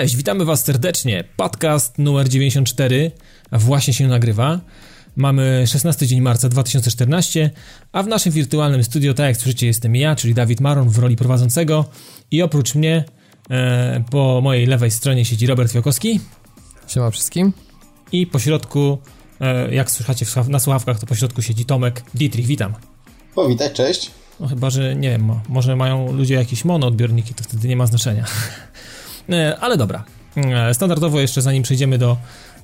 Cześć, witamy Was serdecznie. Podcast numer 94 właśnie się nagrywa. Mamy 16 dzień marca 2014, a w naszym wirtualnym studio, tak jak słyszycie, jestem ja, czyli Dawid Maron w roli prowadzącego i oprócz mnie e, po mojej lewej stronie siedzi Robert Fiokowski. Siema wszystkim. I po środku, e, jak słyszycie na słuchawkach, to po środku siedzi Tomek Dietrich. Witam. O, witaj, cześć. No chyba, że nie wiem, może mają ludzie jakieś mono odbiorniki, to wtedy nie ma znaczenia. E, ale dobra. E, standardowo jeszcze zanim przejdziemy do,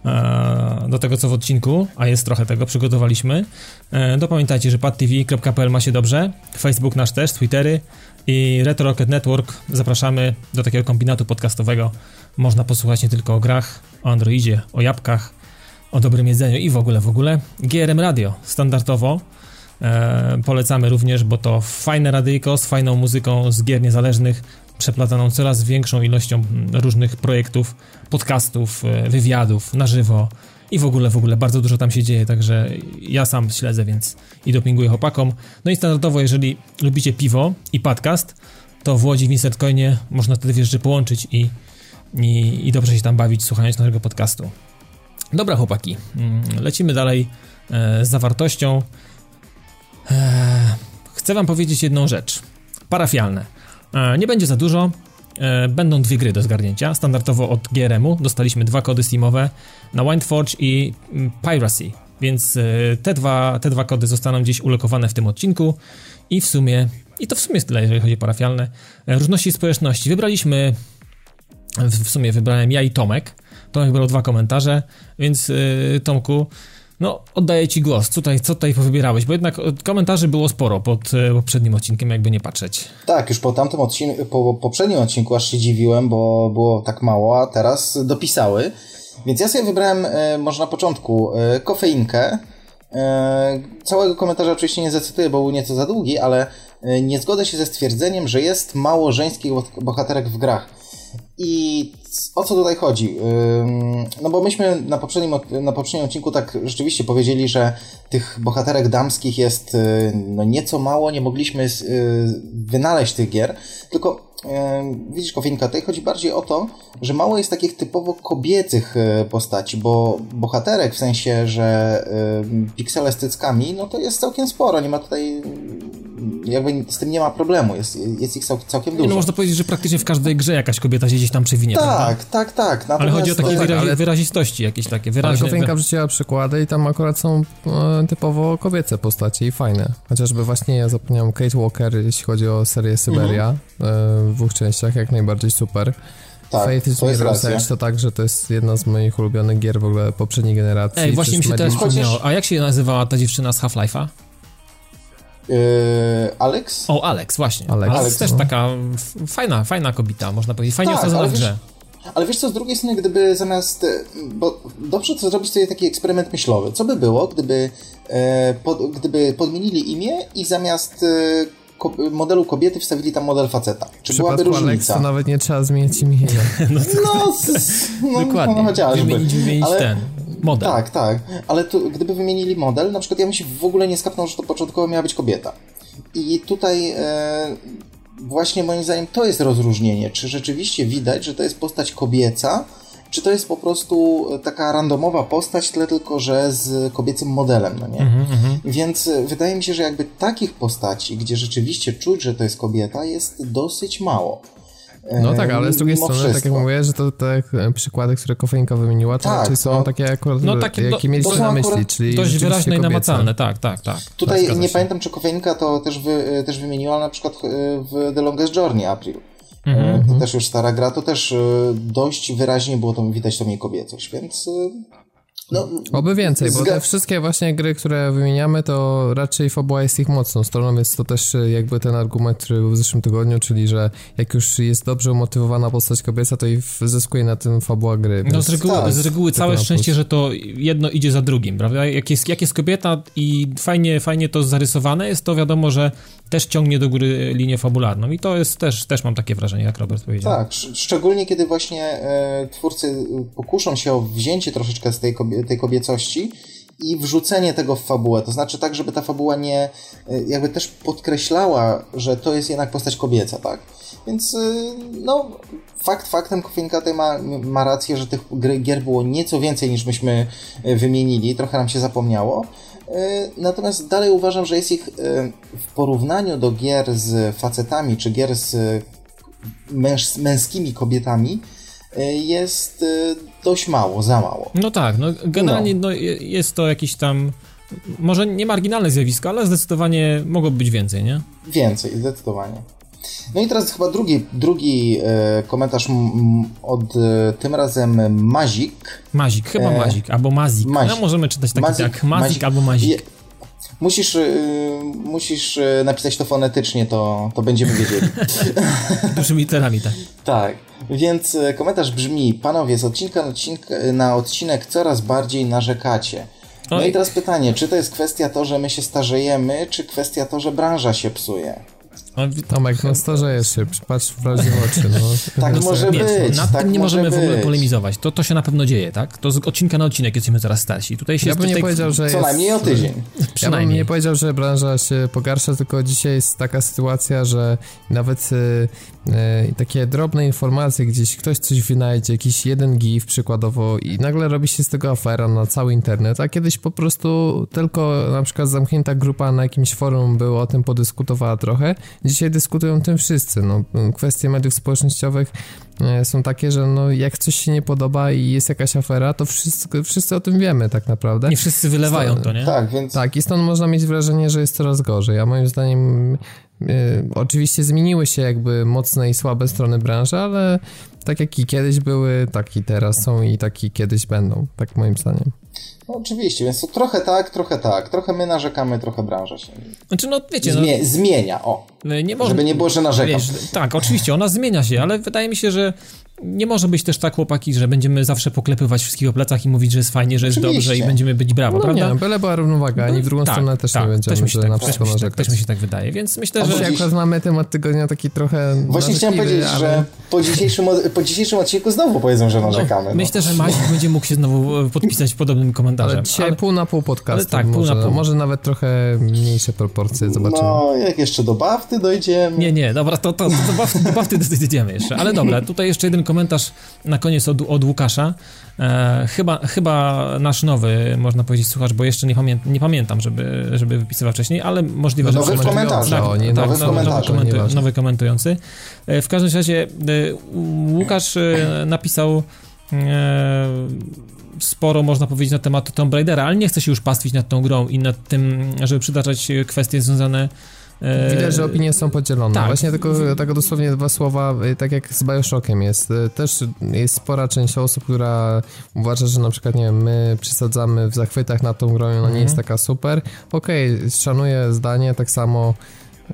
e, do tego, co w odcinku, a jest trochę tego, przygotowaliśmy, to pamiętajcie, że padtv.pl ma się dobrze, Facebook nasz też, Twittery i Retro Rocket Network. Zapraszamy do takiego kombinatu podcastowego. Można posłuchać nie tylko o grach, o Androidzie, o jabłkach, o dobrym jedzeniu i w ogóle, w ogóle. GRM Radio standardowo polecamy również, bo to fajne radyjko z fajną muzyką z gier niezależnych, przeplataną coraz większą ilością różnych projektów, podcastów, e, wywiadów na żywo i w ogóle, w ogóle bardzo dużo tam się dzieje, także ja sam śledzę, więc i dopinguję chłopakom. No i standardowo, jeżeli lubicie piwo i podcast, to w Łodzi w Insertcoinie można wtedy wiesz, połączyć i, i, i dobrze się tam bawić słuchając naszego podcastu. Dobra chłopaki, mm, lecimy dalej e, z zawartością. E, chcę wam powiedzieć jedną rzecz. Parafialne. E, nie będzie za dużo. E, będą dwie gry do zgarnięcia. Standardowo od GRM-u dostaliśmy dwa kody Steamowe na Windforge i mm, Piracy. Więc e, te dwa, te dwa kody zostaną gdzieś ulokowane w tym odcinku. I w sumie, i to w sumie jest tyle, jeżeli chodzi o parafialne. Różności społeczności. Wybraliśmy, w sumie wybrałem ja i Tomek. Tomek wybrał dwa komentarze, więc Tomku, no, oddaję Ci głos. Tutaj, co tutaj powybierałeś? Bo jednak komentarzy było sporo pod e, poprzednim odcinkiem, jakby nie patrzeć. Tak, już po tamtym odcinku, po poprzednim odcinku aż się dziwiłem, bo było tak mało, a teraz dopisały. Więc ja sobie wybrałem e, może na początku e, kofeinkę. Całego komentarza oczywiście nie zacytuję, bo był nieco za długi, ale nie zgodzę się ze stwierdzeniem, że jest mało żeńskich bohaterek w grach. I o co tutaj chodzi? No bo myśmy na poprzednim, na poprzednim odcinku tak rzeczywiście powiedzieli, że tych bohaterek damskich jest y, no nieco mało, nie mogliśmy y, wynaleźć tych gier, tylko widzisz Kofinka, tutaj chodzi bardziej o to, że mało jest takich typowo kobiecych y, postaci, bo bohaterek w sensie, że piksele z cyckami, no to jest całkiem sporo, nie ma tutaj jakby z tym nie ma problemu, jest, jest ich całkiem dużo. No można powiedzieć, że praktycznie w każdej grze jakaś kobieta się gdzieś tam przewinie. Tak, tak, tak. Natomiast... Ale chodzi o takie wyrazi ale... wyrazistości jakieś takie. Wyraźne... Ale wrzuciła przykłady i tam akurat są e, typowo kobiece postacie i fajne. Chociażby właśnie ja zapomniałem Kate Walker, jeśli chodzi o serię Syberia, mhm. e, w dwóch częściach, jak najbardziej super. Tak, Fate is Mirror's Edge to tak, że to jest jedna z moich ulubionych gier w ogóle poprzedniej generacji. Ej, właśnie mi się też przypomniało. A jak się nazywała ta dziewczyna z Half-Life'a? Yy, Alex? O, Alex, właśnie. Alex, Alex też no. taka fajna, fajna kobieta, można powiedzieć. Fajnie tak, osadzona w grze. Ale wiesz co, z drugiej strony, gdyby zamiast. E, bo dobrze to zrobić sobie taki eksperyment myślowy. Co by było, gdyby, e, pod, gdyby podmienili imię i zamiast e, ko modelu kobiety wstawili tam model faceta? Czy w byłaby różnica? Alex, to nawet nie trzeba zmienić imienia. no, no, no, Dokładnie. No, chociażby. Wymienić, wymienić Ale, ten model. Tak, tak. Ale tu, gdyby wymienili model, na przykład ja bym się w ogóle nie skapnął, że to początkowo miała być kobieta. I tutaj e, właśnie moim zdaniem to jest rozróżnienie. Czy rzeczywiście widać, że to jest postać kobieca, czy to jest po prostu taka randomowa postać, tyle tylko, że z kobiecym modelem, no nie? Mm -hmm. Więc wydaje mi się, że jakby takich postaci, gdzie rzeczywiście czuć, że to jest kobieta, jest dosyć mało. No tak, ale z drugiej strony, wszystko. tak jak mówię, że to te przykłady, które kofeinka wymieniła, to tak, raczej są no, takie akurat, no, takie, jakie mieliście na myśli, czyli dość wyraźne i namacalne, tak, tak, tak. Tutaj tak, nie pamiętam, czy kofeinka to też, wy, też wymieniła na przykład e, w The Longest Journey April. Mm -hmm. To mhm. też już stara gra, to też e, dość wyraźnie było to widać to jej kobiecość, więc no, Oby więcej, bo te wszystkie właśnie gry, które wymieniamy, to raczej fabuła jest ich mocną stroną, więc to też e, jakby ten argument, który był w zeszłym tygodniu, czyli że jak już jest dobrze umotywowana postać kobieca, to i zyskuje na tym fabuła gry. No z reguły, tak. z reguły całe szczęście, że to jedno idzie za drugim, prawda? Jak jest, jak jest kobieta i fajnie, fajnie to zarysowane jest, to wiadomo, że też ciągnie do góry linię fabularną i to jest też, też mam takie wrażenie, jak Robert powiedział. Tak, szczególnie kiedy właśnie e, twórcy pokuszą się o wzięcie troszeczkę z tej, kobie tej kobiecości i wrzucenie tego w fabułę. To znaczy tak, żeby ta fabuła nie y, jakby też podkreślała, że to jest jednak postać kobieca, tak? Więc y, no, fakt faktem Kofinka tutaj ma, ma rację, że tych gier było nieco więcej niż myśmy wymienili, trochę nam się zapomniało. Natomiast dalej uważam, że jest ich w porównaniu do gier z facetami, czy gier z męż, męskimi kobietami, jest dość mało, za mało. No tak, no generalnie no. No, jest to jakiś tam może nie marginalne zjawisko, ale zdecydowanie mogłoby być więcej, nie? Więcej, zdecydowanie. No i teraz chyba drugi, drugi e, komentarz od e, tym razem Mazik. Mazik, chyba e, Mazik, albo Mazik. Mazik. No, możemy czytać tak Mazik, jak Mazik, Mazik albo Mazik. Musisz, musisz napisać to fonetycznie, to, to będziemy wiedzieli. Dużymi literami, tak. Tak. Więc komentarz brzmi: Panowie, z odcinka na, odcinek, na odcinek coraz bardziej narzekacie. No i teraz pytanie, czy to jest kwestia to, że my się starzejemy, czy kwestia to, że branża się psuje? No, Tomek, no starzejesz się, patrz w razie oczy. No. tak no, może nie, być. Nad tak tym nie możemy być. w ogóle polemizować. To, to się na pewno dzieje, tak? To z odcinka na odcinek jesteśmy coraz starsi. Tutaj się ja bym nie powiedział, że Co najmniej o tydzień. Ja bym nie powiedział, że branża się pogarsza, tylko dzisiaj jest taka sytuacja, że nawet e, takie drobne informacje, gdzieś ktoś coś wynajdzie, jakiś jeden gif przykładowo i nagle robi się z tego afera na cały internet, a kiedyś po prostu tylko na przykład zamknięta grupa na jakimś forum było o tym podyskutowała trochę Dzisiaj dyskutują o tym wszyscy. No, kwestie mediów społecznościowych e, są takie, że no, jak coś się nie podoba i jest jakaś afera, to wszyscy, wszyscy o tym wiemy tak naprawdę. Nie wszyscy wylewają stąd, to, nie? Tak, więc... Tak, i stąd można mieć wrażenie, że jest coraz gorzej. A moim zdaniem oczywiście zmieniły się jakby mocne i słabe strony branży, ale tak jak i kiedyś były, tak i teraz są i tak i kiedyś będą, tak moim zdaniem. No oczywiście, więc to trochę tak, trochę tak. Trochę my narzekamy, trochę branża się znaczy, no, wiecie, Zmie no, zmienia. O, no, nie żeby nie było, że narzekam. Wiesz, tak, oczywiście, ona zmienia się, ale wydaje mi się, że nie może być też tak, chłopaki, że będziemy zawsze poklepywać wszystkich o plecach i mówić, że jest fajnie, że jest Oczywiście. dobrze i będziemy być brawo, no prawda? Nie, byle była równowaga, ani w drugą no, stronę też tak, nie będziemy, też że tak, na wszystko też narzekać. Też mi się tak wydaje, więc myślę, A że... Dziś... akurat mamy temat tygodnia taki trochę Właśnie chciałem powiedzieć, ale... że po dzisiejszym, po dzisiejszym odcinku znowu powiedzą, że narzekamy. No, myślę, że Maciek będzie mógł się znowu e, podpisać podobnym komentarzem. Ale dzisiaj ale... pół na pół podcast. Tak, pół może, na pół. Może nawet trochę mniejsze proporcje, zobaczymy. No, jak jeszcze do Bafty dojdziemy. Nie, nie, dobra, to, to, to do, Bafty, do Bafty dojdziemy jeszcze. Ale dobra, tutaj jeszcze jeden komentarz na koniec od, od Łukasza. E, chyba, chyba nasz nowy, można powiedzieć, słuchacz, bo jeszcze nie, pamię nie pamiętam, żeby, żeby wypisywał wcześniej, ale możliwe, no, że... Nowy komentarz. Tak, no, nie, tak, nowy, nowy, nowy, komentu nowy komentujący. E, w każdym razie e, Łukasz napisał sporo można powiedzieć na temat Tomb Raidera, ale nie chcę się już pastwić nad tą grą i nad tym, żeby przytaczać kwestie związane E, Widać, że opinie są podzielone. Tak. Właśnie tylko tak dosłownie dwa słowa, y, tak jak z Bioshockiem jest. Y, też jest spora część osób, która uważa, że na przykład, nie wiem, my przesadzamy w zachwytach nad tą grą, ona mhm. nie jest taka super. Okej, okay, szanuję zdanie, tak samo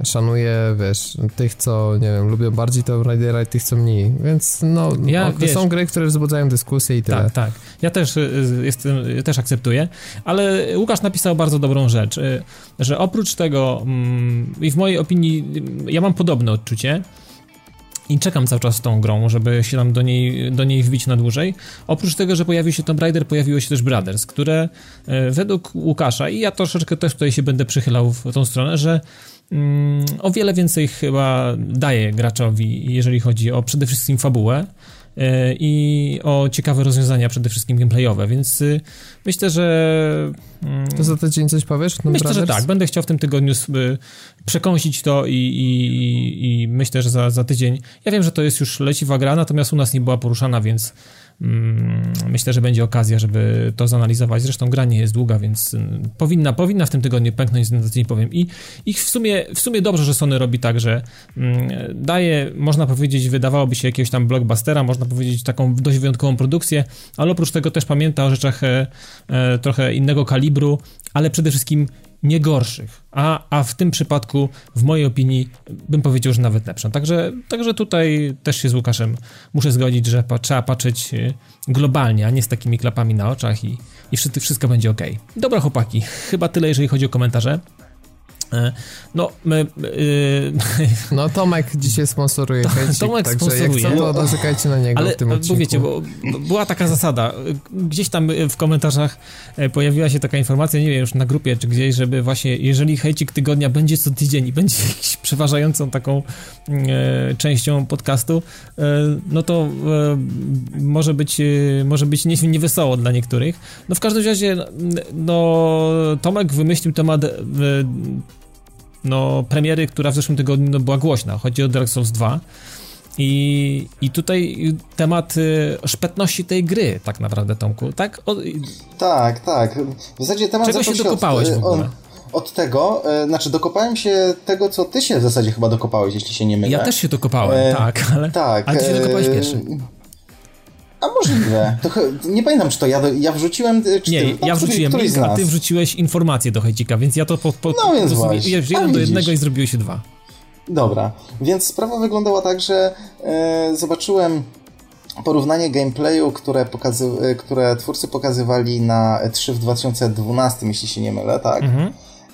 szanuję, wiesz, tych, co, nie wiem, lubią bardziej to Raidera i tych, co mniej, więc no, ja, wiesz, są gry, które wzbudzają dyskusję i tyle. Tak, tak. Ja też y, jestem, też akceptuję, ale Łukasz napisał bardzo dobrą rzecz, y, że oprócz tego mm, i w mojej opinii ja mam podobne odczucie, i czekam cały czas z tą grą, żeby się tam do niej, do niej wbić na dłużej. Oprócz tego, że pojawił się Tomb Raider, pojawiło się też Brothers, które y, według Łukasza, i ja troszeczkę też tutaj się będę przychylał w tą stronę, że o wiele więcej chyba daje graczowi, jeżeli chodzi o przede wszystkim fabułę e, i o ciekawe rozwiązania, przede wszystkim gameplayowe, więc y, myślę, że... Mm, to za tydzień coś powiesz? Myślę, Brothers? że tak. Będę chciał w tym tygodniu przekąsić to i, i, i myślę, że za, za tydzień... Ja wiem, że to jest już leciwa gra, natomiast u nas nie była poruszana, więc Mm, myślę, że będzie okazja, żeby to zanalizować. Zresztą gra nie jest długa, więc mm, powinna, powinna w tym tygodniu pęknąć, za tydzień powiem. I, I w, sumie, w sumie dobrze, że Sony robi tak, że mm, daje, można powiedzieć, wydawałoby się jakiegoś tam blockbustera, można powiedzieć taką dość wyjątkową produkcję, ale oprócz tego też pamięta o rzeczach e, e, trochę innego kalibru, ale przede wszystkim nie gorszych, a, a w tym przypadku, w mojej opinii, bym powiedział, że nawet lepszą. Także, także tutaj też się z Łukaszem muszę zgodzić, że pa, trzeba patrzeć y, globalnie, a nie z takimi klapami na oczach i, i wszystko będzie ok. Dobra, chłopaki, chyba tyle, jeżeli chodzi o komentarze. E, no, my, yy... no Tomek dzisiaj sponsoruje Hejcik, Tomek także sponsoruje. jak co, to narzekajcie na niego Ale, w tym odcinku. Bo wiecie, bo była taka zasada, gdzieś tam w komentarzach e, pojawiła się taka informacja, nie wiem, już na grupie czy gdzieś, żeby właśnie, jeżeli Hejcik tygodnia będzie co tydzień i będzie przeważającą taką e, częścią podcastu, e, no to e, może być, e, może być niewesoło dla niektórych. No w każdym razie, no Tomek wymyślił temat no, premiery, która w zeszłym tygodniu no, była głośna. Chodzi o Dark Souls 2. I, I tutaj temat y, szpetności tej gry, tak naprawdę, Tomku, tak? O, tak, tak. W zasadzie temat Czego się dokopałeś od, w ogóle? Od tego, e, znaczy dokopałem się tego, co ty się w zasadzie chyba dokopałeś, jeśli się nie mylę. Ja też się dokopałem, e, tak, ale, tak, ale ty się dokopałeś e, pierwszy. A możliwe. To, nie pamiętam, czy to ja, ja wrzuciłem. Czy nie, ty, ja wrzuciłem link, a ty wrzuciłeś informację do Hejcika, więc ja to po, po, no, więc właśnie. jeden do jednego i zrobiło się dwa. Dobra, więc sprawa wyglądała tak, że e, zobaczyłem porównanie gameplayu, które, pokazy, e, które twórcy pokazywali na E3 w 2012, jeśli się nie mylę, tak? Mhm.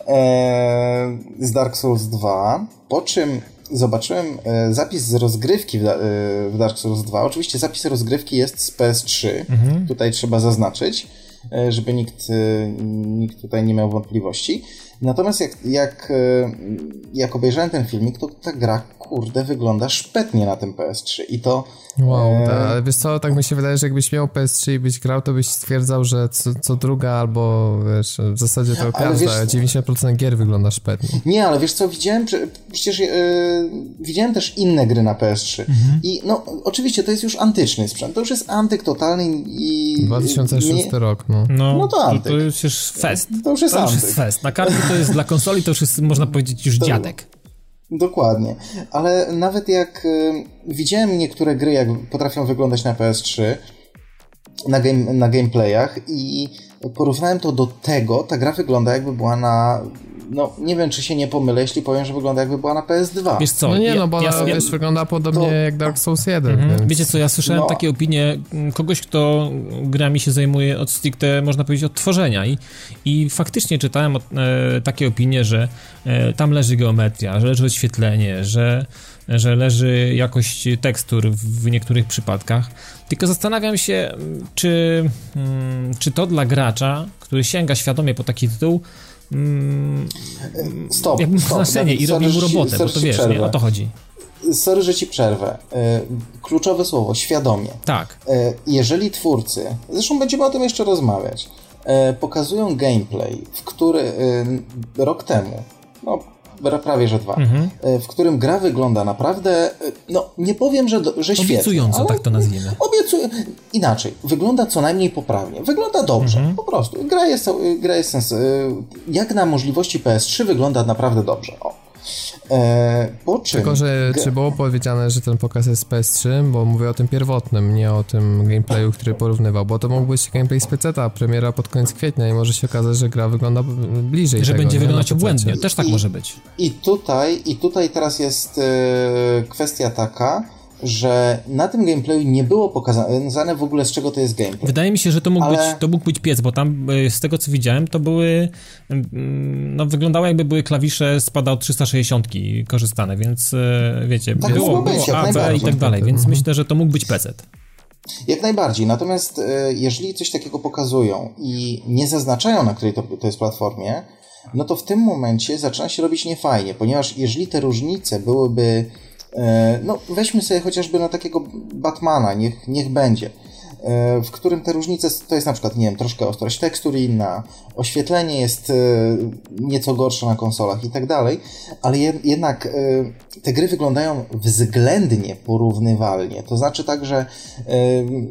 E, z Dark Souls 2, po czym zobaczyłem e, zapis z rozgrywki w, e, Dark Souls 2. Oczywiście zapis rozgrywki jest z PS3. Mhm. Tutaj trzeba zaznaczyć, e, żeby nikt, nikt tutaj nie miał wątpliwości. Natomiast jak, jak, jak obejrzałem ten filmik, to ta gra, kurde, wygląda szpetnie na tym PS3 i to Wow, e... ale wiesz co, tak mi się wydaje, że jakbyś miał PS3 i byś grał, to byś stwierdzał, że co, co druga albo wiesz, w zasadzie to każda, wiesz, 90% gier wygląda szpetnie. Nie, ale wiesz co, widziałem, przecież yy, widziałem też inne gry na PS3 mhm. i no oczywiście to jest już antyczny sprzęt, to już jest antyk totalny i... 2006 nie... rok, no. no. No, to antyk. To już jest fest. To już jest to już jest fest. Na kartę to jest dla konsoli, to już jest, można powiedzieć, już to... dziadek. Dokładnie. Ale nawet jak y, widziałem niektóre gry, jak potrafią wyglądać na PS3, na, game, na gameplayach i porównałem to do tego, ta gra wygląda jakby była na no nie wiem, czy się nie pomylę, jeśli powiem, że wygląda jakby była na PS2. Wiesz co? No nie, no bo ja, ona, ja, wiesz, wygląda podobnie to... jak Dark Souls 1. Mhm. Więc... Wiecie co, ja słyszałem no. takie opinie kogoś, kto grami się zajmuje od stricte, można powiedzieć, od tworzenia i, i faktycznie czytałem e, takie opinie, że e, tam leży geometria, że leży oświetlenie, że że leży jakość tekstur w niektórych przypadkach. Tylko zastanawiam się, czy, mm, czy to dla gracza, który sięga świadomie po taki tytuł, Mm, stop, jakby stop. znaczenie i robił mu robotę, bo to wiesz, nie, o to chodzi. Sorry, że ci przerwę. E, kluczowe słowo, świadomie. Tak. E, jeżeli twórcy, zresztą będziemy o tym jeszcze rozmawiać, e, pokazują gameplay, w który rok temu, no prawie że dwa, mhm. w którym gra wygląda naprawdę, no nie powiem, że, że świetnie. Obiecująco, tak to nazwijmy. Obiecuję. Inaczej, wygląda co najmniej poprawnie. Wygląda dobrze, mhm. po prostu. Gra jest, gra jest sens. Jak na możliwości PS3 wygląda naprawdę dobrze. O. E, po czym... Tylko, że czy było powiedziane, że ten pokaz jest z PS3, bo mówię o tym pierwotnym, nie o tym gameplayu, który porównywał, bo to mógł być gameplay z PC-ta, premiera pod koniec kwietnia i może się okazać, że gra wygląda bliżej Że tego, będzie wyglądać obłędnie, też tak I, może być. I tutaj, i tutaj teraz jest e, kwestia taka, że na tym gameplayu nie było pokazane w ogóle z czego to jest gameplay. Wydaje mi się, że to mógł, ale... być, to mógł być piec, bo tam e, z tego co widziałem, to były mm, no wyglądało jakby były klawisze spada od 360 korzystane, więc e, wiecie, tak było, było być, A, B i tak dalej, więc mhm. myślę, że to mógł być PC. Jak najbardziej, natomiast e, jeżeli coś takiego pokazują i nie zaznaczają, na której to, to jest platformie, no to w tym momencie zaczyna się robić niefajnie, ponieważ jeżeli te różnice byłyby no, weźmy sobie chociażby na takiego Batmana, niech, niech będzie, e, w którym te różnice to jest na przykład, nie wiem, troszkę ostrość tekstur inna, oświetlenie jest e, nieco gorsze na konsolach i tak dalej, ale jednak te gry wyglądają względnie porównywalnie. To znaczy tak, że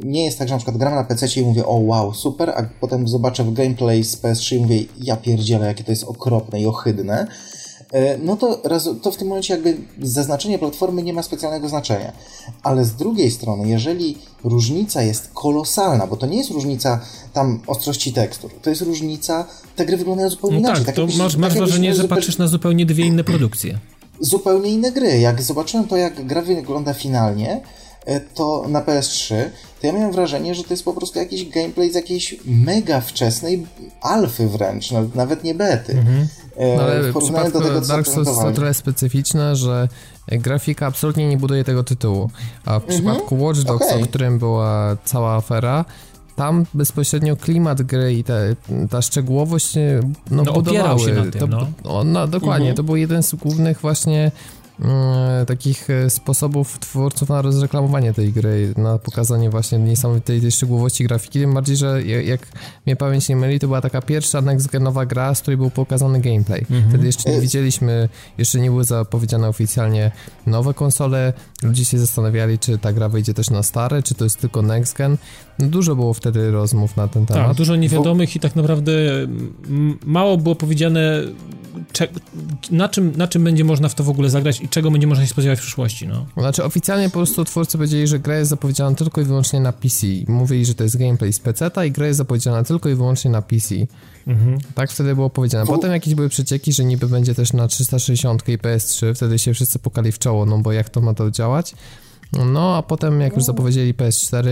nie jest tak, że na przykład gram na PC i mówię, o wow, super, a potem zobaczę w gameplay z PS3 i mówię, ja pierdzielę, jakie to jest okropne i ohydne E, no to, to w tym momencie jakby zaznaczenie platformy nie ma specjalnego znaczenia. Ale z drugiej strony, jeżeli różnica jest kolosalna, bo to nie jest różnica tam ostrości tekstur, to jest różnica, te gry wyglądają zupełnie no inaczej. Tak, tak to masz, masz tak wrażenie, że zupełnie, patrzysz na zupełnie dwie inne produkcje. Zupełnie inne gry. Jak zobaczyłem to, jak gra wygląda finalnie, e, to na PS3, to ja miałem wrażenie, że to jest po prostu jakiś gameplay z jakiejś mega wczesnej alfy wręcz, nawet nie bety. Mhm. No, ale w porównaniu do tego, co Dark Souls to tyle specyficzne, że grafika absolutnie nie buduje tego tytułu. A w mhm. przypadku Watch Dogs, okay. o którym była cała afera, tam bezpośrednio klimat gry i te, ta szczegółowość no, no budowały. Się na tym, to, no. no dokładnie, mhm. to był jeden z głównych właśnie E, takich e, sposobów twórców na rozreklamowanie tej gry, na pokazanie właśnie niesamowitej tej szczegółowości grafiki, tym bardziej, że jak mnie pamięć nie myli, to była taka pierwsza next-genowa gra, z której był pokazany gameplay. Mhm. Wtedy jeszcze nie widzieliśmy, jeszcze nie były zapowiedziane oficjalnie nowe konsole, ludzie się zastanawiali, czy ta gra wyjdzie też na stare, czy to jest tylko next-gen. No, dużo było wtedy rozmów na ten temat. Tak, dużo niewiadomych i tak naprawdę mało było powiedziane na, czym, na czym będzie można w to w ogóle zagrać i czego będzie można się spodziewać w przyszłości, no. Znaczy oficjalnie po prostu twórcy powiedzieli, że gra jest zapowiedziana tylko i wyłącznie na PC. Mówili, że to jest gameplay z PC i gra jest zapowiedziana tylko i wyłącznie na PC. Mhm. Tak wtedy było powiedziane. Potem jakieś były przecieki, że niby będzie też na 360 i PS3, wtedy się wszyscy pokali w czoło, no bo jak to ma to działać? No, a potem jak już zapowiedzieli PS4,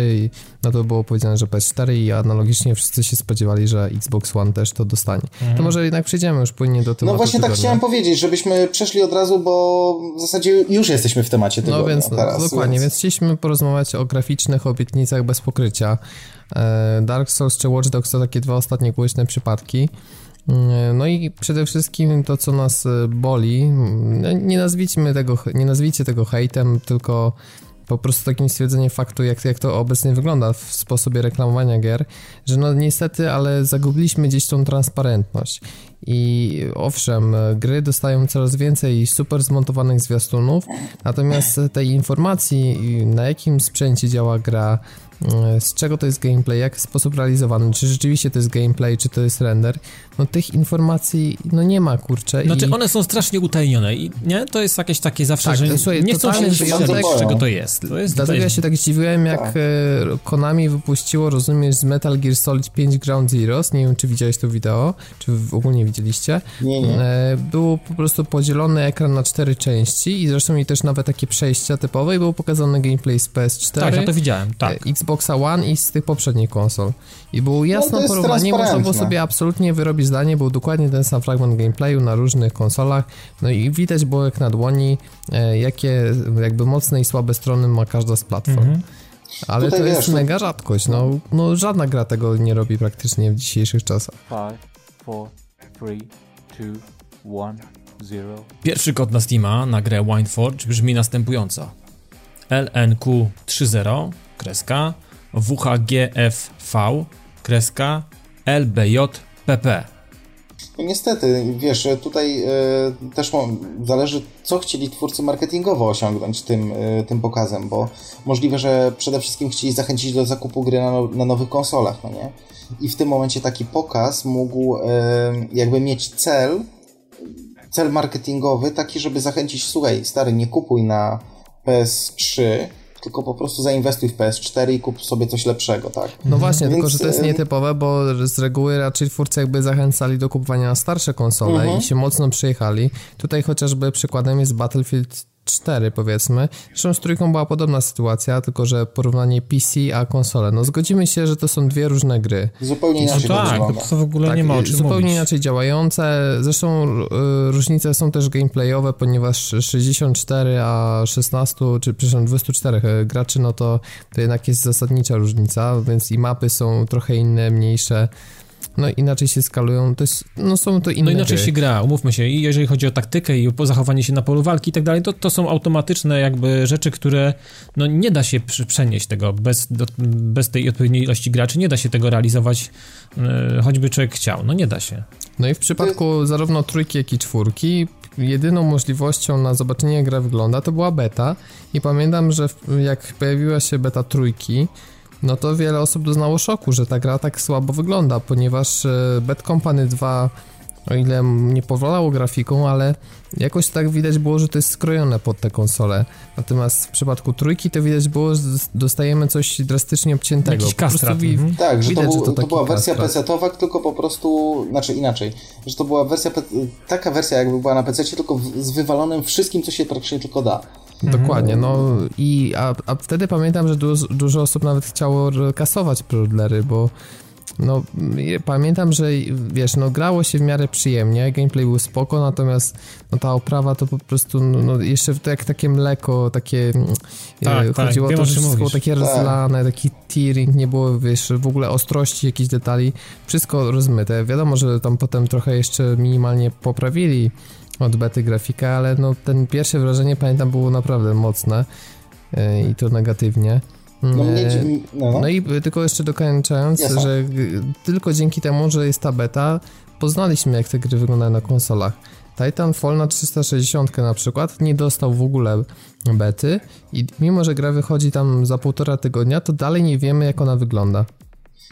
no to było powiedziane, że PS4 i analogicznie wszyscy się spodziewali, że Xbox One też to dostanie. Mhm. To może jednak przejdziemy już płynnie do tematu No właśnie tak tygodnia. tak chciałem powiedzieć, żebyśmy przeszli od razu, bo w zasadzie już jesteśmy w temacie tego. No więc, teraz, dokładnie, więc... więc chcieliśmy porozmawiać o graficznych obietnicach bez pokrycia. E, Dark Souls czy Watch Dogs to takie dwa ostatnie głośne przypadki. E, no i przede wszystkim to, co nas e, boli, nie nazwijcie tego, nie nazwijcie tego hejtem, tylko po prostu takim stwierdzeniem faktu, jak, jak to obecnie wygląda w sposobie reklamowania gier, że no niestety, ale zagubiliśmy gdzieś tą transparentność. I owszem, gry dostają coraz więcej super zmontowanych zwiastunów, natomiast tej informacji, na jakim sprzęcie działa gra, z czego to jest gameplay, jak sposób realizowany, czy rzeczywiście to jest gameplay, czy to jest render, no tych informacji no nie ma, kurczę. Znaczy i... one są strasznie utajnione i nie? To jest jakieś takie zawsze, tak, że słuchaj, nie chcą się z czego to jest. To jest Dlatego ja się tak zdziwiłem, jak tak. E, Konami wypuściło, rozumiesz, z Metal Gear Solid 5 Ground Zeroes, nie wiem, czy widziałeś to wideo, czy w ogóle widzieliście. Nie, nie. E, był po prostu podzielony ekran na cztery części i zresztą i też nawet takie przejścia typowe i był pokazany gameplay z PS4. Tak, ja to widziałem, tak. Xboxa One i z tych poprzednich konsol. I było jasne no porównanie, można było sobie absolutnie wyrobić zdanie, był dokładnie ten sam fragment gameplayu na różnych konsolach, no i widać było jak na dłoni, e, jakie jakby mocne i słabe strony ma każda z platform. Mhm. Ale Tutaj to jest wiesz, mega rzadkość, no, no żadna gra tego nie robi praktycznie w dzisiejszych czasach. 5, 4, 3, 2, 1, 0. Pierwszy kod na Steama na grę Wineforge brzmi następująco. LNQ30, kreska, WHGFV, kreska, LBJPP. No niestety, wiesz, tutaj y, też zależy, co chcieli twórcy marketingowo osiągnąć tym, y, tym pokazem, bo możliwe, że przede wszystkim chcieli zachęcić do zakupu gry na, na nowych konsolach, no nie? I w tym momencie taki pokaz mógł y, jakby mieć cel, cel marketingowy taki, żeby zachęcić, słuchaj, stary, nie kupuj na PS3, tylko po prostu zainwestuj w PS4 i kup sobie coś lepszego, tak? No właśnie, Więc... tylko że to jest nietypowe, bo z reguły raczej twórcy jakby zachęcali do kupowania na starsze konsole -huh. i się mocno przyjechali. Tutaj chociażby przykładem jest Battlefield 4 powiedzmy. Zresztą z trójką była podobna sytuacja, tylko że porównanie PC a konsole. No zgodzimy się, że to są dwie różne gry. Zupełnie inaczej no tak, to, to w ogóle tak, nie ma o czym Zupełnie mówić. inaczej działające. Zresztą y, różnice są też gameplayowe, ponieważ 64 a 16, czy przepraszam 24 y, graczy, no to, to jednak jest zasadnicza różnica, więc i mapy są trochę inne, mniejsze no inaczej się skalują, to jest, no są to inne No inaczej gry. się gra, umówmy się, i jeżeli chodzi o taktykę i o zachowanie się na polu walki i tak dalej, to, to są automatyczne jakby rzeczy, które no nie da się przenieść tego bez, do, bez tej odpowiedniej ilości graczy, nie da się tego realizować, yy, choćby człowiek chciał, no nie da się. No i w przypadku zarówno trójki, jak i czwórki jedyną możliwością na zobaczenie jak gra wygląda to była beta. I pamiętam, że jak pojawiła się beta trójki, no to wiele osób doznało szoku, że ta gra tak słabo wygląda, ponieważ e, Bad Company 2 o ile nie powalało grafiką, ale jakoś tak widać było, że to jest skrojone pod te konsole. Natomiast w przypadku trójki to widać było, że dostajemy coś drastycznie obciętego. Jakiś kastrat. Mhm. Tak, że widać, to, był, że to, to była wersja PC-towa, tylko po prostu, znaczy inaczej, że to była wersja, taka wersja jakby była na PC, tylko z wywalonym wszystkim, co się praktycznie tylko da. Dokładnie, no i a, a wtedy pamiętam, że dużo, dużo osób nawet chciało kasować preordery, bo no pamiętam, że wiesz, no grało się w miarę przyjemnie, gameplay był spoko, natomiast no, ta oprawa to po prostu, no, no jeszcze jak takie mleko, takie tak, e, tak chodziło tak, o to, że wszystko było takie rozlane, taki tearing, nie było, wiesz, w ogóle ostrości, jakichś detali, wszystko rozmyte. Wiadomo, że tam potem trochę jeszcze minimalnie poprawili od bety grafikę, ale no ten pierwsze wrażenie, pamiętam, było naprawdę mocne yy, i to negatywnie. No, mnie, e, no, no. no, i tylko jeszcze dokończając, Jasne. że tylko dzięki temu, że jest ta beta, poznaliśmy jak te gry wyglądają na konsolach. Titanfall na 360 na przykład nie dostał w ogóle bety i mimo, że gra wychodzi tam za półtora tygodnia, to dalej nie wiemy jak ona wygląda.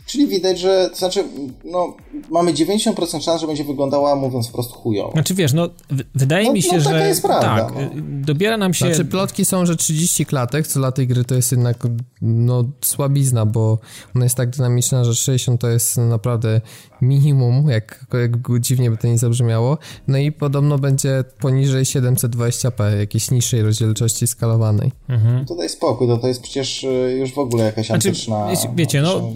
Czyli widać, że, to znaczy, no, mamy 90% szans, że będzie wyglądała, mówiąc po prostu chujowo. Znaczy wiesz, no, wydaje no, mi się, no, że... jest prawda. Tak, no. dobiera nam się... Znaczy, plotki są, że 30 klatek, co dla tej gry to jest jednak, no, słabizna, bo ona jest tak dynamiczna, że 60 to jest naprawdę minimum, jak, jak dziwnie by to nie zabrzmiało. No i podobno będzie poniżej 720p, jakiejś niższej rozdzielczości skalowanej. Mhm. To daj spokój, to, to jest przecież y, już w ogóle jakaś znaczy, antyczna... Wiecie, no,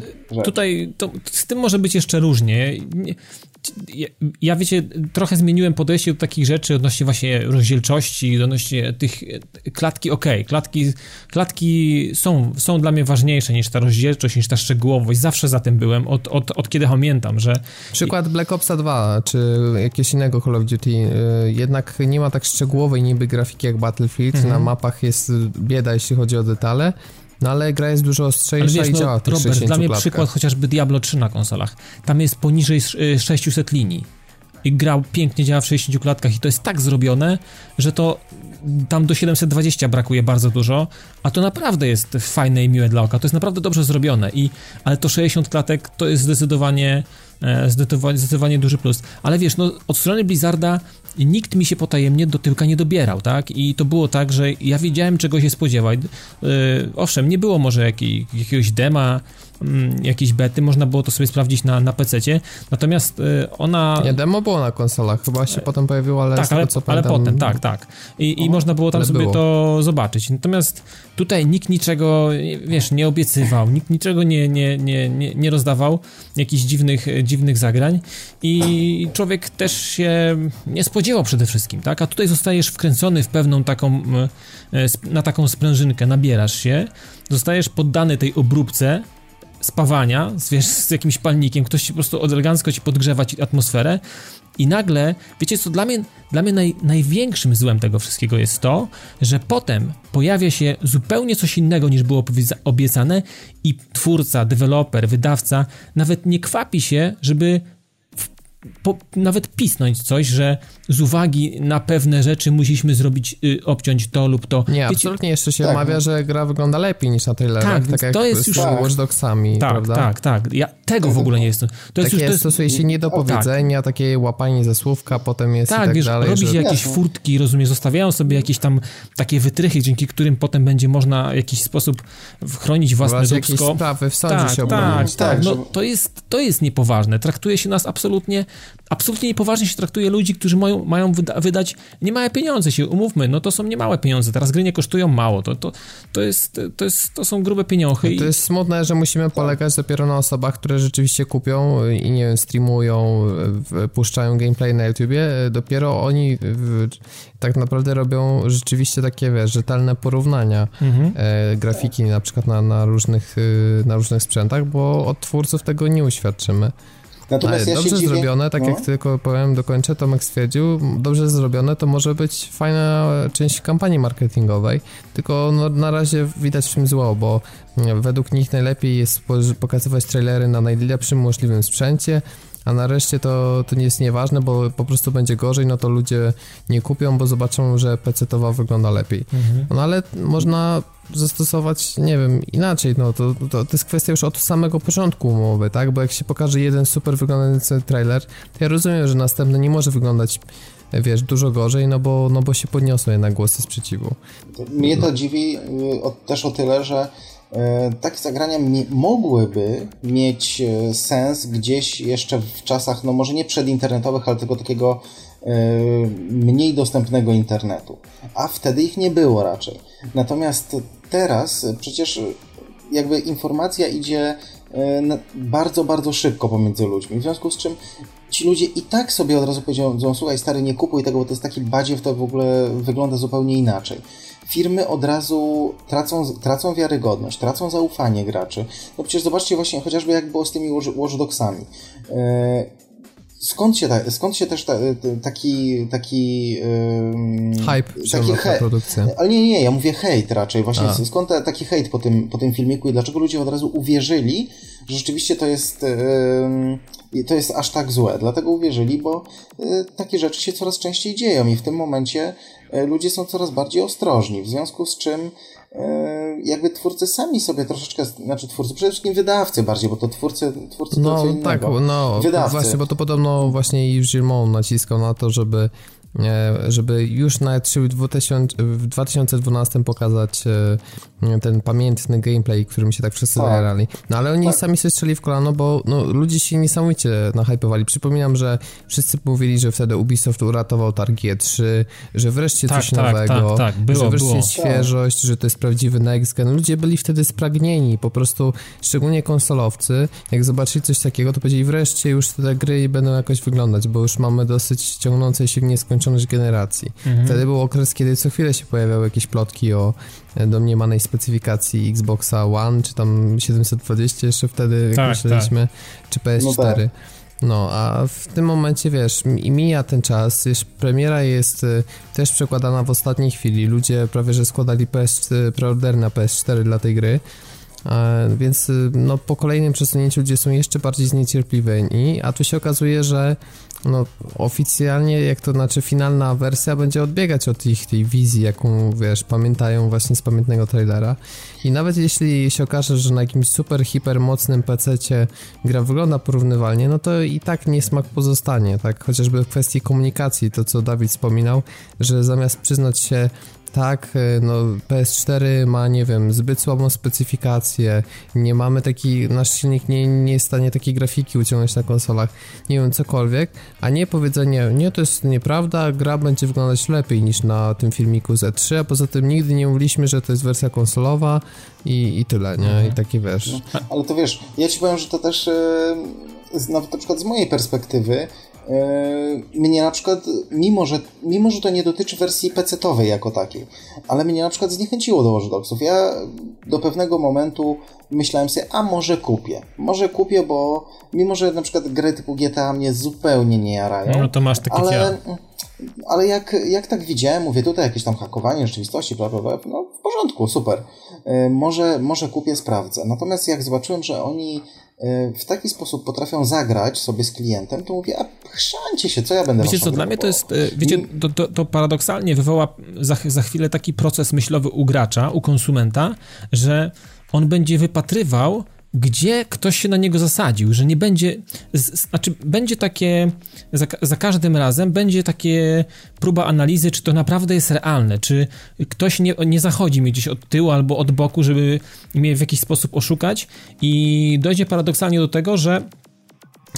tutaj to, z tym może być jeszcze różnie. Ja, ja, wiecie, trochę zmieniłem podejście do takich rzeczy odnośnie właśnie rozdzielczości, odnośnie tych klatki, ok, klatki, klatki są, są dla mnie ważniejsze niż ta rozdzielczość, niż ta szczegółowość. Zawsze za tym byłem, od, od, od kiedy pamiętam, że... Przykład Black Opsa 2, czy jakiegoś innego Call of Duty, y, jednak nie ma tak szczegółowej niby grafiki jak Battlefield, mhm. na mapach jest bieda, jeśli chodzi o detale, no ale gra jest dużo ostrzejsza wiesz, i no, działa tych Robert, dla mnie klatkach. przykład chociażby Diablo 3 na konsolach. Tam jest poniżej 600 y, linii. I gra pięknie działa w 60 klatkach i to jest tak zrobione, że to tam do 720 brakuje bardzo dużo, a to naprawdę jest fajne i miłe dla oka. To jest naprawdę dobrze zrobione i ale to 60 klatek to jest zdecydowanie zdecydowanie, zdecydowanie duży plus. Ale wiesz, no od strony Blizzarda nikt mi się potajemnie do tyłka nie dobierał, tak? I to było tak, że ja wiedziałem czego się spodziewać. Yy, owszem, nie było może jakiej, jakiegoś dema, jakieś bety, można było to sobie sprawdzić na, na PC-cie, natomiast y, ona... Nie, demo było na konsolach, chyba się potem pojawiło, ale tak, ale, co ale pamiętam... potem, tak, tak. I, i można było tam sobie było. to zobaczyć. Natomiast tutaj nikt niczego, wiesz, nie obiecywał, nikt niczego nie, nie, nie, nie, nie rozdawał, jakichś dziwnych, dziwnych zagrań i człowiek też się nie spodziewał przede wszystkim, tak? A tutaj zostajesz wkręcony w pewną taką, y, na taką sprężynkę, nabierasz się, zostajesz poddany tej obróbce, spawania z, wiesz, z jakimś palnikiem, ktoś ci po prostu elegancko ci podgrzewa ci atmosferę i nagle, wiecie co, dla mnie, dla mnie naj, największym złem tego wszystkiego jest to, że potem pojawia się zupełnie coś innego niż było obiecane i twórca, deweloper, wydawca nawet nie kwapi się, żeby po, nawet pisnąć coś, że z uwagi na pewne rzeczy musieliśmy zrobić, y, obciąć to lub to. Nie, Wiecie, absolutnie jeszcze się tak. omawia, że gra wygląda lepiej niż na trailerach, tak, tak jak to jest już Watch Dogsami, tak, prawda? Tak, tak, ja tego w ogóle nie jestem. To jest, Takie już, to jest, stosuje się niedopowiedzenia, tak. takie łapanie ze słówka, potem jest tak, i tak wiesz, dalej. robi się jakieś furtki, rozumiem, zostawiają sobie jakieś tam takie wytrychy, dzięki którym potem będzie można w jakiś sposób chronić własne dupsko. jakieś sprawy w sądzie tak, się tak, tak, tak, no to jest, to jest niepoważne. Traktuje się nas absolutnie absolutnie niepoważnie się traktuje ludzi, którzy mają, mają wyda wydać niemałe pieniądze, się umówmy, no to są niemałe pieniądze, teraz gry nie kosztują mało, to, to, to, jest, to, jest, to są grube pieniądze. No to jest smutne, że musimy polegać dopiero na osobach, które rzeczywiście kupią i nie wiem, streamują, puszczają gameplay na YouTubie, dopiero oni tak naprawdę robią rzeczywiście takie, wiesz, rzetelne porównania mhm. e, grafiki na przykład na, na, różnych, e, na różnych sprzętach, bo od twórców tego nie uświadczymy. Natomiast Ale ja dobrze dziwię... zrobione, tak no. jak tylko powiem, dokończę, Tomek stwierdził, dobrze zrobione to może być fajna część kampanii marketingowej, tylko no, na razie widać w czym zło, bo według nich najlepiej jest pokazywać trailery na najlepszym możliwym sprzęcie, a nareszcie to, to nie jest nieważne, bo po prostu będzie gorzej, no to ludzie nie kupią, bo zobaczą, że PC-towa wygląda lepiej. Mhm. No ale można zastosować, nie wiem, inaczej, no to, to, to jest kwestia już od samego początku umowy, tak, bo jak się pokaże jeden super wyglądający trailer, to ja rozumiem, że następny nie może wyglądać wiesz, dużo gorzej, no bo, no bo się podniosły jednak głosy sprzeciwu. Mnie to dziwi y, też o tyle, że takie zagrania mogłyby mieć e, sens gdzieś jeszcze w czasach, no może nie przedinternetowych, ale tylko takiego e, mniej dostępnego internetu. A wtedy ich nie było raczej. Natomiast teraz przecież jakby informacja idzie e, bardzo, bardzo szybko pomiędzy ludźmi, w związku z czym ci ludzie i tak sobie od razu powiedzą, słuchaj stary, nie kupuj tego, bo to jest taki badziew, to w ogóle wygląda zupełnie inaczej. Firmy od razu tracą, tracą wiarygodność, tracą zaufanie graczy. No przecież zobaczcie właśnie chociażby jak było z tymi Watch Dogsami. E, skąd się, ta, skąd się też ta, taki taki yy, hype taki he, produkcja. Ale nie, nie, ja mówię hejt raczej. Właśnie A. skąd ta, taki hejt po tym, po tym filmiku i dlaczego ludzie od razu uwierzyli, że rzeczywiście to jest yy, to jest aż tak złe. Dlatego uwierzyli, bo yy, takie rzeczy się coraz częściej dzieją i w tym momencie ludzie są coraz bardziej ostrożni, w związku z czym E, jakby twórcy sami sobie troszeczkę, znaczy twórcy, przede wszystkim wydawcy bardziej, bo to twórcy, twórcy no, to co innego. Tak, no, wydawcy. właśnie, bo to podobno właśnie Yves Gilmont naciskał na to, żeby żeby już na E3 w, 2000, w 2012 pokazać e, ten pamiętny gameplay, którym się tak wszyscy tak. zajarali. No ale oni tak. sami sobie strzeli w kolano, bo no, ludzie się niesamowicie nahypowali. Przypominam, że wszyscy mówili, że wtedy Ubisoft uratował targi E3, że wreszcie tak, coś tak, nowego, tak, tak. Było, że wreszcie było. świeżość, że to jest prawdziwy next gen. Ludzie byli wtedy spragnieni, po prostu szczególnie konsolowcy, jak zobaczyli coś takiego, to powiedzieli wreszcie już te gry będą jakoś wyglądać, bo już mamy dosyć ciągnące się w nieskończoność nieskończoność generacji. Mhm. Wtedy był okres, kiedy co chwilę się pojawiały jakieś plotki o e, domniemanej specyfikacji Xboxa One, czy tam 720 jeszcze wtedy, tak, jak myśleliśmy, tak. czy PS4. No, tak. no, a w tym momencie, wiesz, mija ten czas, już premiera jest e, też przekładana w ostatniej chwili. Ludzie prawie, że składali PS, preorder na PS4 dla tej gry. Więc no, po kolejnym przesunięciu ludzie są jeszcze bardziej zniecierpliwieni, a tu się okazuje, że no, oficjalnie, jak to znaczy finalna wersja będzie odbiegać od ich tej wizji, jaką, wiesz, pamiętają właśnie z pamiętnego trailera. I nawet jeśli się okaże, że na jakimś super, hiper mocnym PC-cie gra wygląda porównywalnie, no to i tak niesmak pozostanie, tak? Chociażby w kwestii komunikacji, to co Dawid wspominał, że zamiast przyznać się tak, e, no PS4 ma, nie wiem, zbyt słabą specyfikację, nie mamy taki, nasz silnik nie, nie jest w stanie takiej grafiki uciągnąć na konsolach, nie wiem, cokolwiek, a nie powiedzenie, nie, to jest nieprawda, gra będzie wyglądać lepiej niż na tym filmiku z 3 a poza tym nigdy nie mówiliśmy, że to jest wersja konsolowa i, i tyle, nie, mhm. i taki wiesz. No, ale to wiesz, ja ci powiem, że to też... Yy, nawet na przykład z mojej perspektywy, mnie na przykład, mimo że, mimo że to nie dotyczy wersji PC-owej jako takiej, ale mnie na przykład zniechęciło do Watch Dogsów. Ja do pewnego momentu myślałem sobie, a może kupię. Może kupię, bo mimo, że na przykład gry typu GTA mnie zupełnie nie jarają. No to masz takie ale, ale jak, jak tak widziałem, mówię tutaj jakieś tam hakowanie rzeczywistości, bla, bla, bla, no w porządku, super. Yy, może, może kupię, sprawdzę. Natomiast jak zobaczyłem, że oni w taki sposób potrafią zagrać sobie z klientem, to mówię, a chrzancie się, co ja będę Wiecie co, dla mnie to jest, e, wiecie, to, to, to paradoksalnie wywoła za, za chwilę taki proces myślowy u gracza, u konsumenta, że on będzie wypatrywał gdzie ktoś się na niego zasadził, że nie będzie, znaczy będzie takie, za, za, każdym razem będzie takie próba analizy, czy to naprawdę jest realne, czy ktoś nie, nie zachodzi mi gdzieś od tyłu albo od boku, żeby mnie w jakiś sposób oszukać. I dojdzie paradoksalnie do tego, że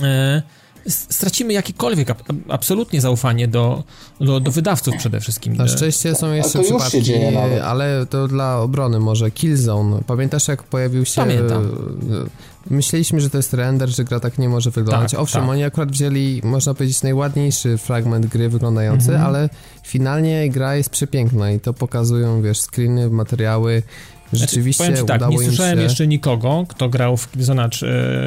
e, stracimy jakiekolwiek absolutnie zaufanie do, do, do, wydawców przede wszystkim. Na szczęście są jeszcze przypadki, ale to dla obrony może Killzone. Pamiętasz jak pojawił się... Pamiętam. E, myśleliśmy, że to jest render, że gra tak nie może wyglądać. Tak, Owszem, tak. oni akurat wzięli, można powiedzieć, najładniejszy fragment gry wyglądający, mhm. ale finalnie gra jest przepiękna i to pokazują, wiesz, screeny, materiały, znaczy, Rzeczywiście znaczy, tak, nie słyszałem się... jeszcze nikogo, kto grał w Killzone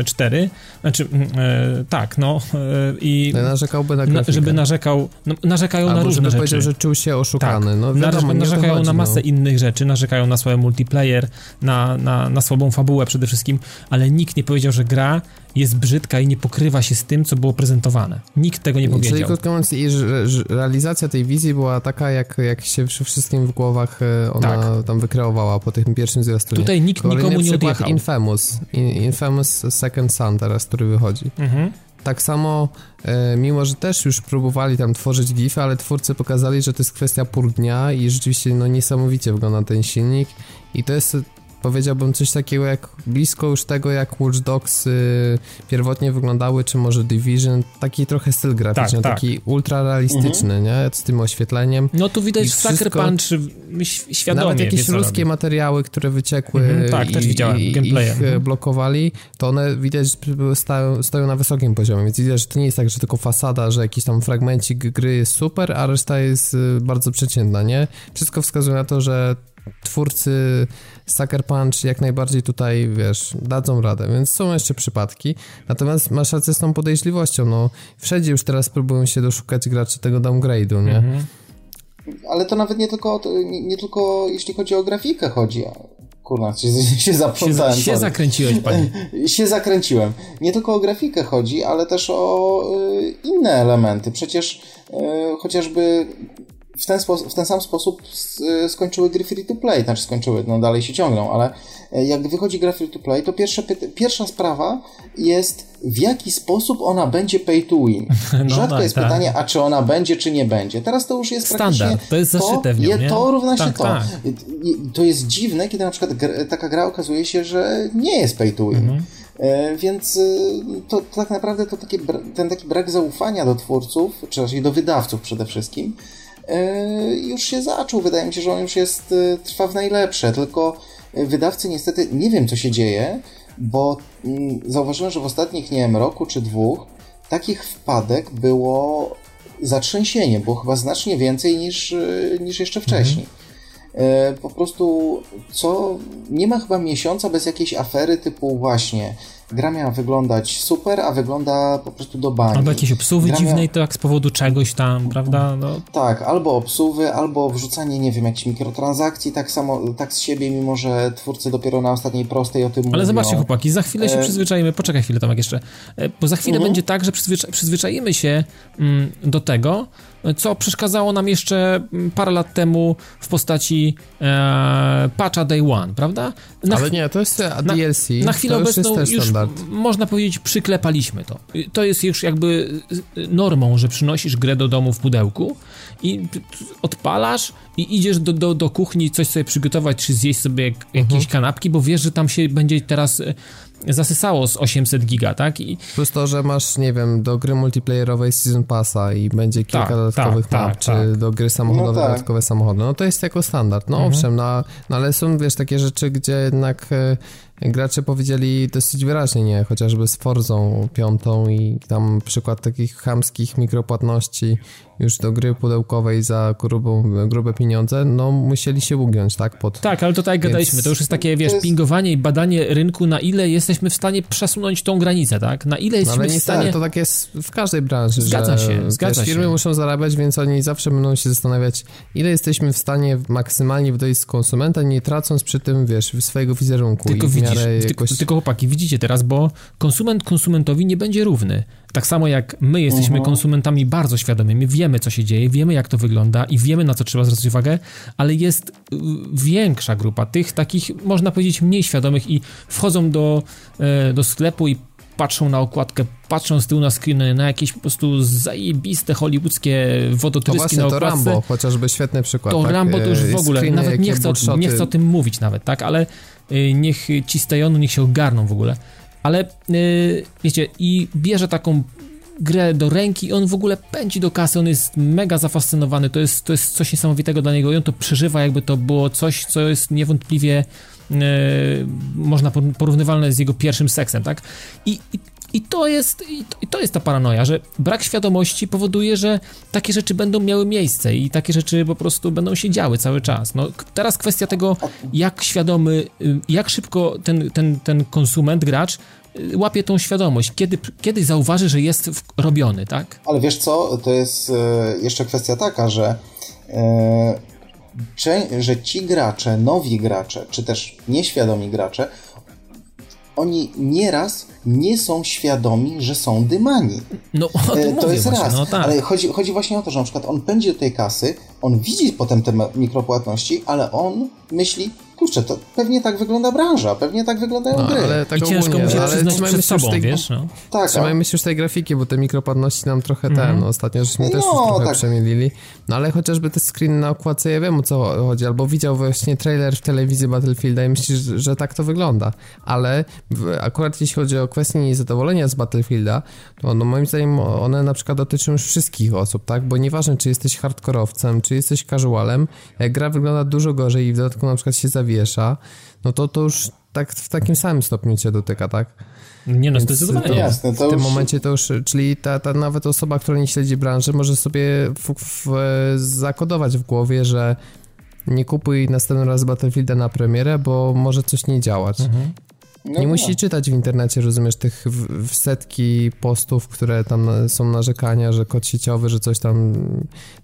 4, znaczy, mm, e, tak, no e, i... Narzekałby na grafikę. Żeby narzekał, no, narzekają Albo na różne żeby rzeczy. że czuł się oszukany, tak. no wiadomo, Narzekają chodzi, na masę no. innych rzeczy, narzekają na słaby multiplayer, na, na, na słabą fabułę przede wszystkim, ale nikt nie powiedział, że gra jest brzydka i nie pokrywa się z tym, co było prezentowane. Nikt tego nie powiedział. Czyli krótko mówiąc, realizacja tej wizji była taka, jak, jak się wszystkim w głowach e, ona tak. tam wykreowała po pierwszym zwiastunie. Tutaj nikt Kolejny nikomu nie odjechał. Infamous. Infamous Second Son teraz, który wychodzi. Mhm. Tak samo, e, mimo że też już próbowali tam tworzyć gify, ale twórcy pokazali, że to jest kwestia pół dnia i rzeczywiście no, niesamowicie wygląda ten silnik i to jest powiedziałbym coś takiego jak blisko już tego, jak Watch Dogs y, pierwotnie wyglądały, czy może Division, taki trochę styl graficzny, Tak, tak. taki ultra realistyczny, nie? Z tym oświetleniem. No tu widać Sucker wszystko- Punch świadomie Nawet jakieś robi. materiały, które wyciekły Mhm, tak, i, też widziałem, i, ich e, Mhm. blokowali, to one widać, że stoją, stoją na wysokim poziomie, więc widać, że to nie jest tak, że tylko fasada, że jakiś tam fragmencik gry jest super, a reszta jest y, bardzo przeciętna, nie? Wszystko wskazuje na to, że twórcy Sucker Punch jak najbardziej tutaj, wiesz, dadzą radę, więc są jeszcze przypadki. Natomiast masz rację z tą podejrzliwością, no wszędzie już teraz próbują się doszukać graczy tego downgrade'u, nie? Mhm. Ale to nawet nie tylko, to nie, nie tylko jeśli chodzi o grafikę chodzi. a- Kurna, się, się Się, zaplątałem. się sorry. zakręciłeś, panie. się zakręciłem. Nie tylko o grafikę chodzi, ale też o y, inne elementy. Przecież y, chociażby w ten, spo- w ten sam sposób y, skończyły gry free to play, znaczy skończyły, no dalej się ciągną, ale y, jak wychodzi gra free to play, to pierwsza, pierwsza sprawa jest w jaki sposób ona będzie pay to win. No Rzadko tak, jest tak. pytanie, a czy ona będzie, czy nie będzie. Teraz to już jest Standard, praktycznie to jest zaszyte w nią, je? To równa się Tak, to. tak. To jest dziwne, kiedy na przykład taka gra okazuje się, że nie jest pay to win. Mhm. E, Więc y, to tak naprawdę to takie, bra- ten taki brak zaufania do twórców, czy raczej do wydawców przede wszystkim, e, już się zaczął. Wydaje mi się, że on już jest, y, trwa w najlepsze, tylko y, wydawcy niestety, nie wiem co się dzieje, bo mm, zauważyłem, że w ostatnich, nie wiem, roku czy dwóch takich wpadek było zatrzęsienie, było chyba znacznie więcej niż, y, niż jeszcze wcześniej. E, po prostu co nie ma chyba miesiąca bez jakiejś afery typu właśnie gra miała wyglądać super, a wygląda po prostu do bani. Albo jakieś obsuwy Gra miała- dziwnej, to jak z powodu czegoś tam, prawda? No, Tak, albo obsuwy, albo wrzucanie, nie wiem, jakichś mikrotransakcji tak samo, tak z siebie, mimo że twórcy dopiero na ostatniej prostej o tym mówią. Ale zobaczcie, chłopaki, za chwilę się E, przyzwyczajimy. Poczekaj chwilę, Tomek, jeszcze. E, Bo za chwilę Mhm. będzie tak, że przyzwycza przyzwyczajimy się mm, do tego, co przeszkadzało nam jeszcze mm, parę lat temu w postaci e, patcha Day One, prawda? Na, Ale nie, to jest na- DLC, na chwilę to już obecną jest też już standard. można powiedzieć przyklepaliśmy to. Y, To jest już jakby y, normą, że przynosisz grę do domu w pudełku i odpalasz i idziesz do, do, do kuchni coś sobie przygotować, czy zjeść sobie jak- jakieś Mhm. kanapki, bo wiesz, że tam się będzie teraz y, zasysało z 800 giga, tak? I Plus to, że masz, nie wiem, do gry multiplayerowej Season Passa i będzie kilka Tak, dodatkowych tak, map, tak, czy tak. do gry samochodowej No tak. dodatkowe samochody. No to jest jako standard. No Mhm. owszem, no, no ale są, wiesz, takie rzeczy, gdzie jednak e, gracze powiedzieli dosyć wyraźnie nie, chociażby z Forzą piątą i tam przykład takich chamskich mikropłatności już do gry pudełkowej za grubą, grube pieniądze, no musieli się ugiąć, tak, pod... tak, ale to tak jak Więc- gadaliśmy, to już jest takie, wiesz, jest- pingowanie i badanie rynku, na ile jesteśmy w stanie przesunąć tą granicę, tak? Na ile No jesteśmy ale w stanie... to tak jest w każdej branży, Zgadza że się, zgadza wiesz, firmy się. muszą zarabiać, więc oni zawsze będą się zastanawiać, ile jesteśmy w stanie maksymalnie wdojść z konsumenta, nie tracąc przy tym, wiesz, swojego wizerunku Tylko i w widzisz, jakoś... tylko chłopaki, widzicie teraz, bo konsument konsumentowi nie będzie równy. Tak samo jak my jesteśmy Mhm. konsumentami bardzo świadomymi, wiemy co się dzieje, wiemy jak to wygląda i wiemy na co trzeba zwracać uwagę, ale jest y, większa grupa tych takich, można powiedzieć, mniej świadomych i wchodzą do, e, do sklepu i patrzą na okładkę, patrzą z tyłu na screen na jakieś po prostu zajebiste hollywoodzkie To wodotryski właśnie, na to okładce. Rambo, chociażby świetny przykład. To tak? Rambo to już w E, ogóle, screeny, nawet nie chcę, nie chcę o tym mówić nawet, tak, ale niech ci z Tejonu, niech się ogarną w ogóle, ale y, wiecie, i bierze taką grę do ręki i on w ogóle pędzi do kasy, on jest mega zafascynowany, to jest, to jest coś niesamowitego dla niego i on to przeżywa jakby to było coś, co jest niewątpliwie y, można por- porównywalne z jego pierwszym seksem, tak, i, i i to, jest, i to, jest ta paranoja, że brak świadomości powoduje, że takie rzeczy będą miały miejsce i takie rzeczy po prostu będą się działy cały czas. No, teraz kwestia tego, jak świadomy, y, jak szybko ten, ten, ten konsument, gracz y, łapie tą świadomość, kiedy, kiedy zauważy, że jest robiony, tak? Ale wiesz co, to jest e, jeszcze kwestia taka, że, że ci gracze, nowi gracze, czy też nieświadomi gracze, oni nieraz nie są świadomi, że są dymani. No, o E, To jest właśnie, raz, no tak. ale chodzi, chodzi właśnie o to, że na przykład on pędzi do tej kasy, on widzi potem te mikropłatności, ale on myśli, kurczę, to pewnie tak wygląda branża, pewnie tak wyglądają No, gry. ale tak I ciężko ogólnie, mu się ale przyznać przed sobą, tej, wiesz, no. tak, a- Trzymajmy się już tej grafiki, bo te mikropłatności nam trochę ten, no, ostatnio żeśmy też No, już trochę tak. przemielili. No ale chociażby te screen na okładce, ja wiem o co chodzi, albo widział właśnie trailer w telewizji Battlefielda i myślisz, że tak to wygląda. Ale akurat jeśli chodzi o kwestię niezadowolenia z Battlefielda, to no, moim zdaniem one na przykład dotyczą już wszystkich osób, tak? Bo nieważne, czy jesteś hardkorowcem, czy jesteś casualem, gra wygląda dużo gorzej i w dodatku na przykład się zawiesza, no to to już tak w takim samym stopniu cię dotyka, tak? Nie no, Więc zdecydowanie. to- Jasne, to w tym już- momencie to już, czyli ta, ta nawet osoba, która nie śledzi branży, może sobie w, w, zakodować w głowie, że nie kupuj następnym raz Battlefielda na premierę, bo może coś nie działać. No nie tak. musi czytać w internecie, rozumiesz, tych w, w setki postów, które tam są narzekania, że kod sieciowy, że coś tam,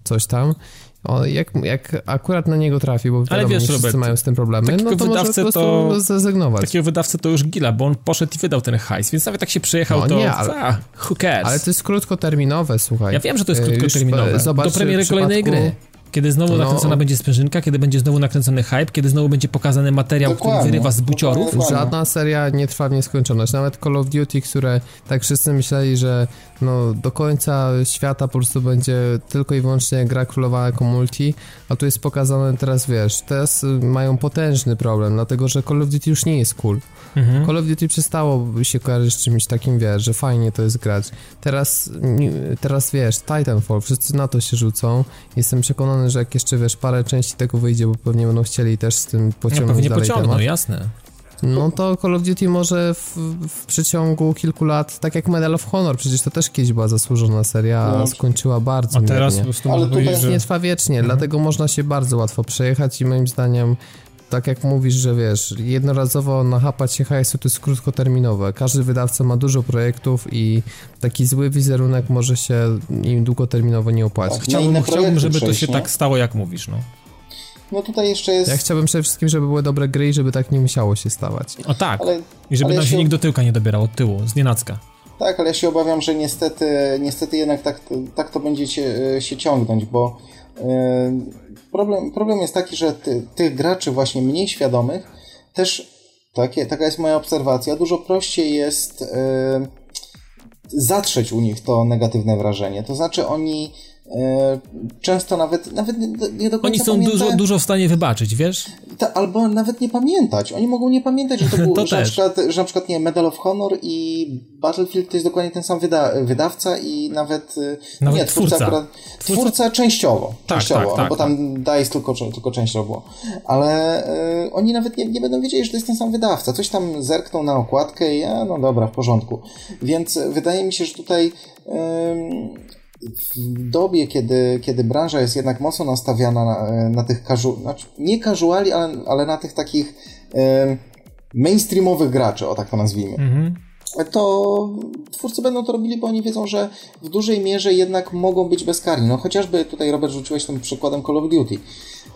coś tam. O, jak, jak akurat na niego trafi, bo wiadomo, wiesz, Robert, mają z tym problemy, no to może po wydawcę prostu to- zrezygnować. Takiego wydawcy to już gila, bo on poszedł i wydał ten hajs, więc nawet jak się przejechał, No to nie, ale- a, who cares? Ale to jest krótkoterminowe, słuchaj. Ja wiem, że to jest E, już, krótkoterminowe. e, Zobacz, Do premiery kolejnej gry. Kiedy znowu No. nakręcona będzie sprężynka, kiedy będzie znowu nakręcony hype, kiedy znowu będzie pokazany materiał, który Dokładnie. wyrywa z buciorów. Dokładnie. Żadna seria nie trwa w nieskończoność. Nawet Call of Duty, które tak wszyscy myśleli, że no, do końca świata po prostu będzie tylko i wyłącznie gra królowa jako multi, a tu jest pokazane teraz, wiesz, teraz mają potężny problem, dlatego że Call of Duty już nie jest cool. Mhm. Call of Duty przestało się kojarzyć z czymś takim, wiesz, że fajnie to jest grać. Teraz, teraz wiesz, Titanfall, wszyscy na to się rzucą. Jestem przekonany, że jak jeszcze, wiesz, parę części tego wyjdzie, bo pewnie będą chcieli też z tym No, pociągnąć pewnie dalej pociągną, temat. jasne. No to Call of Duty może w, w przeciągu kilku lat, tak jak Medal of Honor, przecież to też kiedyś była zasłużona seria, a No. skończyła bardzo A teraz po prostu Ale powiedzieć, Nie trwa wiecznie, dlatego można się bardzo łatwo przejechać i moim zdaniem tak jak mówisz, że wiesz, jednorazowo nachapać się hajsu to jest krótkoterminowe. Każdy wydawca ma dużo projektów i taki zły wizerunek może się im długoterminowo nie opłacić. Tak. Chciałbym, chciałbym żeby to się nie? tak stało, jak mówisz, no. No tutaj jeszcze jest... Ja chciałbym przede wszystkim, żeby były dobre gry i żeby tak nie musiało się stawać. O tak. Ale, I żeby nam się nikt do tyłka nie dobierał od tyłu, z nienacka. tak, ale ja się obawiam, że niestety, niestety jednak tak, tak to będzie się, się ciągnąć, bo e, problem, problem jest taki, że ty, tych graczy właśnie mniej świadomych też, takie, taka jest moja obserwacja, dużo prościej jest e, zatrzeć u nich to negatywne wrażenie. To znaczy oni często nawet, nawet nie, do końca Oni są dużo, dużo w stanie wybaczyć, wiesz? Ta, albo nawet nie pamiętać. Oni mogą nie pamiętać, że to był, To że, na przykład, że na przykład nie Medal of Honor i Battlefield to jest dokładnie ten sam wyda wydawca i nawet, y, Nawet nie, twórca, twórca. Akurat, Twórca- twórca, częściowo, Tak, częściowo, tak, no tak, bo tam DICE tylko, tylko częściowo było. Ale y, oni nawet nie, nie będą wiedzieli, że to jest ten sam wydawca. Coś tam zerkną na okładkę i a, no dobra, w porządku. Więc wydaje mi się, że tutaj ym, w dobie, kiedy, kiedy branża jest jednak mocno nastawiana na, na tych casual, znaczy nie casuali, ale, ale na tych takich em, mainstreamowych graczy, o tak to nazwijmy, Mhm. to twórcy będą to robili, bo oni wiedzą, że w dużej mierze jednak mogą być bezkarni. No chociażby tutaj, Robert, rzuciłeś tym przykładem Call of Duty.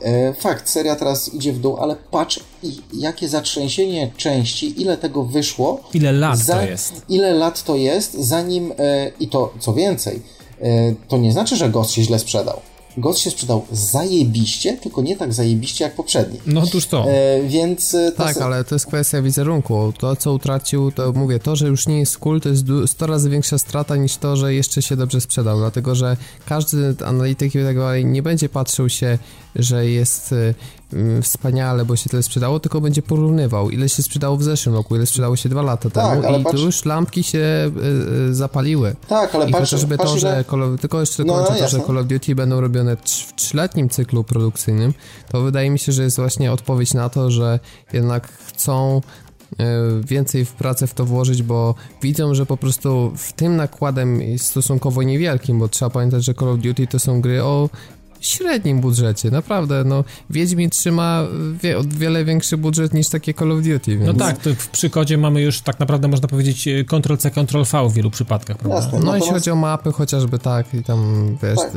E, Fakt, seria teraz idzie w dół, ale patrz, i- jakie zatrzęsienie części, ile tego wyszło. Ile lat za- to jest? Ile lat to jest, zanim, e, i to co więcej, e, to nie znaczy, że Ghost się źle sprzedał. Ghost się sprzedał zajebiście, tylko nie tak zajebiście jak poprzedni. No otóż to. E, więc e, ta Tak, se- ale to jest kwestia wizerunku. To, co utracił, to mówię, to, że już nie jest cool, to jest du- 100 razy większa strata niż to, że jeszcze się dobrze sprzedał, dlatego że każdy analityk i tak dalej nie będzie patrzył się, że jest y, wspaniale, bo się tyle sprzedało, tylko będzie porównywał, ile się sprzedało w zeszłym roku, ile sprzedało się dwa lata Tak, temu i patrz- tu już lampki się y, y, zapaliły. tak, ale I patrz, chociażby patrz to, ile- że Call of, tylko jeszcze No, kończę no, to, że jasne. Call of Duty będą robione w trzyletnim cyklu produkcyjnym, to wydaje mi się, że jest właśnie odpowiedź na to, że jednak chcą więcej w pracę w to włożyć, bo widzą, że po prostu w tym nakładem stosunkowo niewielkim, bo trzeba pamiętać, że Call of Duty to są gry o średnim budżecie, naprawdę, no Wiedźmin trzyma wie, o wiele większy budżet niż takie Call of Duty, więc... No tak, to w przykodzie mamy już tak naprawdę można powiedzieć e, Ctrl-C, Ctrl-V w wielu przypadkach, prawda? Jasne. No jeśli Natomiast- chodzi o mapy chociażby tak i tam wiesz, Tak.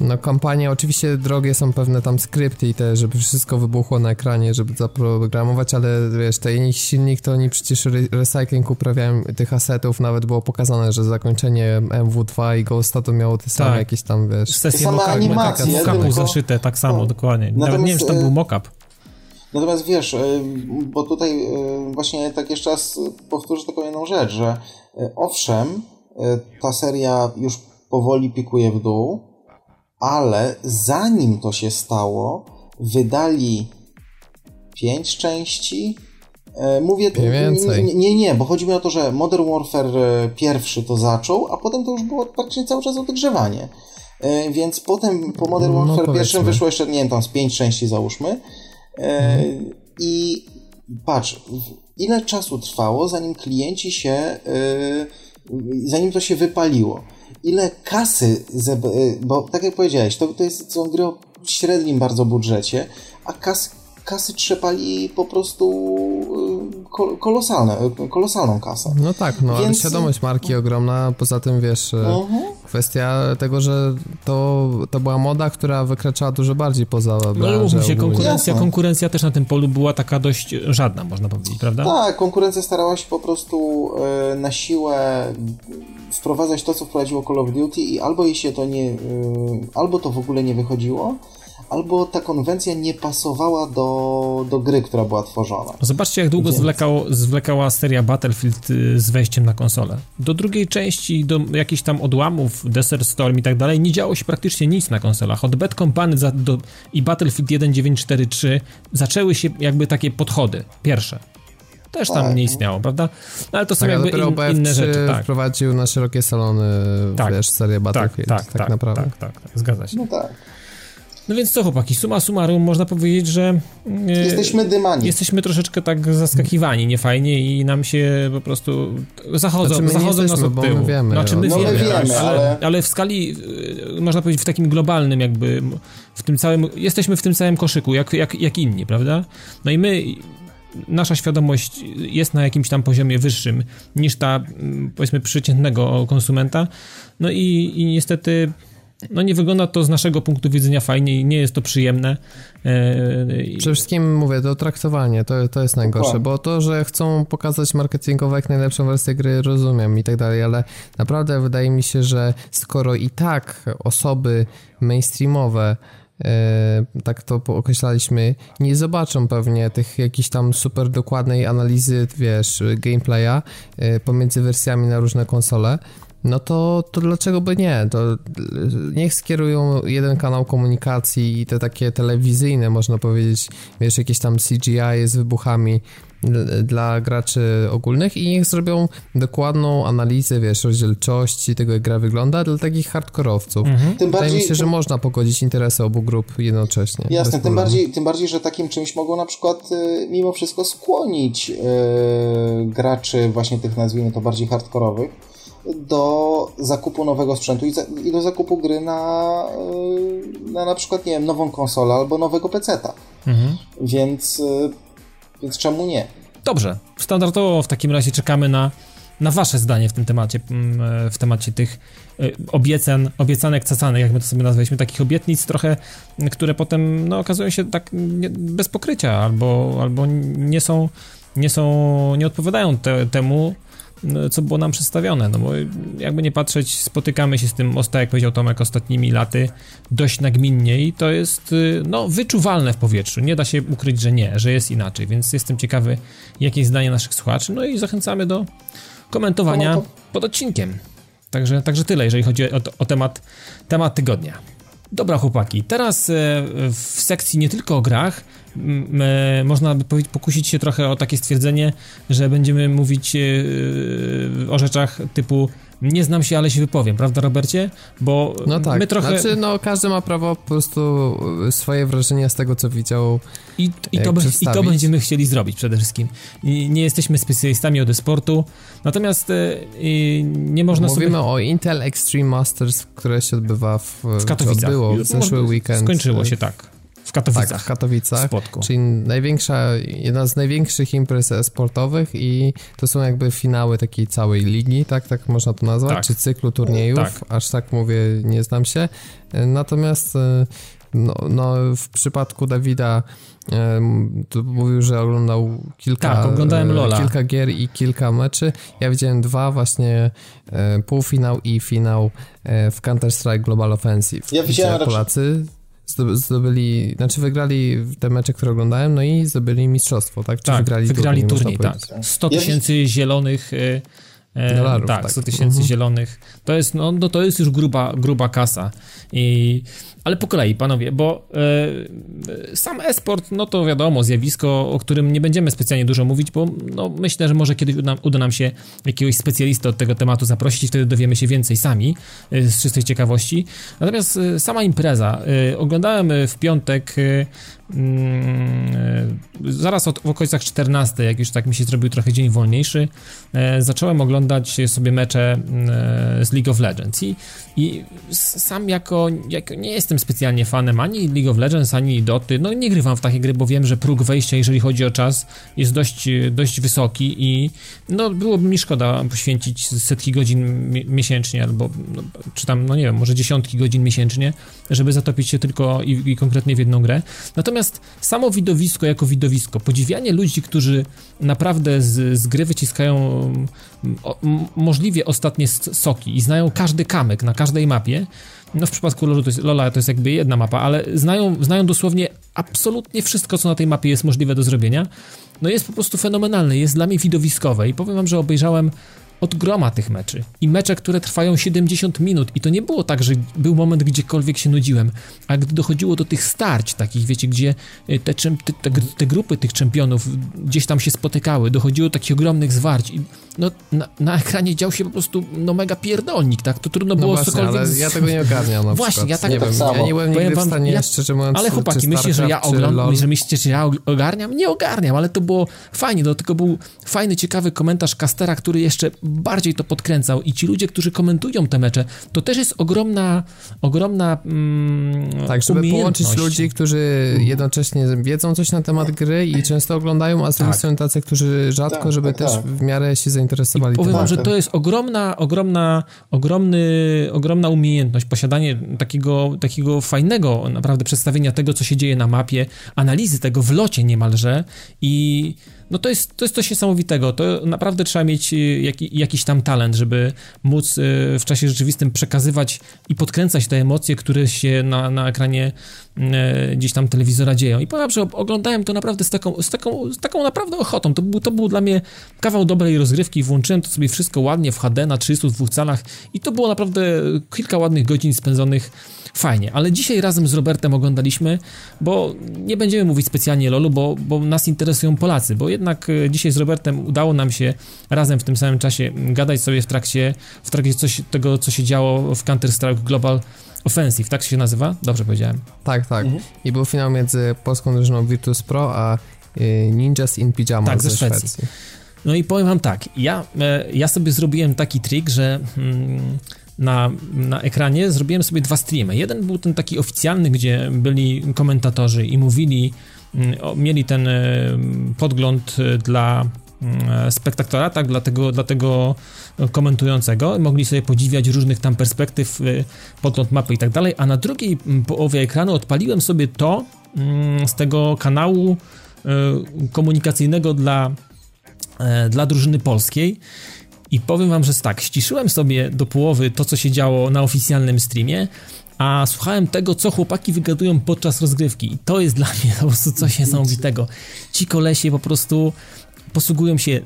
No kampanie, oczywiście drogie są pewne tam skrypty i te, żeby wszystko wybuchło na ekranie, żeby zaprogramować, ale wiesz, ten ich silnik to oni przecież re recycling uprawiają tych asetów, nawet było pokazane, że zakończenie MW2 i Ghosta to miało te same Tak. jakieś tam, wiesz... Sesje animacje, mock-upu tylko- zaszyte tak samo, No. dokładnie. Nawet Natomiast, nie wiem, czy tam e, był mock-up. Natomiast wiesz, y, bo tutaj y, właśnie tak jeszcze raz powtórzę taką jedną rzecz, że owszem, ta seria już powoli pikuje w dół, ale zanim to się stało, wydali pięć części. Mówię nie, nie, nie, bo chodzi mi o to, że Modern Warfare pierwszy to zaczął, a potem to już było praktycznie cały czas odgrzewanie. Więc potem po Modern no, Warfare no, pierwszym wyszło jeszcze, nie wiem, tam z pięć części załóżmy. E, I patrz, ile czasu trwało, zanim klienci się, e, zanim to się wypaliło. Ile kasy, e, bo tak jak powiedziałeś, to, to jest, są gry o średnim bardzo budżecie, a kas, kasy trzepali po prostu kolosalne, kolosalną kasę. No tak, no Więc... ale świadomość marki ogromna, poza tym wiesz, uh-huh. kwestia tego, że to, to była moda, która wykraczała dużo bardziej poza No ale mówmy się, konkurencja, konkurencja też na tym polu była taka dość żadna, można powiedzieć, prawda? Tak, konkurencja starała się po prostu na siłę wprowadzać to, co wprowadziło Call of Duty i albo jej się to nie, albo to w ogóle nie wychodziło, albo ta konwencja nie pasowała do, do gry, która była tworzona. Zobaczcie, jak długo zwlekał, zwlekała seria Battlefield y, z wejściem na konsolę. Do drugiej części, do jakichś tam odłamów, Desert Storm i tak dalej, nie działo się praktycznie nic na konsolach. Od Bad Company za, do, i Battlefield 1943 zaczęły się jakby takie podchody, pierwsze też tam tak. nie istniało, prawda? No, ale to są tak, jakby in, inne rzeczy. Tak. wprowadził na szerokie salony, tak. wiesz, serię tak, Battlefield, tak, tak, tak, naprawdę. Tak, tak, tak, zgadza się. No tak. No więc co chłopaki, suma summarum można powiedzieć, że... E, jesteśmy dymani. Jesteśmy troszeczkę tak zaskakiwani, niefajnie i nam się po prostu zachodzą, znaczy zachodzą nas od tyłu. Wiemy, znaczy my no wiemy, wiemy ale, ale... ale w skali, e, można powiedzieć w takim globalnym jakby, w tym całym, jesteśmy w tym całym koszyku, jak, jak, jak inni, prawda? No i my nasza świadomość jest na jakimś tam poziomie wyższym niż ta, powiedzmy, przeciętnego konsumenta. No i, i niestety no nie wygląda to z naszego punktu widzenia fajnie i nie jest to przyjemne. E, Przede wszystkim mówię, to traktowanie, to, to jest najgorsze, bo to, że chcą pokazać marketingowo jak najlepszą wersję gry, rozumiem i tak dalej, ale naprawdę wydaje mi się, że skoro i tak osoby mainstreamowe e, tak to określaliśmy, nie zobaczą pewnie tych jakiejś tam super dokładnej analizy, wiesz, gameplaya e, pomiędzy wersjami na różne konsole, no to, to dlaczego by nie? To niech skierują jeden kanał komunikacji i te takie telewizyjne, można powiedzieć, wiesz, jakieś tam CGI z wybuchami dla graczy ogólnych i niech zrobią dokładną analizę, wiesz, rozdzielczości tego, jak gra wygląda dla takich hardkorowców. Mhm. Tym Wydaje bardziej, mi się, że tym... można pogodzić interesy obu grup jednocześnie. Jasne, tym bardziej, tym bardziej, że takim czymś mogą na przykład y, mimo wszystko skłonić yy, graczy właśnie tych, nazwijmy to, bardziej hardkorowych do zakupu nowego sprzętu i, za, i do zakupu gry na, y, na na przykład, nie wiem, nową konsolę albo nowego peceta. Mhm. Więc, y, więc czemu nie? Dobrze. Standardowo w takim razie czekamy na, na wasze zdanie w tym temacie, mm, w temacie tych y, obiecan, obiecanek, cacanek, jak my to sobie nazwaliśmy, takich obietnic trochę, które potem no, okazują się tak bez pokrycia albo, albo nie są, nie są, nie odpowiadają te, temu, co było nam przedstawione, no bo jakby nie patrzeć, spotykamy się z tym, tak jak powiedział Tomek, ostatnimi laty dość nagminnie i to jest, y, no, wyczuwalne w powietrzu, nie da się ukryć, że nie, że jest inaczej, więc jestem ciekawy, jakie jest zdanie naszych słuchaczy, no i zachęcamy do komentowania pod odcinkiem. Także, także tyle, jeżeli chodzi o, o temat, temat tygodnia. Dobra, chłopaki, teraz e, w sekcji nie tylko o grach, e, można by pokusić się trochę o takie stwierdzenie, że będziemy mówić e, o rzeczach typu nie znam się, ale się wypowiem, prawda Robercie? Bo no tak. my trochę... Znaczy, no każdy ma prawo po prostu swoje wrażenia z tego, co widział I, i, to, be, i to będziemy chcieli zrobić przede wszystkim. I nie jesteśmy specjalistami od sportu, natomiast e, nie można Mówimy sobie... o Intel Extreme Masters, które się odbywa w... W Katowicach. Odbyło w zeszły weekend. Skończyło się, tak. W Katowicach. Tak, w Katowicach. Spotku. Czyli największa, jedna z największych imprez sportowych i to są jakby finały takiej całej ligi, tak, tak można to nazwać, tak. czy cyklu turniejów. Tak. Aż tak mówię, nie znam się. Natomiast e, no, no w przypadku Dawida to mówił, że oglądał kilka, tak, oglądałem Lola. kilka gier i kilka meczy. Ja widziałem dwa, właśnie e, półfinał i finał e, w Counter-Strike Global Offensive. Ja widziałem Polacy zdobyli, znaczy wygrali te mecze, które oglądałem, no i zdobyli mistrzostwo, tak? Czy tak, wygrali, wygrali turniej, turniej tak. 100 tysięcy zielonych y, E, Dolarów, tak, 100 tak. tysięcy mhm. zielonych. To jest, no, no, to jest już gruba, gruba kasa. I, ale po kolei, panowie, bo e, sam esport, no to wiadomo, zjawisko, o którym nie będziemy specjalnie dużo mówić, bo no, myślę, że może kiedyś uda, uda nam się jakiegoś specjalistę od tego tematu zaprosić i wtedy dowiemy się więcej sami, e, z czystej ciekawości. Natomiast e, sama impreza. Oglądałem w piątek mm, zaraz od, w okolicach 14, jak już tak mi się zrobił trochę dzień wolniejszy, zacząłem oglądać sobie mecze z League of Legends i, i sam jako, jako nie jestem specjalnie fanem ani League of Legends, ani Doty, no nie grywam w takie gry, bo wiem, że próg wejścia, jeżeli chodzi o czas, jest dość, dość wysoki i no byłoby mi szkoda poświęcić setki godzin miesięcznie, albo no, czy tam, no nie wiem, może dziesiątki godzin miesięcznie, żeby zatopić się tylko i, i konkretnie w jedną grę. Natomiast samo widowisko jako widowisko, podziwianie ludzi, którzy naprawdę z, z gry wyciskają o, możliwie ostatnie soki i znają każdy kamyk na każdej mapie, no w przypadku Lola to jest, Lola to jest jakby jedna mapa, ale znają, znają dosłownie absolutnie wszystko, co na tej mapie jest możliwe do zrobienia, no jest po prostu fenomenalne, jest dla mnie widowiskowe i powiem wam, że obejrzałem od groma tych meczy. I mecze, które trwają 70 minut. I to nie było tak, że był moment, gdziekolwiek się nudziłem. A gdy dochodziło do tych starć takich, wiecie, gdzie e, te, te, te, te grupy tych czempionów gdzieś tam się spotykały, dochodziło do takich ogromnych zwarć i no, na, na, ekranie dział się po prostu no mega pierdolnik, tak? To trudno no było właśnie, cokolwiek... ale ja tego nie ogarniam na Właśnie, ja tak, nie tak wiem, samo. Ja nie byłem nigdy wam, w stanie, ja, szczerze mówiąc, Ale chłopaki, myślicie, że ja oglądam, że myślicie, że ja ogarniam? Nie ogarniam, ale to było fajnie, do tego był fajny, ciekawy komentarz Castera, który jeszcze bardziej to podkręcał i ci ludzie, którzy komentują te mecze, to też jest ogromna, ogromna mm, Tak, żeby połączyć ludzi, którzy jednocześnie wiedzą coś na temat gry i często oglądają, a z drugiej tak. strony tacy, którzy rzadko, tak, żeby tak, też tak. w miarę się zainteresowali. I powiem wam, że to jest ogromna, ogromna, ogromny, ogromna umiejętność, posiadanie takiego, takiego fajnego naprawdę przedstawienia tego, co się dzieje na mapie, analizy tego w locie niemalże i no to jest, to jest coś niesamowitego. To naprawdę trzeba mieć y, jak, jakiś tam talent, żeby móc y, w czasie rzeczywistym przekazywać i podkręcać te emocje, które się na, na ekranie gdzieś tam telewizora dzieją. I powiem, oglądałem to naprawdę z taką, z taką, z taką naprawdę ochotą. To był, to był dla mnie kawał dobrej rozgrywki. Włączyłem to sobie wszystko ładnie w HD na 32 calach i to było naprawdę kilka ładnych godzin spędzonych fajnie. Ale dzisiaj razem z Robertem oglądaliśmy, bo nie będziemy mówić specjalnie LoLu, bo, bo nas interesują Polacy, bo jednak e, dzisiaj z Robertem udało nam się razem w tym samym czasie gadać sobie w trakcie, w trakcie coś, tego, co się działo w Counter-Strike Global Offensive, tak się nazywa? Dobrze powiedziałem. Tak, tak. Mhm. I był finał między polską drużyną Virtus Pro a y, Ninjas in Pyjamas tak, ze, ze Szwecji. Szwecji. No i powiem wam tak, ja, e, ja sobie zrobiłem taki trik, że hmm, na, na ekranie zrobiłem sobie dwa streamy. Jeden był ten taki oficjalny, gdzie byli komentatorzy i mówili, mm, mieli ten e, podgląd e, dla mm, spektaktora, tak, dla tego, dla tego komentującego, mogli sobie podziwiać różnych tam perspektyw, e, podgląd mapy i tak dalej, a na drugiej mm, połowie ekranu odpaliłem sobie to z tego kanału komunikacyjnego dla, dla drużyny polskiej i powiem wam, że tak, ściszyłem sobie do połowy to, co się działo na oficjalnym streamie, a słuchałem tego, co chłopaki wygadują podczas rozgrywki. I to jest dla mnie po prostu coś niesamowitego. Ci kolesie po prostu posługują się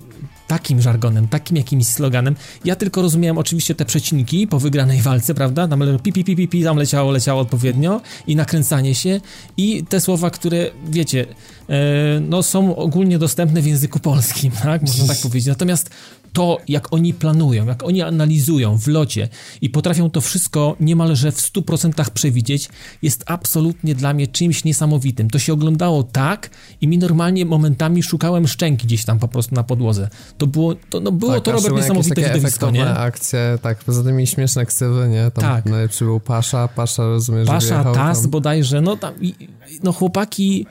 takim żargonem, takim jakimś sloganem. Ja tylko rozumiałem oczywiście te przecinki po wygranej walce, prawda? Tam pi, pi, pi, pi, pi tam leciało, leciało odpowiednio i nakręcanie się i te słowa, które, wiecie, e, no są ogólnie dostępne w języku polskim, tak? Można tak powiedzieć. Natomiast to, jak oni planują, jak oni analizują w locie i potrafią to wszystko niemalże w 100% przewidzieć, jest absolutnie dla mnie czymś niesamowitym. To się oglądało tak i mi normalnie momentami szukałem szczęki gdzieś tam po prostu na podłodze. To było, to, no było tak, to Robert niesamowite widowisko, nie? akcje, tak, poza tymi śmieszne ksywy, nie? Tam tak. najlepszy był Pasza, Pasza rozumiesz, Pasza, Tas tam... bodajże, no tam, no chłopaki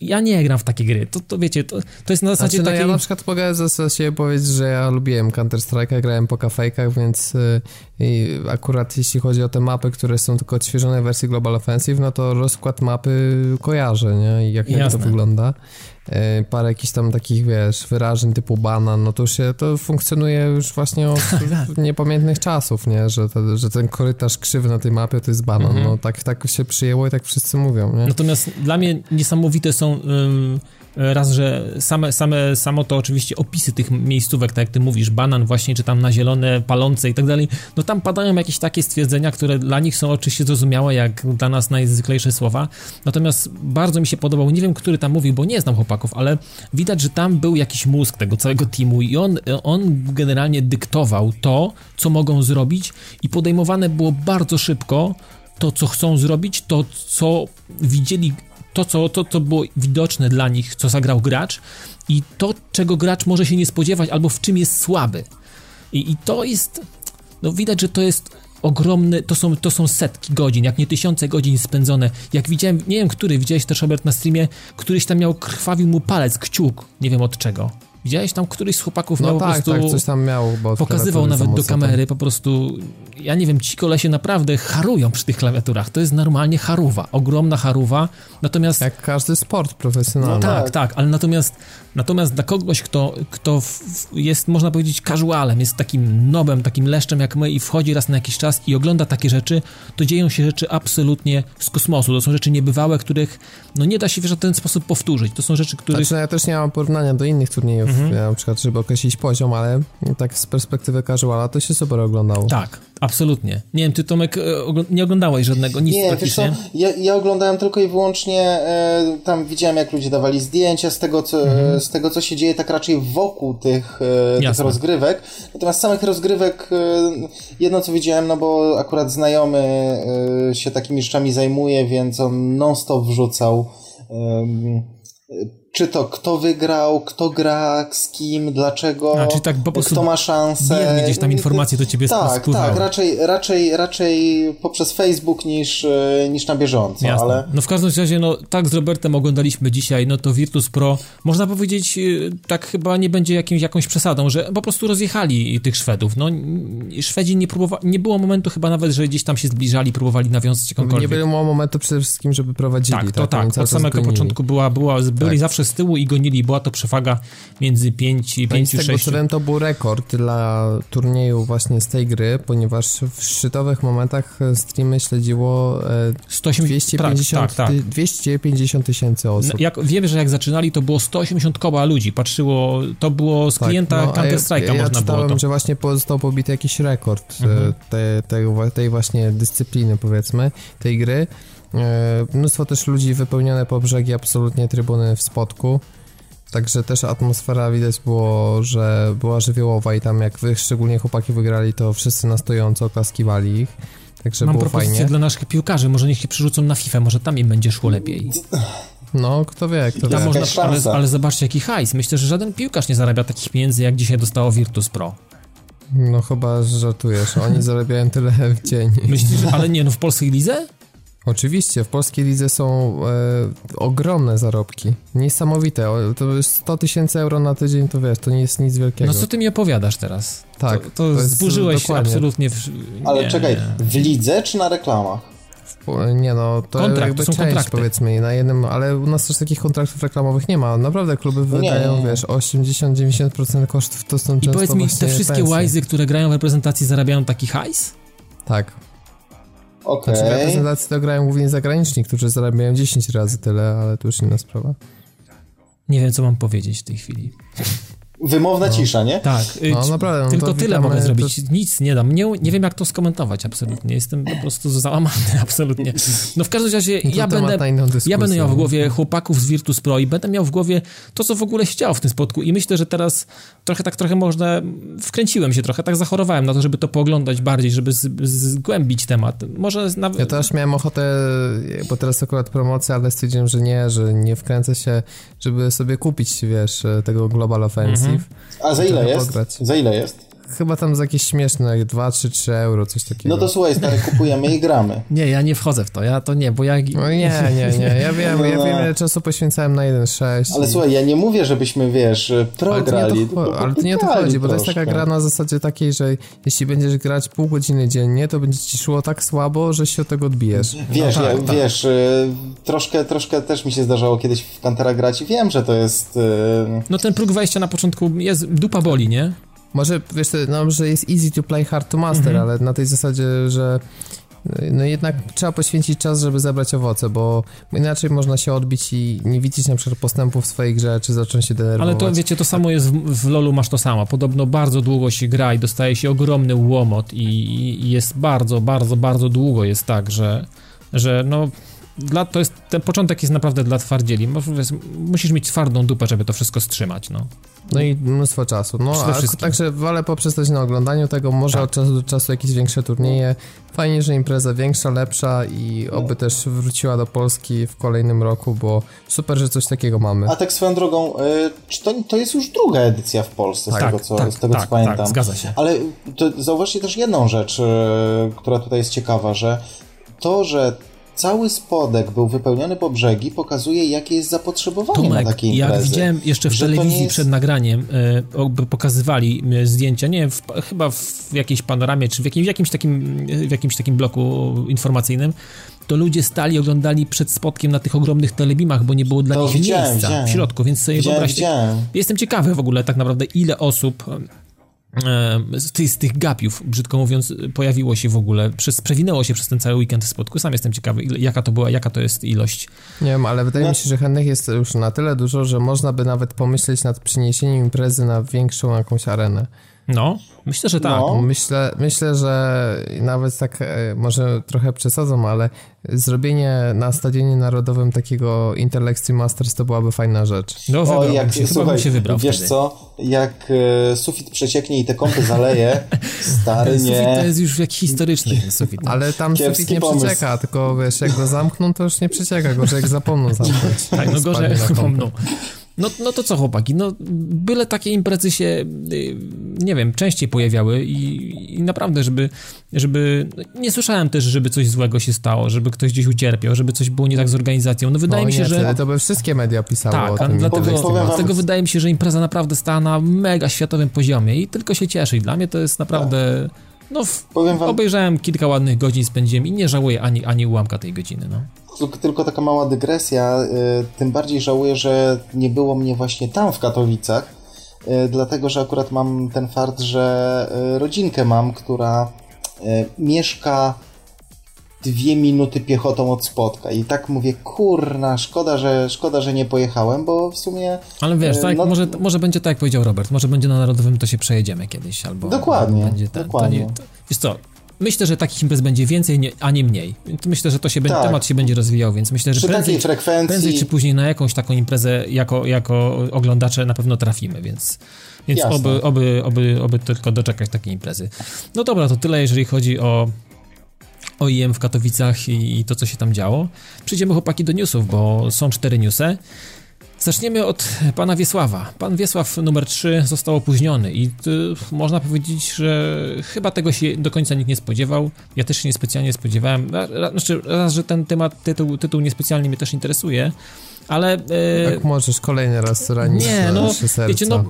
ja nie gram w takie gry. To, to wiecie, to, to jest na zasadzie znaczy, no, takiej... Ja na przykład mogę za siebie powiedzieć, że ja lubiłem Counter-Strike'a, grałem po kafejkach, więc y, akurat jeśli chodzi o te mapy, które są tylko odświeżone w wersji Global Offensive, no to rozkład mapy kojarzę, nie? I jak, jak to wygląda. E, parę jakichś tam takich, wiesz, wyrażeń typu banan, no to się, to funkcjonuje już właśnie od Tak, niepamiętnych czasów, nie? Że, te, że ten korytarz krzywy na tej mapie to jest banan. Mhm. No tak, tak się przyjęło i tak wszyscy mówią, nie? Natomiast dla mnie niesamowite są ym, raz, że same, same, samo to oczywiście opisy tych miejscówek, tak jak ty mówisz, banan właśnie, czy tam na zielone, palące i tak dalej, no tam padają jakieś takie stwierdzenia, które dla nich są oczywiście zrozumiałe, jak dla nas najzwyklejsze słowa. Natomiast bardzo mi się podobał, nie wiem, który tam mówił, bo nie znam chłopaków, ale widać, że tam był jakiś mózg tego całego teamu i on, on generalnie dyktował to, co mogą zrobić i podejmowane było bardzo szybko to, co chcą zrobić, to, co widzieli, to, co to, to było widoczne dla nich, co zagrał gracz i to, czego gracz może się nie spodziewać albo w czym jest słaby. I, i to jest, no widać, że to jest ogromny, to są, to są setki godzin, jak nie tysiące godzin spędzone. Jak widziałem, nie wiem który, widziałeś też Robert na streamie, któryś tam miał, krwawił mu palec, kciuk, nie wiem od czego. Widziałeś tam któryś z chłopaków miał No po tak, prostu... tak, coś tam miał, bo Pokazywał nawet do kamery, po prostu, ja nie wiem, ci kolesie naprawdę harują przy tych klawiaturach, to jest normalnie haruwa, ogromna haruwa, natomiast... Jak każdy sport profesjonalny. No tak, tak. ale natomiast, natomiast dla kogoś, kto, kto jest, można powiedzieć, casualem, jest takim nobem, takim leszczem jak my i wchodzi raz na jakiś czas i ogląda takie rzeczy, to dzieją się rzeczy absolutnie z kosmosu, to są rzeczy niebywałe, których no nie da się w żaden sposób powtórzyć, to są rzeczy, których... Znaczy, no ja też nie mam porównania do innych turniejów, Mhm. na przykład, żeby określić poziom, ale tak z perspektywy casuala to się super oglądało. Tak, absolutnie. Nie wiem, ty Tomek e, nie oglądałeś żadnego, nic Nie, wiesz praktycznie. co, ja, ja oglądałem tylko i wyłącznie, e, tam widziałem jak ludzie dawali zdjęcia z tego, co, e, z tego, co się dzieje tak raczej wokół tych, tych rozgrywek. Natomiast samych rozgrywek, jedno co widziałem, no bo akurat znajomy się takimi rzeczami zajmuje, więc on non-stop wrzucał czy to kto wygrał, kto gra, z kim, dlaczego, A, czyli tak po prostu kto ma szansę. gdzieś tam informacje do ciebie Tak, spływały. tak, raczej, raczej, raczej poprzez Facebook niż, e, niż na bieżąco, Jasne. ale No w każdym razie, no tak z Robertem oglądaliśmy dzisiaj, no to Virtus Pro, można powiedzieć, y, tak chyba nie będzie jakimś, jakąś przesadą, że po prostu rozjechali tych Szwedów. No Szwedzi nie próbowali, nie było momentu chyba nawet, że gdzieś tam się zbliżali, próbowali nawiązać Nie jakąkolwiek. było momentu przede wszystkim, żeby prowadzili. Tak, to tak. cały Od samego początku była, była, byli Tak. zawsze z tyłu i gonili, była to przewaga między 5 i No i z 5 tego 6 co wiem, to był rekord dla turnieju właśnie z tej gry, ponieważ w szczytowych momentach streamy śledziło e, 180 250 tak, tak, tak. ty- 250 tysięcy osób. No, jak wiemy, że jak zaczynali, to było 180 koła ludzi. Patrzyło, to było z Tak, klienta no, Counter Strike'a ja, ja można czytałem, było to. że właśnie został pobity jakiś rekord e, Mhm. te, tej, tej właśnie dyscypliny, powiedzmy, tej gry. E, Mnóstwo też ludzi wypełnione po brzegi, absolutnie trybuny w spotku. Także też atmosfera widać było, że była żywiołowa i tam jak wy, szczególnie chłopaki wygrali, to wszyscy na stojąco oklaskiwali ich. Także Mam było propozycję fajnie. dla naszych piłkarzy, może niech się przerzucą na FIFA, może tam im będzie szło lepiej. No, kto wie, kto Tam wie. można, ale, ale zobaczcie jaki hajs. Myślę, że żaden piłkarz nie zarabia takich pieniędzy, jak dzisiaj dostało Virtus Pro. No chyba że żartujesz, oni zarabiają tyle w dzień. Myślisz, że, ale nie, no w polskiej lidze? Oczywiście, w polskiej lidze są e, ogromne zarobki. Niesamowite. O, To jest 100 tysięcy euro na tydzień, to wiesz, to nie jest nic wielkiego. No co ty mi opowiadasz teraz? Tak, To, to, to jest zburzyłeś dokładnie. absolutnie. W, Ale nie. czekaj, w lidze czy na reklamach? Nie no, to Kontrakt, jakby to są część kontrakty. powiedzmy na jednym, ale u nas też takich kontraktów reklamowych nie ma. Naprawdę kluby No nie, wydają, nie, nie. wiesz, 80-90% kosztów to są I często powiedz mi, te wszystkie pensje. łajzy, które grają w reprezentacji, zarabiają taki hajs? Tak. Okej. Znaczy w reprezentacji to grają głównie zagraniczni, którzy zarabiają 10 razy tyle, ale to już inna sprawa. Nie wiem, co mam powiedzieć w tej chwili. Wymowna cisza, nie? Tak, y, No, naprawdę, no tylko to tyle mogę to- zrobić. Nic nie dam. Nie, nie wiem, jak to skomentować absolutnie. Jestem po prostu załamany absolutnie. No w każdym razie No to ja będę, ja będę miał w głowie chłopaków z Virtus Pro i będę miał w głowie to, co w ogóle się działo w tym spotku i myślę, że teraz trochę tak trochę można, wkręciłem się trochę, tak zachorowałem na to, żeby to pooglądać bardziej, żeby z, zgłębić temat. Może nawet... Ja też miałem ochotę, bo teraz akurat promocja, ale stwierdziłem, że nie, że nie wkręcę się, żeby sobie kupić, wiesz, tego Global Offensive. Mhm. A za ile jest? pograć. Za ile jest? Chyba tam za jakieś śmieszne, jak 2 czy 3 euro, coś takiego. No to słuchaj, stary, kupujemy i gramy. Nie, ja nie wchodzę w to, ja to nie, bo ja... No nie, nie, nie, ja wiem, No, ja no. wiem ile czasu poświęcałem na 1.6. Ale i- słuchaj, ja nie mówię, żebyśmy, wiesz, prograli. cho- ale to nie o to chodzi, bo to jest taka gra na zasadzie takiej, że jeśli będziesz grać pół godziny dziennie, to będzie ci szło tak słabo, że się od tego odbijesz. Wiesz, No tak, ja, tak. wiesz, y, troszkę, troszkę też mi się zdarzało kiedyś w Kantera grać i wiem, że to jest... y, No ten próg wejścia na początku jest, dupa boli, nie? Może, wiesz, no, że jest easy to play, hard to master, Mhm. ale na tej zasadzie, że no jednak trzeba poświęcić czas, żeby zebrać owoce, bo inaczej można się odbić i nie widzieć na przykład postępu w swojej grze, czy zacząć się denerwować. Ale to wiecie, to samo jest w, w LoLu masz to samo. Podobno bardzo długo się gra i dostaje się ogromny łomot i, i jest bardzo, bardzo, bardzo długo jest tak, że, że no dla, to jest, ten początek jest naprawdę dla twardzieli. Musisz mieć twardą dupę, żeby to wszystko strzymać, no. No i mnóstwo czasu. No, a, także wolę poprzestać na oglądaniu tego, może Tak. od czasu do czasu jakieś większe turnieje. Fajnie, że impreza większa, lepsza i No. oby też wróciła do Polski w kolejnym roku, bo super, że coś takiego mamy. A tak swoją drogą, y, czy to, to jest już druga edycja w Polsce, z Tak, tego co, tak, z tego, tak, co pamiętam. tak, zgadza się. Ale to zauważcie też jedną rzecz, y, która tutaj jest ciekawa, że to, że cały spodek był wypełniony po brzegi, pokazuje, jakie jest zapotrzebowanie na Tomek, takie imprezy. jak widziałem jeszcze w Że telewizji jest- przed nagraniem, e, o- pokazywali e, zdjęcia, nie wiem, w, chyba w jakiejś panoramie, czy w jakimś, w jakimś, takim, w jakimś takim bloku informacyjnym, to ludzie stali, oglądali przed spotkiem na tych ogromnych telebimach, bo nie było dla To nich widziałem, miejsca widziałem. w środku, więc sobie Widziałem, wyobraźcie. widziałem. Jestem ciekawy w ogóle tak naprawdę, ile osób e, z, tych, z tych gapiów, brzydko mówiąc, pojawiło się w ogóle, przez, przewinęło się przez ten cały weekend w spotku. Sam jestem ciekawy, ile, jaka to była, jaka to jest ilość. Nie wiem, ale wydaje No. mi się, że chętnych jest już na tyle dużo, że można by nawet pomyśleć nad przeniesieniem imprezy na większą jakąś arenę. No, myślę, że tak. No. Myślę, myślę, że nawet tak, e, może trochę przesadzą, ale zrobienie na Stadionie Narodowym takiego Intel Extreme Masters to byłaby fajna rzecz. No, O, jak, się, słuchaj, się wybrał wiesz wtedy. co, jak e, sufit przecieknie i te kąpy zaleje, stary Ten sufit nie. to jest już jakiś historyczny ten sufit. no. Ale tam Kiepski sufit nie pomysł. przecieka, tylko wiesz, jak go zamkną, to już nie przecieka, gorzej jak zapomną zamknąć. Tak, no gorzej kąpy. zapomną. No, no to co chłopaki, no byle takie imprezy się, y, nie wiem, częściej pojawiały i, i naprawdę, żeby, żeby, no, nie słyszałem też, żeby coś złego się stało, żeby ktoś gdzieś ucierpiał, żeby coś było nie tak z organizacją. No wydaje O mi się, nie, że... wtedy To by wszystkie media pisały o Tak, a tym. dlatego, dlatego wydaje mi się, że impreza naprawdę stała na mega światowym poziomie i tylko się cieszy. I dla mnie to jest naprawdę. No, w, Powiem wam- obejrzałem kilka ładnych godzin, spędziłem i nie żałuję ani, ani ułamka tej godziny. No. Tylko- taka mała dygresja, y, tym bardziej żałuję, że nie było mnie właśnie tam w Katowicach, y, dlatego że akurat mam ten fakt, że y, rodzinkę mam, która mieszka dwie minuty piechotą od spotka i tak mówię, kurna, szkoda, że, szkoda, że nie pojechałem, bo w sumie Ale wiesz, E, tak, no- może, może będzie tak, jak powiedział Robert, może będzie na Narodowym, to się przejedziemy kiedyś, albo Dokładnie, albo będzie ten, dokładnie. To nie, to, wiesz co, myślę, że takich imprez będzie więcej, a nie mniej. Myślę, że to się Tak. temat się będzie rozwijał, więc myślę, że przy prędzej, frekwencji... prędzej czy później na jakąś taką imprezę jako, jako oglądacze na pewno trafimy, więc, więc Jasne. oby, oby, oby, oby tylko doczekać takiej imprezy. No dobra, to tyle, jeżeli chodzi o o IM w Katowicach i, i to, co się tam działo. Przejdziemy chłopaki do newsów, bo są cztery newsy. Zaczniemy od pana Wiesława. Pan Wiesław numer 3 został opóźniony i y, można powiedzieć, że chyba tego się do końca nikt nie spodziewał. Ja też się niespecjalnie spodziewałem. Ra, znaczy, raz, że ten temat, tytuł, tytuł niespecjalnie mnie też interesuje, ale... y, Jak możesz kolejny raz ranić nie, no, serca. wiecie, no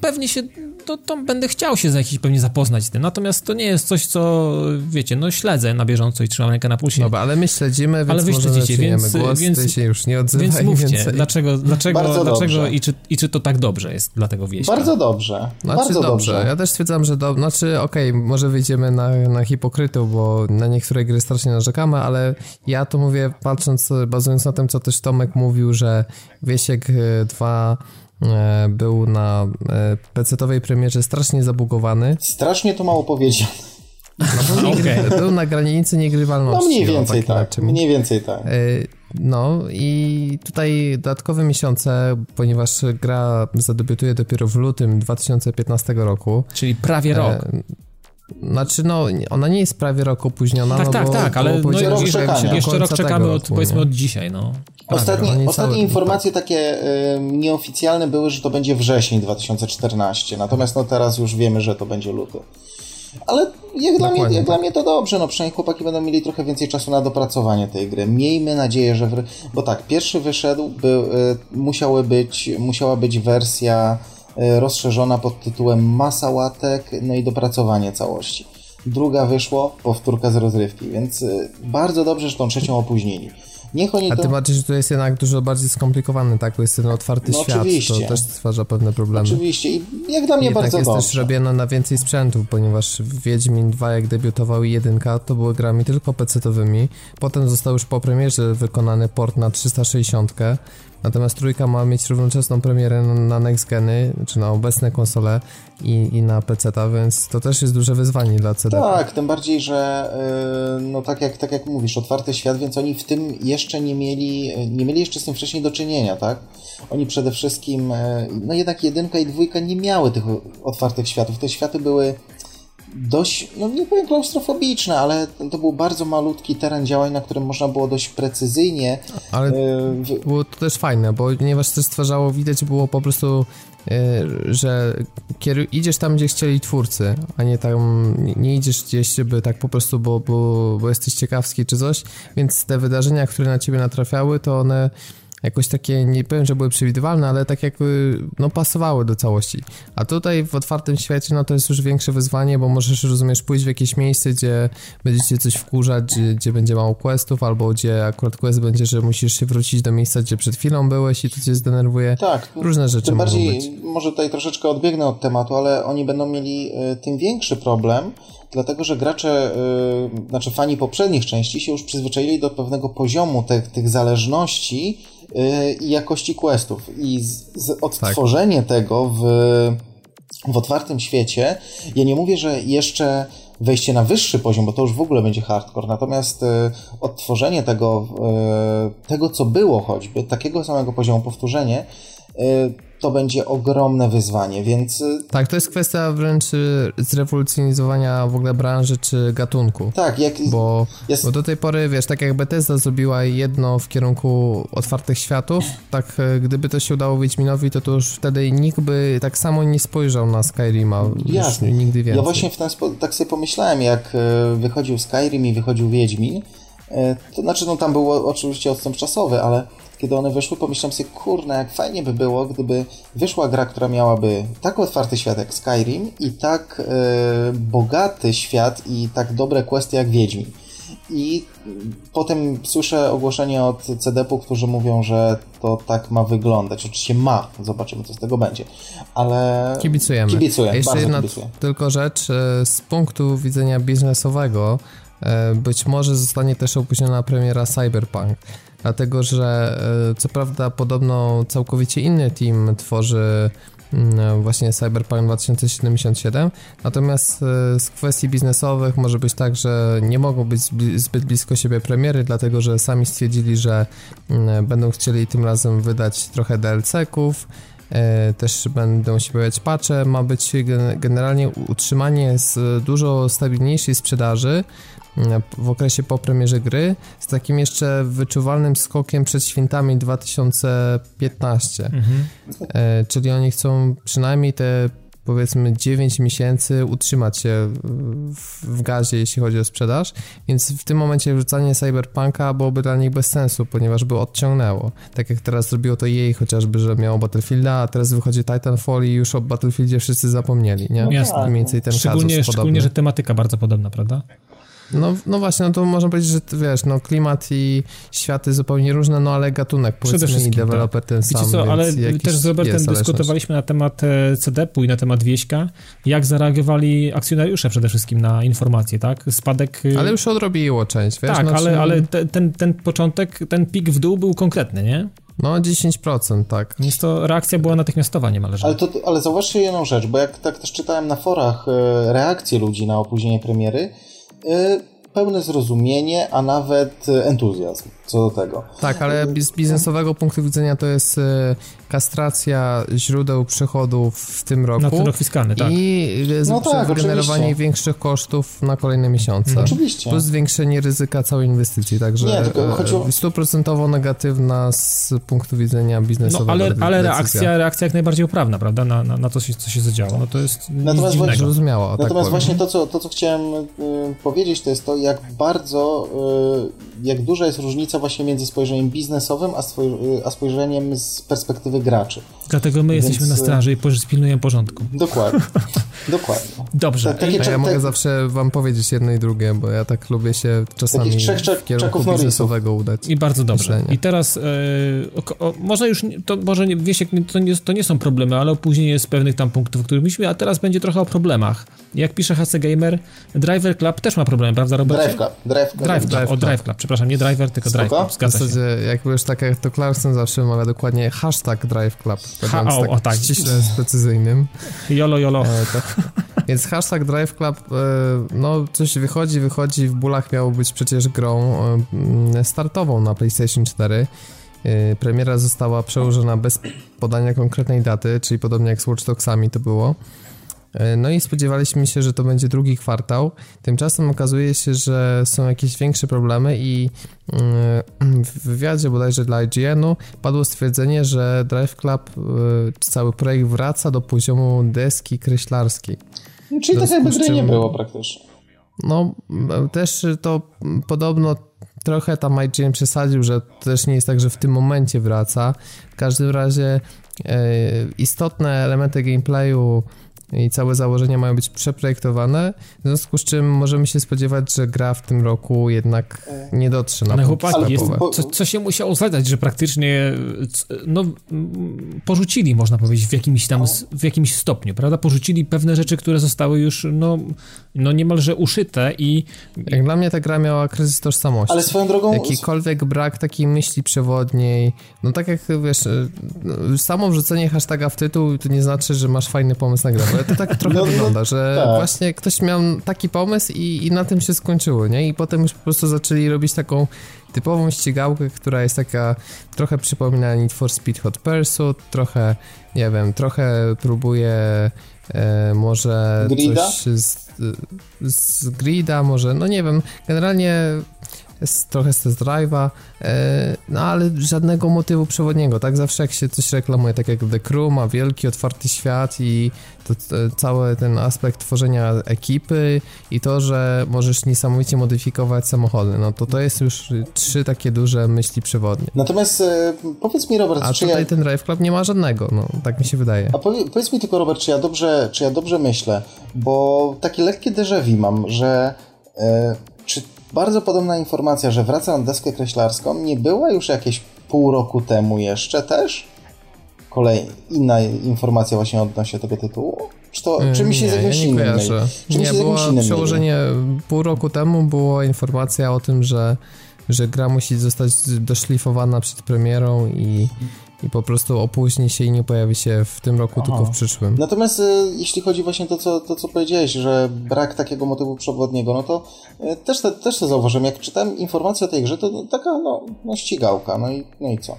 pewnie się, to, to będę chciał się za jakiś pewnie zapoznać z tym, natomiast to nie jest coś, co, wiecie, no śledzę na bieżąco i trzymam rękę na pulsie. Dobra, ale my śledzimy, więc Ale wy może śledzicie, więc- Głos, więc- ty się już nie odzywaj Więc mówcie, więcej. dlaczego, dlaczego, Bardzo dlaczego dobrze. i czy, i czy to tak dobrze jest dla tego wieścia? Bardzo dobrze, Znaczy bardzo dobrze. dobrze. Ja też stwierdzam, że do... Znaczy, okej, może wyjdziemy na, na hipokrytów, bo na niektóre gry strasznie narzekamy, ale ja to mówię patrząc, bazując na tym, co też Tomek mówił, że Wiesiek e, 2 e, był na e, PC-owej premierze strasznie zabugowany. Strasznie to mało powiedziane. No. Okej. był na granicy niegrywalności. No mniej więcej tak tak, mniej więcej tak. E, No i tutaj dodatkowe miesiące, ponieważ gra zadebiutuje dopiero w lutym 2015 roku. Czyli prawie rok. E, Znaczy, no, ona nie jest prawie rok opóźniona. tak, no tak, bo, tak, ale bo no, do jeszcze rok czekamy od, roku, powiedzmy nie? od dzisiaj, no. Ostatnie, ostatnie informacje tak. takie y, nieoficjalne były, że to będzie wrzesień 2014, natomiast no teraz już wiemy, że to będzie luty. Ale jak dla, mnie, jak tak. dla mnie to dobrze, no przynajmniej chłopaki będą mieli trochę więcej czasu na dopracowanie tej gry. Miejmy nadzieję, że... W... Bo tak, pierwszy wyszedł, był, y, być, musiała być wersja y, rozszerzona pod tytułem masa łatek, no i dopracowanie całości. Druga wyszło, powtórka z rozrywki, więc y, bardzo dobrze, że tą trzecią opóźnili. Niech oni A to... tym bardziej, że to jest jednak dużo bardziej skomplikowany, tak? Bo jest ten otwarty no, świat, oczywiście. to też stwarza pewne problemy. Oczywiście i jak dla mnie jednak bardzo jest dobrze. też robione na więcej sprzętów, ponieważ Wiedźmin 2 jak debiutował i jedynka, to były grami tylko PC-towymi. Potem został już po premierze wykonany port na 360, Natomiast trójka ma mieć równoczesną premierę na next geny, czy na obecne konsole i, i na PC, więc to też jest duże wyzwanie dla CD. Tak, tym bardziej, że yy, no tak jak, tak jak mówisz, otwarty świat, więc oni w tym jeszcze nie mieli, nie mieli jeszcze z tym wcześniej do czynienia, tak? Oni przede wszystkim, yy, no jednak jedynka i dwójka nie miały tych otwartych światów. Te światy były dość, no nie powiem klaustrofobiczne, ale to był bardzo malutki teren działań, na którym można było dość precyzyjnie. Ale y było to też fajne, bo ponieważ to stwarzało, widać było po prostu, y że idziesz tam, gdzie chcieli twórcy, a nie tam, nie idziesz gdzieś, żeby tak po prostu, bo, bo, bo jesteś ciekawski czy coś, więc te wydarzenia, które na ciebie natrafiały, to one jakoś takie, nie powiem, że były przewidywalne, ale tak jakby, no pasowały do całości. A tutaj w otwartym świecie, no to jest już większe wyzwanie, bo możesz, rozumiesz, pójść w jakieś miejsce, gdzie będziecie coś wkurzać, gdzie, gdzie będzie mało questów, albo gdzie akurat quest będzie, że musisz się wrócić do miejsca, gdzie przed chwilą byłeś i to cię zdenerwuje. Tak. Różne rzeczy tym bardziej, być. może tutaj troszeczkę odbiegnę od tematu, ale oni będą mieli y, tym większy problem, dlatego że gracze, yy, znaczy fani poprzednich części się już przyzwyczaili do pewnego poziomu tych zależności i jakości questów. I z, z odtworzenie tak. tego w, w otwartym świecie, ja nie mówię, że jeszcze wejście na wyższy poziom, bo to już w ogóle będzie hardcore, natomiast y, odtworzenie tego, y, tego, co było choćby, takiego samego poziomu, powtórzenie, y, to będzie ogromne wyzwanie, więc... Y, tak, to jest kwestia wręcz y, zrewolucjonizowania w ogóle branży czy gatunku. Tak, jak... Bo, jest... bo do tej pory, wiesz, tak jak Bethesda zrobiła jedno w kierunku otwartych światów, tak y, gdyby to się udało Wiedźminowi, to, to już wtedy nikt by tak samo nie spojrzał na Skyrima. Jasne. Nigdy więcej. Ja właśnie w ten sposób, tak sobie pomyślałem, jak wychodził Skyrim i wychodził Wiedźmin, to znaczy, no tam był oczywiście odstęp czasowy, ale kiedy one wyszły, pomyślałem sobie, kurna, jak fajnie by było, gdyby wyszła gra, która miałaby tak otwarty świat jak Skyrim i tak e, bogaty świat i tak dobre questy jak Wiedźmin. I potem słyszę ogłoszenie od CDP-u, którzy mówią, że to tak ma wyglądać. Oczywiście ma, zobaczymy co z tego będzie, ale kibicujemy. Kibicuję, jeszcze jedna kibicuję. tylko rzecz, e, z punktu widzenia biznesowego e, być może zostanie też opóźniona premiera Cyberpunk dlatego że e, co prawda podobno całkowicie inny team tworzy mm, właśnie Cyberpunk 2077, natomiast e, z kwestii biznesowych może być tak, że nie mogą być zbyt blisko siebie premiery, dlatego że sami stwierdzili, że mm, będą chcieli tym razem wydać trochę DLC-ków, e, też będą się pojawiać patche, ma być generalnie utrzymanie z dużo stabilniejszej sprzedaży, w okresie po premierze gry z takim jeszcze wyczuwalnym skokiem przed świętami 2015. Mhm. E, czyli oni chcą przynajmniej te powiedzmy 9 miesięcy utrzymać się w, w, gazie, jeśli chodzi o sprzedaż, więc w tym momencie wrzucanie Cyberpunka byłoby dla nich bez sensu, ponieważ by odciągnęło. Tak jak teraz zrobiło to jej chociażby, że miało Battlefielda, a teraz wychodzi Titanfall i już o Battlefieldzie wszyscy zapomnieli, nie? No Jasne. Mniej więcej ten szczególnie, szczególnie, że tematyka bardzo podobna, prawda? No, no właśnie, no to można powiedzieć, że wiesz, no klimat i światy zupełnie różne, no ale gatunek powiedzmy i deweloper tak. ten sam. Co, ale też z Robertem dyskutowaliśmy na temat e, CDP-u i na temat Wieśka, jak zareagowali akcjonariusze przede wszystkim na informacje, tak? Spadek... E, ale już odrobiło część, wiesz? Tak, no, ale, ale te, ten, ten początek, ten pik w dół był konkretny, nie? No, 10%, tak. Więc to reakcja była natychmiastowa niemalże. Ale, to, ale zauważcie jedną rzecz, bo jak tak też czytałem na forach e, reakcje ludzi na opóźnienie premiery, 呃，pełne zrozumienie, a nawet entuzjazm co do tego. Tak, ale z biznesowego punktu widzenia to jest kastracja źródeł przychodów w tym roku. Na ten rok fiskalny, tak. I No tak, wygenerowanie oczywiście. większych kosztów na kolejne miesiące. Mhm. Oczywiście. Plus zwiększenie ryzyka całej inwestycji, także Nie, tylko e, chodziło- stuprocentowo negatywna z punktu widzenia No, biznesowego. ale, de- ale decyzja. reakcja, reakcja jak najbardziej uprawna, prawda? Na, na, na to, co się zadziało. No to jest nic Natomiast dziwnego. Zrozumiała, o tak Natomiast powiem. właśnie to co, to, co chciałem y, powiedzieć, to jest to, jak bardzo, y, jak duża jest różnica właśnie między spojrzeniem biznesowym, a, swoj, y, a spojrzeniem z perspektywy graczy. Dlatego my Więc, jesteśmy na e, straży i pilnujemy porządku. Dokładnie. Dokładnie. Dobrze. Tak, takie ja mogę zawsze wam powiedzieć jedno i drugie, bo ja tak lubię się czasami Takich trzech czek- w kierunku biznesowego udać. I bardzo dobrze. myślenie. I teraz e, o, o, może już, nie- to może nie, nie- to nie, to nie są problemy, ale opóźnienie z pewnych tam punktów, których mieliśmy, a teraz będzie trochę o problemach. Jak pisze HC Gamer, Driver Club też ma problemy, prawda Robercie? Drive Club. Drive Club. Drive Club, Drive o Club. Drive Club, przepraszam, nie Driver, tylko Spoko. Drive Club, W zgadza się. zasadzie, jak wiesz, tak jak to Clarkson zawsze mawia dokładnie hashtag Drive Club, Ha- o, o, tak. ściśle z precyzyjnym. Jolo, jolo. E, to, więc hashtag Drive Club, e, no coś wychodzi, wychodzi, w bólach miało być przecież grą e, startową na PlayStation 4. E, Premiera została przełożona bez podania konkretnej daty, czyli podobnie jak z Watch Dogsami to było. E, No i spodziewaliśmy się, że to będzie drugi kwartał. Tymczasem okazuje się, że są jakieś większe problemy i mm, w wywiadzie bodajże dla IGN-u padło stwierdzenie, że Drive Club, e, cały projekt wraca do poziomu deski kreślarskiej. No, Czyli tak jakby gry nie było praktycznie. No, też to podobno trochę tam IGN przesadził, że to też nie jest tak, że w tym momencie wraca. W każdym razie e, istotne elementy gameplayu i całe założenia mają być przeprojektowane, w związku z czym możemy się spodziewać, że gra w tym roku jednak nie dotrze na Ale chłopaki, jest, co, co się musiało zadać, że praktycznie no, porzucili, można powiedzieć, w jakimś tam, s- w jakimś stopniu, prawda? Porzucili pewne rzeczy, które zostały już, no, no niemalże uszyte i Jak dla mnie ta gra miała kryzys tożsamości. Ale swoją drogą... Jakikolwiek brak takiej myśli przewodniej, no tak jak wiesz, y, no, samo wrzucenie hashtaga w tytuł to nie znaczy, że masz fajny pomysł na grę, ale to tak trochę No, no, wygląda, że tak. właśnie ktoś miał taki pomysł i, i na tym się skończyło, nie? I potem już po prostu zaczęli robić taką typową ścigałkę, która jest taka, trochę przypomina Need for Speed Hot Pursuit, trochę, nie wiem, trochę próbuje e, może Grida? coś z, z grida, może, no nie wiem, generalnie trochę z test drive'a, e, no ale żadnego motywu przewodniego, tak? Zawsze jak się coś reklamuje, tak jak The Crew ma wielki, otwarty świat i to, to, cały ten aspekt tworzenia ekipy i to, że możesz niesamowicie modyfikować samochody, no to to jest już trzy takie duże myśli przewodnie. Natomiast e, powiedz mi, Robert, A czy ja... tutaj ten Drive Club nie ma żadnego, no tak mi się wydaje. A powie, powiedz mi tylko, Robert, czy ja dobrze, czy ja dobrze myślę, bo takie lekkie déjà vu mam, że e, czy bardzo podobna informacja, że wraca na deskę kreślarską, nie była już jakieś pół roku temu jeszcze też? Kolej, inna informacja właśnie odnośnie tego tytułu? Czy, to, czy mi się z nie, jakimś ja nie innym? Czy mi Nie, się z innym myli? przełożenie pół roku temu była informacja o tym, że, że gra musi zostać doszlifowana przed premierą i, i po prostu opóźni się i nie pojawi się w tym roku, Aha. tylko w przyszłym. Natomiast e, jeśli chodzi właśnie to co, to, co powiedziałeś, że brak takiego motywu przewodniego, no to e, też, te, też to zauważyłem. Jak czytałem informację o tej grze, to no, taka no, no ścigałka, no i, no i co?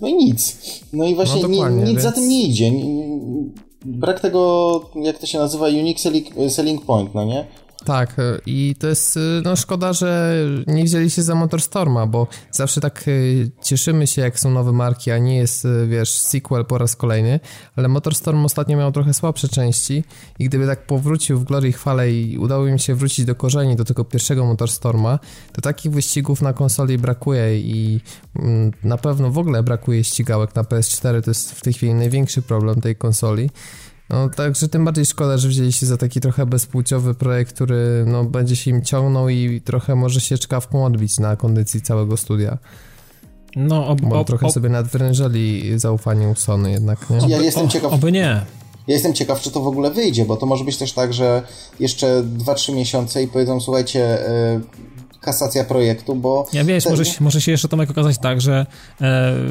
No i nic. No i właśnie No ni- nic za więc- tym nie idzie. Ni- Brak tego, jak to się nazywa, unique selling, selling point, no nie? Tak, y, i to jest, y, no szkoda, że nie wzięli się za Motorstorma, bo zawsze tak y, cieszymy się, jak są nowe marki, a nie jest, wiesz, sequel po raz kolejny, ale Motorstorm ostatnio miał trochę słabsze części i gdyby tak powrócił w glorii chwale i udało im się wrócić do korzeni, do tego pierwszego Motorstorma, to takich wyścigów na konsoli brakuje i mm, na pewno w ogóle brakuje ścigałek na PS4, to jest w tej chwili największy problem tej konsoli. No także tym bardziej szkoda, że wzięli się za taki trochę bezpłciowy projekt, który no, będzie się im ciągnął i trochę może się czkawką odbić na kondycji całego studia. no, ob, Bo ob, trochę ob, sobie nadwyrężeli zaufanie u Sony jednak, nie? Ja jestem ciekaw, oby nie. Ja jestem ciekaw, czy to w ogóle wyjdzie, bo to może być też tak, że jeszcze 2-3 miesiące i powiedzą, słuchajcie, e, kasacja projektu, bo... Ja wiesz, te- może, się- może się jeszcze Tomek okazać tak, że e,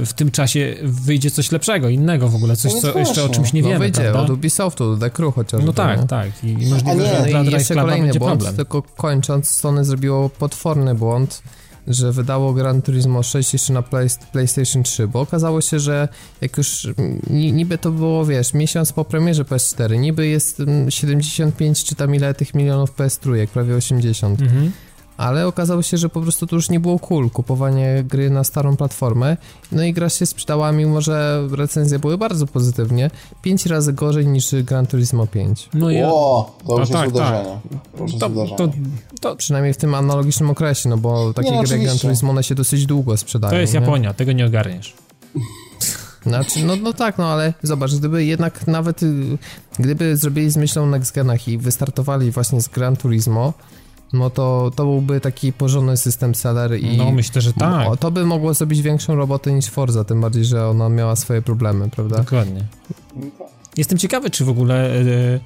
w tym czasie wyjdzie coś lepszego, innego w ogóle, coś, No co więc jeszcze o właśnie. czymś nie no wiemy, wyjdzie prawda? od Ubisoftu, do The Crew chociażby. No tak, nie? tak. I, i możliwe, nie, że No dla i Drive jeszcze Cluba kolejny będzie błąd, problem. tylko kończąc, Sony zrobiło potworny błąd, że wydało Gran Turismo 6 jeszcze na play, PlayStation 3, bo okazało się, że jak już niby to było, wiesz, miesiąc po premierze PS4, niby jest 75 czy tam ile tych milionów PS3, prawie 80. Mhm ale okazało się, że po prostu to już nie było cool, kupowanie gry na starą platformę, no i gra się sprzedała, mimo że recenzje były bardzo pozytywnie, 5 razy gorzej niż Gran Turismo 5. No i... O, to już tak, jest uderzenie. Tak. To, to, to, to, przynajmniej w tym analogicznym okresie, no bo takie nie, gry Gran Turismo one się dosyć długo sprzedają. To jest nie? Japonia, tego nie ogarniesz. Znaczy, no, no tak, no ale zobacz, gdyby jednak nawet, y, gdyby zrobili z myślą Next Genach i wystartowali właśnie z Gran Turismo, no to, to byłby taki porządny system seller i... No myślę, że tak. No, to by mogło zrobić większą robotę niż Forza, tym bardziej, że ona miała swoje problemy, prawda? Dokładnie. Jestem ciekawy, czy w ogóle y,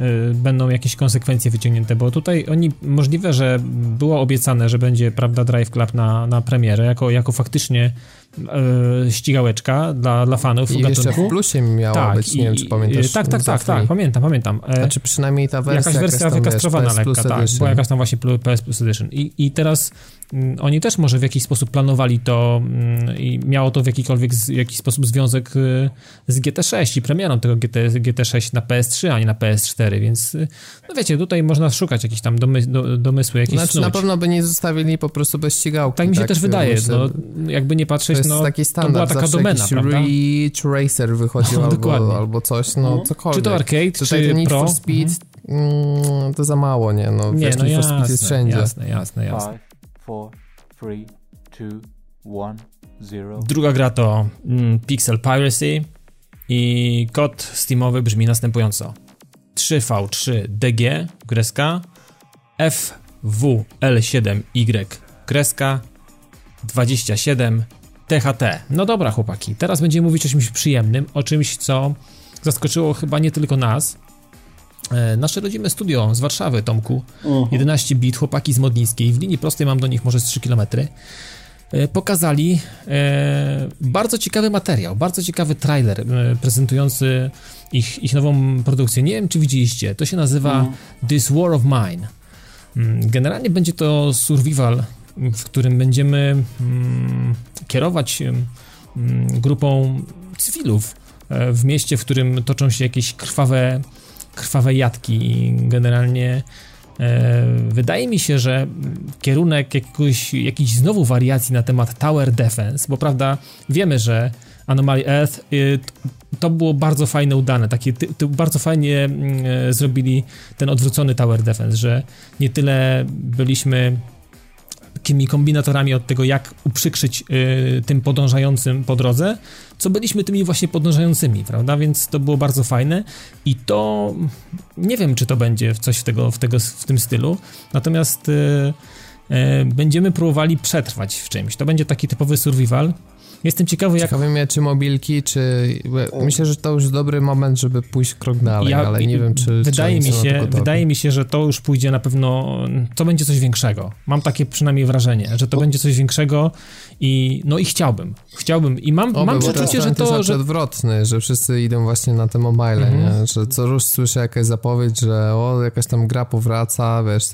y, będą jakieś konsekwencje wyciągnięte, bo tutaj oni, możliwe, że było obiecane, że będzie, prawda, Drive Club na, na premierę, jako, jako faktycznie e, ścigałeczka dla, dla fanów I gatunku. jeszcze w plusie miała tak, być, nie i, wiem czy pamiętasz. Tak, tak, tak, tak, pamiętam, pamiętam. E, znaczy przynajmniej ta wersja Jakaś wersja jakaś wykastrowana lekka, tak, była jakaś tam właśnie PS Plus Edition. I, i teraz mm, oni też może w jakiś sposób planowali to mm, i miało to w jakikolwiek, w jakiś sposób związek y, z GT6 i premierą tego GT, GT6 na PS3, a nie na PS4, więc y, no wiecie, tutaj można szukać jakieś tam domy, do, domysły, jakieś Znaczy snuć. na pewno by nie zostawili po prostu bez ścigałki. Tak mi się tak, też wydaje, myślę, no, jakby nie patrzeć, no, taki standard, to była taka domena, prawda? Reach Racer wychodził no, albo, albo coś, no mhm. cokolwiek. Czy to arcade, Tutaj czy Need Pro? for Speed, mhm. mm, to za mało, nie? No, nie, wiesz, no Need jasne, for Speed jest wszędzie. Jasne, jasne, jasne. Five, four, three, two, one, zero. Druga gra to mm, Pixel Piracy i kod Steamowy brzmi następująco. 3V3DG, kreska, FWL7Y, kreska, 27 THT. No dobra, chłopaki, teraz będziemy mówić o czymś przyjemnym, o czymś, co zaskoczyło chyba nie tylko nas. E, nasze rodzime studio z Warszawy, Tomku, uh -huh. 11 bit, chłopaki z Modlińskiej, w linii prostej mam do nich może z 3 km, e, pokazali e, bardzo ciekawy materiał, bardzo ciekawy trailer prezentujący ich, ich nową produkcję. Nie wiem, czy widzieliście, to się nazywa uh mhm. -huh. This War of Mine. Mm, generalnie będzie to survival w którym będziemy mm, kierować mm, grupą cywilów e, w mieście, w którym toczą się jakieś krwawe, krwawe jatki. I generalnie e, wydaje mi się, że kierunek jakiegoś, jakiejś znowu wariacji na temat Tower Defense, bo prawda, wiemy, że Anomaly Earth y, to było bardzo fajne, udane, takie ty, ty bardzo fajnie mm, e, zrobili ten odwrócony Tower Defense, że nie tyle byliśmy takimi kombinatorami od tego, jak uprzykrzyć y, tym podążającym po drodze, co byliśmy tymi właśnie podążającymi, prawda? Więc to było bardzo fajne i to nie wiem, czy to będzie coś w, tego, w, tego, w tym stylu, natomiast y, y, będziemy próbowali przetrwać w czymś. To będzie taki typowy survival, Jestem ciekawy, jak... Ciekawy mnie, czy mobilki, czy... Myślę, że to już dobry moment, żeby pójść krok dalej, ja, ale nie wiem, czy... Wydaje, mi się, wydaje mi się, że to już pójdzie na pewno... To będzie coś większego. Mam takie przynajmniej wrażenie, że to będzie coś większego i... No i chciałbym. Chciałbym i mam, Oby, mam przeczucie, że to... jest że... odwrotny, że wszyscy idą właśnie na te mobile, mhm. nie? Że co już słyszę jakaś zapowiedź, że o, jakaś tam gra powraca, wiesz,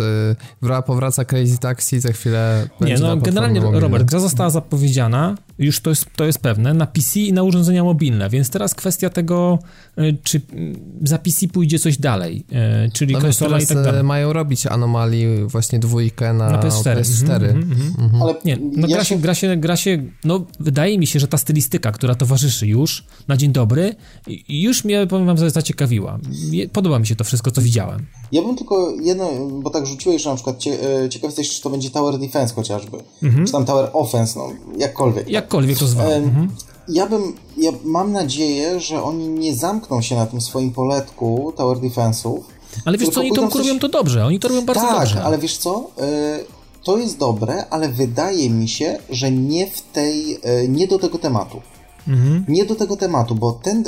gra powraca Crazy Taxi, za chwilę Nie, no generalnie, Robert, gra została zapowiedziana, już to jest, to jest pewne, na PC i na urządzenia mobilne, więc teraz kwestia tego, y, czy za PC pójdzie coś dalej, y, czyli no konsola i tak dalej. Y, mają robić anomalii właśnie dwójkę na, na PS4. PS4. Mm -hmm, mm -hmm. Ale nie, no ja gra, się, gra, się, gra się, no wydaje mi się, że ta stylistyka, która towarzyszy już na dzień dobry, już mnie, powiem wam, zaciekawiła. Podoba mi się to wszystko, co widziałem. Ja bym tylko jedno, bo tak rzuciłeś, że na przykład cie, ciekaw jesteś, czy to będzie Tower Defense chociażby, -hmm. czy tam Tower Offense, no jakkolwiek. Jak jakkolwiek to zwał. Mhm. Ja bym, ja mam nadzieję, że oni nie zamkną się na tym swoim poletku Tower Defense'ów. Ale wiesz co, oni to coś... robią to dobrze, oni to robią bardzo tak, dobrze. Tak, ale wiesz co, y, to jest dobre, ale wydaje mi się, że nie w tej, y, nie do tego tematu. Mhm. Nie do tego tematu, bo ten.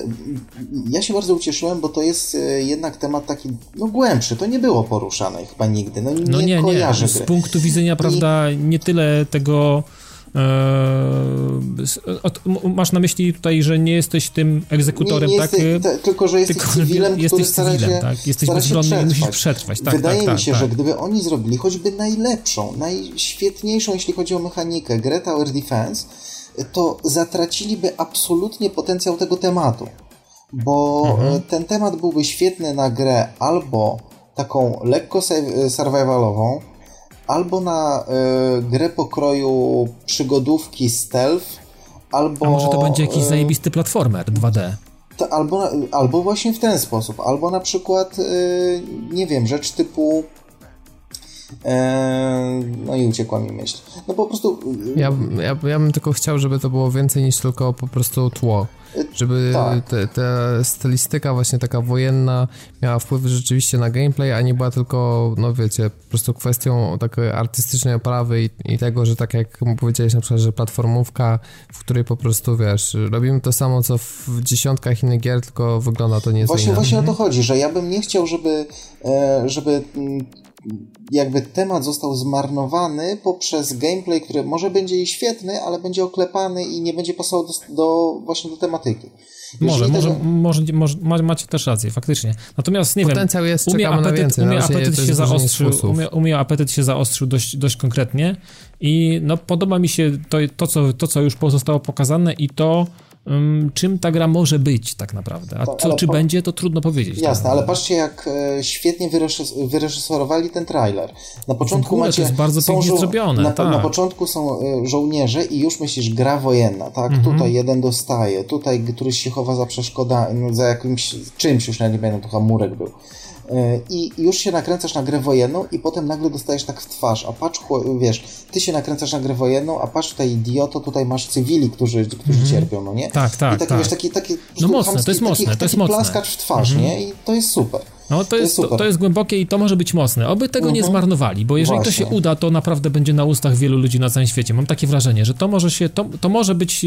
Ja się bardzo ucieszyłem, bo to jest y, jednak temat taki no, głębszy. To nie było poruszane chyba nigdy. No, nie, no nie, nie. Z punktu widzenia, prawda, I... nie tyle tego e, masz na myśli tutaj, że nie jesteś tym egzekutorem, nie, nie tak? Jesteś, tylko, że jesteś tylko, cywilem, jesteś który stara cywilem, się, tak? Jesteś bezbronny i musisz przetrwać. Tak, Wydaje tak, mi tak, się, tak. że gdyby oni zrobili choćby najlepszą, najświetniejszą, jeśli chodzi o mechanikę, grę Tower Defense, to zatraciliby absolutnie potencjał tego tematu. Bo mhm. ten temat byłby świetny na grę albo taką lekko survivalową, albo na y, grę pokroju przygodówki stealth, albo... A może to będzie jakiś y, zajebisty platformer 2D? To albo, albo właśnie w ten sposób, albo na przykład, y, nie wiem, rzecz typu no i uciekła mi myśl. No po prostu... Ja, ja, ja bym tylko chciał, żeby to było więcej niż tylko po prostu tło. Żeby tak. ta stylistyka właśnie taka wojenna miała wpływ rzeczywiście na gameplay, a nie była tylko, no wiecie, po prostu kwestią takiej artystycznej oprawy i, i tego, że tak jak powiedziałeś na przykład, że platformówka, w której po prostu, wiesz, robimy to samo, co w dziesiątkach innych gier, tylko wygląda to nieco Właśnie, właśnie o to chodzi, że ja bym nie chciał, żeby, e, żeby mm, jakby temat został zmarnowany poprzez gameplay, który może będzie i świetny, ale będzie oklepany i nie będzie pasował do, do właśnie do tematyki. może, może, tego... może, może, macie też rację, faktycznie. Natomiast nie Potencjał wiem, jest, umie apetyt, więcej, umie apetyt się zaostrzył, umie, umie apetyt się zaostrzył dość, dość konkretnie i no podoba mi się to, to, co, to, co już zostało pokazane i to, czym ta gra może być tak naprawdę. A co, czy będzie, to trudno powiedzieć. Jasne, tak ale patrzcie, jak e, świetnie wyreżyserowali ten trailer. Na początku macie... To jest bardzo pięknie zrobione, na, tak. na początku są e, żołnierze i już myślisz, gra wojenna, tak? Mhm. Tutaj jeden dostaje, tutaj któryś się chowa za przeszkoda, no, za jakimś czymś, już nie pamiętam, to murek był. E, i już się nakręcasz na grę wojenną i potem nagle dostajesz tak w twarz, a patrz, wiesz, ty się nakręcasz na grę wojenną, a patrz tutaj idioto, tutaj masz cywili, którzy, którzy mm -hmm. cierpią, no nie? Tak, tak, I taki, tak. wiesz, taki, taki no mocne, to jest mocne, taki, to jest taki mocne. plaskacz w twarz, mm -hmm. nie? I to jest super. No to jest, to, to, jest głębokie i to może być mocne. Oby tego nie mhm. zmarnowali, bo jeżeli Właśnie. to się uda, to naprawdę będzie na ustach wielu ludzi na całym świecie. Mam takie wrażenie, że to może się, to, to może być,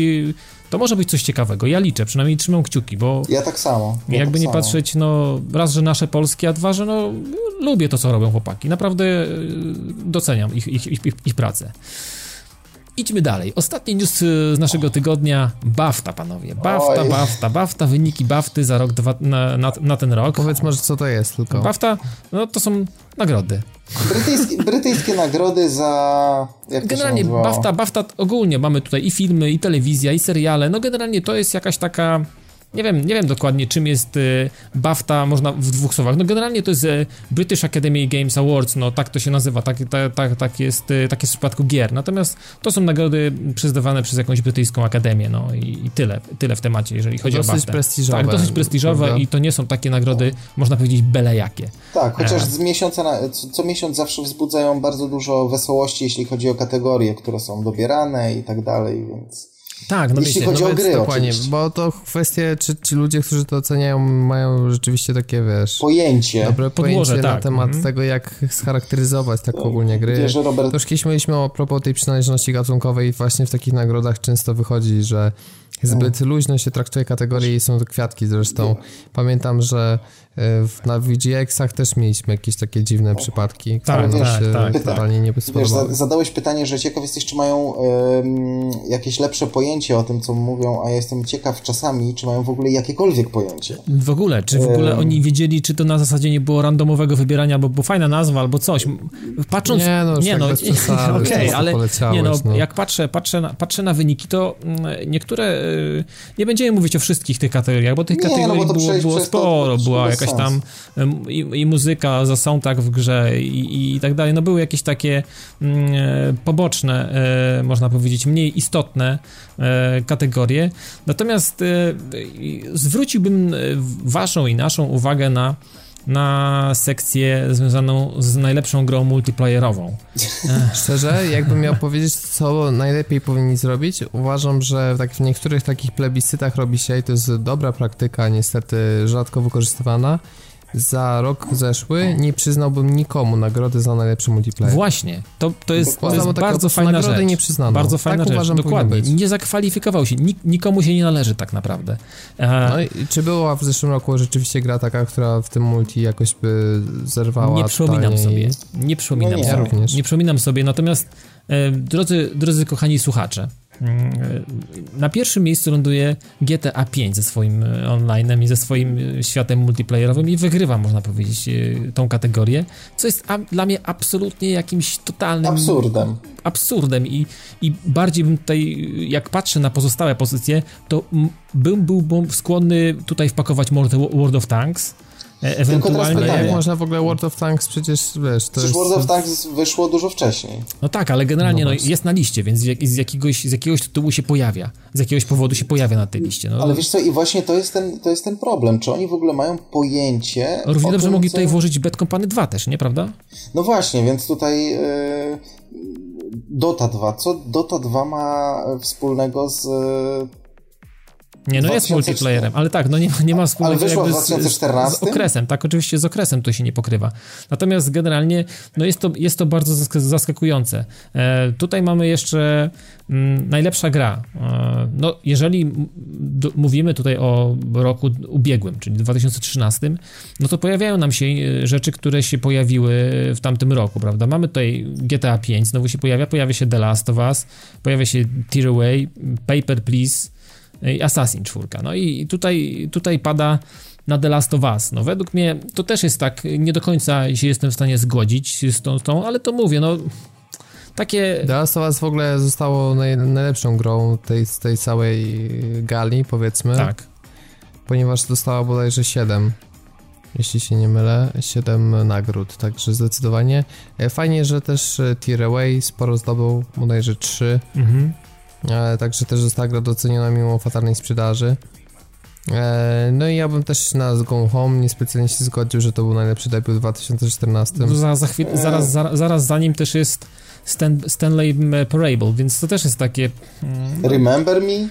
to może być coś ciekawego. Ja liczę, przynajmniej trzymam kciuki, bo... Ja tak samo. Ja jakby tak nie samo. patrzeć, no raz, że nasze polskie, a dwa, że no lubię to, co robią chłopaki. Naprawdę y, doceniam ich, ich, ich, ich pracę. Idźmy dalej. Ostatni news y, z naszego tygodnia. BAFTA, panowie. BAFTA, Oj. BAFTA, BAFTA, wyniki BAFTY za rok, dwa, na, na, na, ten rok. Powiedz może, co to jest tylko. BAFTA, no to są nagrody. Brytyjskie, brytyjskie nagrody za... Jak generalnie BAFTA, BAFTA ogólnie mamy tutaj i filmy, i telewizja, i seriale. No generalnie to jest jakaś taka nie wiem, nie wiem dokładnie czym jest y, BAFTA, można w dwóch słowach. No generalnie to jest y, British Academy Games Awards, no tak to się nazywa, tak, tak, tak, tak, jest, y, tak jest w przypadku gier. Natomiast to są nagrody przyznawane przez jakąś brytyjską akademię, no i, i tyle, tyle w temacie, jeżeli chodzi dosyć o BAFTA. Prestiżowe, tak, dosyć prestiżowe prawda? i to nie są takie nagrody, można powiedzieć, byle jakie. Tak, chociaż z miesiąca na, co, co miesiąc zawsze wzbudzają bardzo dużo wesołości, jeśli chodzi o kategorie, które są dobierane i tak dalej, więc... Tak, no Jeśli wiecie, chodzi no o gry, dokładnie, oczywiście. bo to kwestie, czy ci ludzie, którzy to oceniają, mają rzeczywiście takie, wiesz... Pojęcie. Dobre Podłoże, pojęcie tak. na temat mm. tego, jak scharakteryzować tak ogólnie gry. Wiesz, Robert... To już kiedyś mieliśmy o propos tej przynależności gatunkowej właśnie w takich nagrodach często wychodzi, że zbyt luźno się traktuje kategorie i są to kwiatki zresztą. Pamiętam, że na VGX-ach też mieliśmy jakieś takie dziwne przypadki, które tak, nam tak, się tak, totalnie nie. Wiesz, zadałeś pytanie, że ciekaw jesteś, czy mają jakieś lepsze pojęcie o tym, co mówią, a ja jestem ciekaw czasami, czy mają w ogóle jakiekolwiek pojęcie. W ogóle, czy w ogóle oni wiedzieli, czy to na zasadzie nie było randomowego wybierania, bo, bo fajna nazwa albo coś. Patrząc... Nie no, nie, no okej, okay, ale nie no, no, jak patrzę, patrzę, na, patrzę na wyniki, to mm, niektóre, y, nie będziemy mówić o wszystkich tych kategoriach, bo tych nie, kategorii no, bo było, było sporo, to, była jakaś jakaś tam i, i, muzyka za soundtrack w grze i, i tak dalej. No były jakieś takie mm, e, poboczne, e, można powiedzieć, mniej istotne e, kategorie. Natomiast zwróciłbym waszą i naszą uwagę na na sekcję związaną z najlepszą grą multiplayerową. Szczerze, jakbym miał powiedzieć, co najlepiej powinni zrobić, uważam, że tak, w niektórych takich plebiscytach robi się, i to jest dobra praktyka, niestety rzadko wykorzystywana, za rok zeszły nie przyznałbym nikomu nagrody za najlepszy multiplayer. Właśnie, to, to jest, to jest bardzo fajna rzecz. nie przyznano. Bardzo fajna tak rzecz, uważam, dokładnie. Nie zakwalifikował się, Nik, nikomu się nie należy tak naprawdę. E, No i czy była w zeszłym roku rzeczywiście gra taka, która w tym multi jakoś by zerwała nie przypominam sobie. Nie przypominam No nie. sobie. Ja również. Nie przypominam sobie, natomiast e, drodzy, drodzy kochani słuchacze, na pierwszym miejscu ląduje GTA 5 ze swoim e, online'em i ze swoim e, światem multiplayerowym i wygrywa, można powiedzieć, e, tą kategorię, co jest dla mnie absolutnie jakimś totalnym Absurdem. absurdem i, i bardziej bym tutaj, jak patrzę na pozostałe pozycje, to bym był skłonny tutaj wpakować World World of Tanks, e, ewentualnie... Ale pytanie. jak można w ogóle World of Tanks przecież, wiesz, to Przecież jest... World of Tanks wyszło dużo wcześniej. No tak, ale generalnie No no, jest na liście, więc z, jak, z, jakiegoś, z jakiegoś tytułu się pojawia. Z jakiegoś powodu się pojawia na tej liście. No, Ale wiesz co, i właśnie to jest ten, to jest ten problem. Czy oni w ogóle mają pojęcie. Równie o dobrze tym, mogli co- tutaj włożyć Bad Company 2 też, nie prawda? No właśnie, więc tutaj yy, Dota 2. Co Dota 2 ma wspólnego z. Nie, no jest 2004. multiplayerem, ale tak, no nie, ma- nie ma wspólnego jakby z- z, 2014? z okresem, tak, oczywiście z okresem to się nie pokrywa. Natomiast generalnie, no jest to, jest to bardzo zask- zaskakujące. E, tutaj mamy jeszcze mm, najlepsza gra. E, no, jeżeli m- do, mówimy tutaj o roku ubiegłym, czyli 2013, no to pojawiają nam się e, rzeczy, które się pojawiły w tamtym roku, prawda? Mamy tutaj GTA 5, znowu się pojawia, pojawia się The Last of Us, pojawia się Tearaway, Paper Please, Assassin 4. No i tutaj, tutaj pada na The Last of Us. No według mnie to też jest tak, nie do końca się jestem w stanie zgodzić z tą, tą ale to mówię, no takie... The Last of Us w ogóle zostało naj, najlepszą grą tej, z tej całej gali, powiedzmy, Tak, ponieważ dostała bodajże 7, jeśli się nie mylę, 7 nagród, także zdecydowanie. E, Fajnie, że też e, Tearaway sporo zdobył, bodajże 3, mhm. E, także też została gra doceniona mimo fatalnej sprzedaży. E, no i ja bym też na Gone Home niespecjalnie się zgodził, że to był najlepszy debiut w 2014. No za, za chwil, zaraz, zaraz, zaraz za nim też jest Stan, Stanley Parable, więc to też jest takie... mm, Remember Me?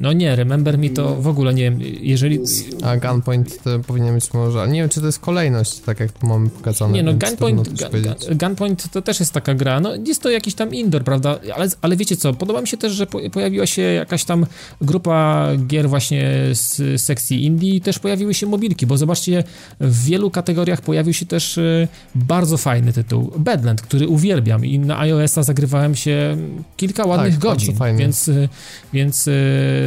No nie, Remember Me to w ogóle nie wiem, jeżeli... A Gunpoint to powinien być może. ale Nie wiem, czy to jest kolejność, tak jak tu mamy pokazane. Nie, no Gunpoint, Gun. Gunpoint to też jest taka gra, no jest to jakiś tam indoor, prawda, ale, ale wiecie co, podoba mi się też, że po, pojawiła się jakaś tam grupa gier właśnie z sekcji indie i też pojawiły się mobilki, bo zobaczcie, w wielu kategoriach pojawił się też e, bardzo fajny tytuł, Badland, który uwielbiam i na iOS-a zagrywałem się kilka ładnych bardzo godzin, więc, e, więc e,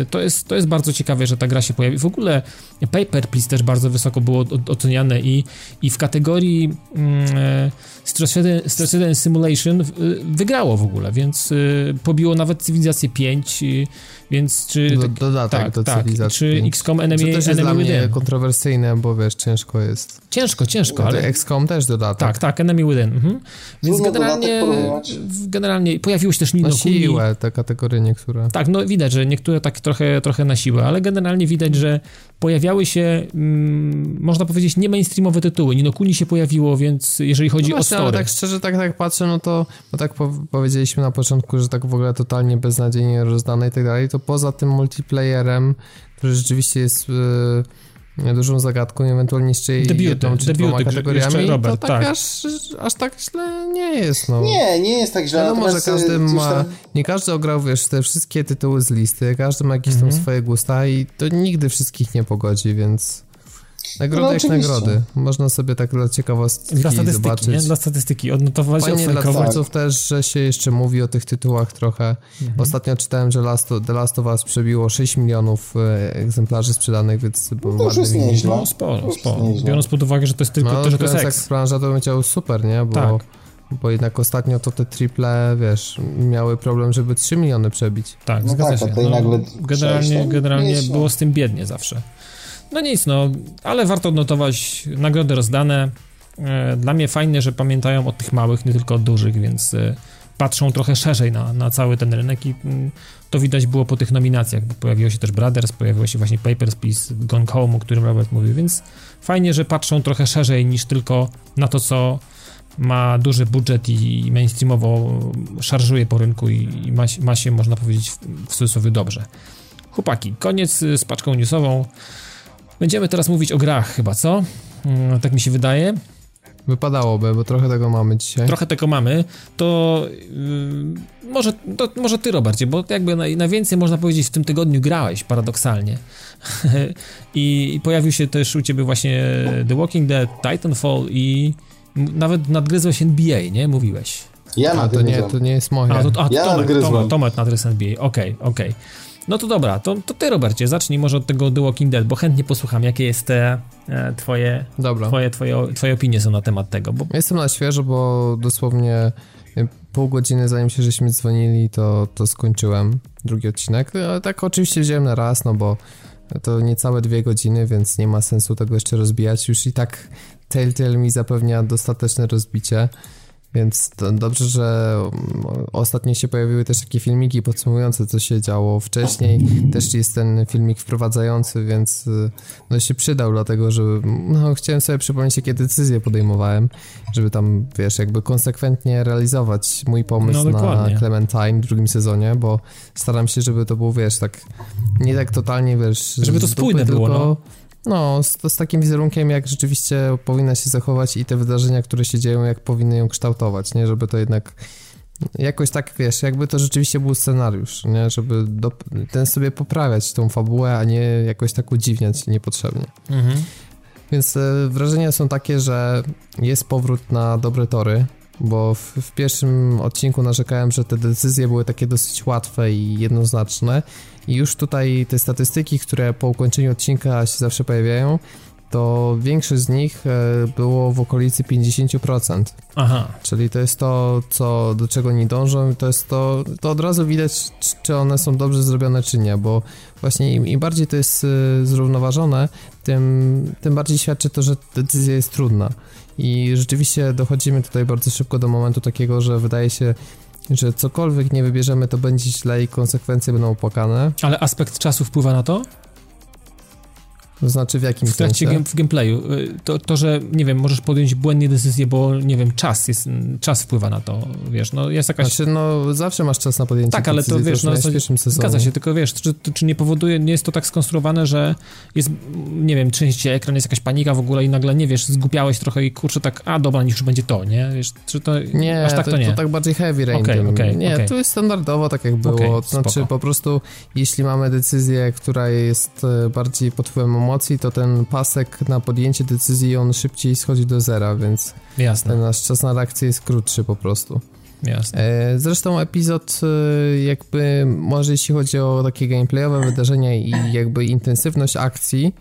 to, jest, to jest bardzo ciekawe, że ta gra się pojawi. W ogóle Paper Please też bardzo wysoko było oceniane i, i w kategorii mm, Stress-Ridden Simulation y, wygrało w ogóle, więc y, pobiło nawet Cywilizację 5, y, więc czy... Do, tak- dodatek tak, do tak. cywilizacji. Czy. XCOM Co Enemy, też jest enemy dla mnie Within? kontrowersyjne, bo wiesz, ciężko jest. Ciężko, ciężko, Ale. XCOM też dodatek. Tak, tak, Enemy Within. Mhm. Więc Trudno generalnie, generalnie pojawiło się też Na Nino Kuni. siłę te kategorie niektóre. Tak, no widać, że niektóre tak trochę, trochę na siłę, ale generalnie widać, że pojawiały się, mm, można powiedzieć, nie mainstreamowe tytuły. Nino Kuni się pojawiło, więc jeżeli chodzi no o ale story. tak szczerze, tak, tak patrzę, no to, bo tak po, powiedzieliśmy na początku, że tak w ogóle totalnie beznadziejnie rozdane i tak dalej, to poza tym multiplayerem, który rzeczywiście jest e, dużą zagadką, i ewentualnie jeszcze Debiuty, jedną czy debiuty, dwoma kategoriami, jeszcze Robert, to tak, tak. Aż, aż tak źle nie jest, no. Nie, nie jest tak źle. Wiadomo, że natomiast, każdy ma, tam- nie każdy ograł, wiesz, te wszystkie tytuły z listy, każdy ma jakieś Mhm. tam swoje gusta i to nigdy wszystkich nie pogodzi, więc nagrody No, jak oczywiście. nagrody. Można sobie tak dla ciekawostki Dla statystyki, zobaczyć. nie? Dla statystyki, odnotować, Fajnie dla twórców też, że się jeszcze mówi o tych tytułach trochę. Mhm. Ostatnio czytałem, że Last of, The Last of Us przebiło 6 milionów e, egzemplarzy sprzedanych, więc No to już jest nieźle. No sporo, sporo. Biorąc pod uwagę, że to jest tylko No, to, że to jest jak seks. branża to bym chciał super, nie? Bo, Tak. bo jednak ostatnio to te triple, wiesz, miały problem, żeby 3 miliony przebić. Tak, No zgadza tak, się. No, nagle generalnie generalnie było z tym biednie zawsze. No nic, no, ale warto odnotować nagrody rozdane. E, Dla mnie fajne, że pamiętają o tych małych, nie tylko o dużych, więc e, patrzą trochę szerzej na, na cały ten rynek i mm, to widać było po tych nominacjach, bo pojawiło się też Brothers, pojawiło się właśnie Papers, Please, Gone Home, o którym Robert mówił, więc fajnie, że patrzą trochę szerzej niż tylko na to, co ma duży budżet i mainstreamowo szarżuje po rynku i, i ma, ma się, można powiedzieć, w, w cudzysłowie dobrze. Chłopaki, koniec z paczką newsową. Będziemy teraz mówić o grach chyba, co? Mm, tak mi się wydaje. Wypadałoby, bo trochę tego mamy dzisiaj. Trochę tego mamy, to yy, może, to, może ty, Robercie, bo jakby najwięcej można powiedzieć w tym tygodniu grałeś, paradoksalnie. I, I, pojawił się też u ciebie właśnie The Walking Dead, Titanfall i nawet nadgryzłeś NBA, nie? Mówiłeś. Ja a, to nie, to nie jest moje. A, to, a, ja Tomek, Tomek, Tomek nadgryzł NBA, okej, okay, okej. Okay. No to dobra, to, to ty Robercie, zacznij może od tego The Walking Dead, bo chętnie posłucham, jakie jest te e, twoje, dobra. Twoje, twoje, twoje opinie są na temat tego. Bo... Jestem na świeżo, bo dosłownie e, pół godziny zanim się żeśmy dzwonili, to, to skończyłem drugi odcinek. Ale tak oczywiście wziąłem na raz, no bo to niecałe dwie godziny, więc nie ma sensu tego jeszcze rozbijać. Już i tak Telltale mi zapewnia dostateczne rozbicie. Więc dobrze, że mm, ostatnio się pojawiły też takie filmiki podsumowujące, co się działo wcześniej. Też jest ten filmik wprowadzający, więc y, no się przydał, dlatego że no, chciałem sobie przypomnieć, jakie decyzje podejmowałem, żeby tam, wiesz, jakby konsekwentnie realizować mój pomysł no, na Clementine w drugim sezonie, bo staram się, żeby to było, wiesz, tak nie tak totalnie, wiesz... Żeby to spójne było, tylko, no no, z, z, takim wizerunkiem, jak rzeczywiście powinna się zachować i te wydarzenia, które się dzieją, jak powinny ją kształtować, nie? Żeby to jednak jakoś tak, wiesz, jakby to rzeczywiście był scenariusz, nie? Żeby do, ten sobie poprawiać tą fabułę, a nie jakoś tak udziwniać niepotrzebnie. Mhm. Więc e, wrażenia są takie, że jest powrót na dobre tory, bo w, w, pierwszym odcinku narzekałem, że te decyzje były takie dosyć łatwe i jednoznaczne i już tutaj te statystyki, które po ukończeniu odcinka się zawsze pojawiają, to większość z nich e, było w okolicy 50%. Aha. Czyli to jest to, co, do czego nie dążą, to jest to, to od razu widać, czy one są dobrze zrobione, czy nie, bo właśnie im, im bardziej to jest e, zrównoważone, tym, tym bardziej świadczy to, że decyzja jest trudna. I rzeczywiście dochodzimy tutaj bardzo szybko do momentu takiego, że wydaje się, że cokolwiek nie wybierzemy, to będzie źle i konsekwencje będą opłakane. Ale aspekt czasu wpływa na to? To znaczy w jakim w trakcie sensie? w gameplayu. Y, to, to, że, nie wiem, możesz podjąć błędnie decyzję, bo, nie wiem, czas jest, czas wpływa na to, wiesz, no jest jakaś... Znaczy, no zawsze masz czas na podjęcie Tak, ale to, wiesz, no, w pierwszym sezonie. zgadza się, tylko wiesz, czy, czy nie powoduje, nie jest to tak skonstruowane, że jest, nie wiem, część ekran, jest jakaś panika w ogóle i nagle, nie wiesz, zgupiałeś trochę i kurczę tak, a dobra, niech już będzie to, nie? Wiesz, czy to... Nie, aż tak to, to nie? to tak bardziej heavy rain. Okay, okay, nie, okay. to jest standardowo tak jak było, okay, to znaczy spoko. po prostu, jeśli mamy decyzję, która jest e, bardziej pod wpływem to ten pasek na podjęcie decyzji, on szybciej schodzi do zera, więc Jasne. ten nasz czas na reakcję jest krótszy po prostu. Jasne. E, zresztą epizod e, jakby, może jeśli chodzi o takie gameplayowe wydarzenia i jakby intensywność akcji,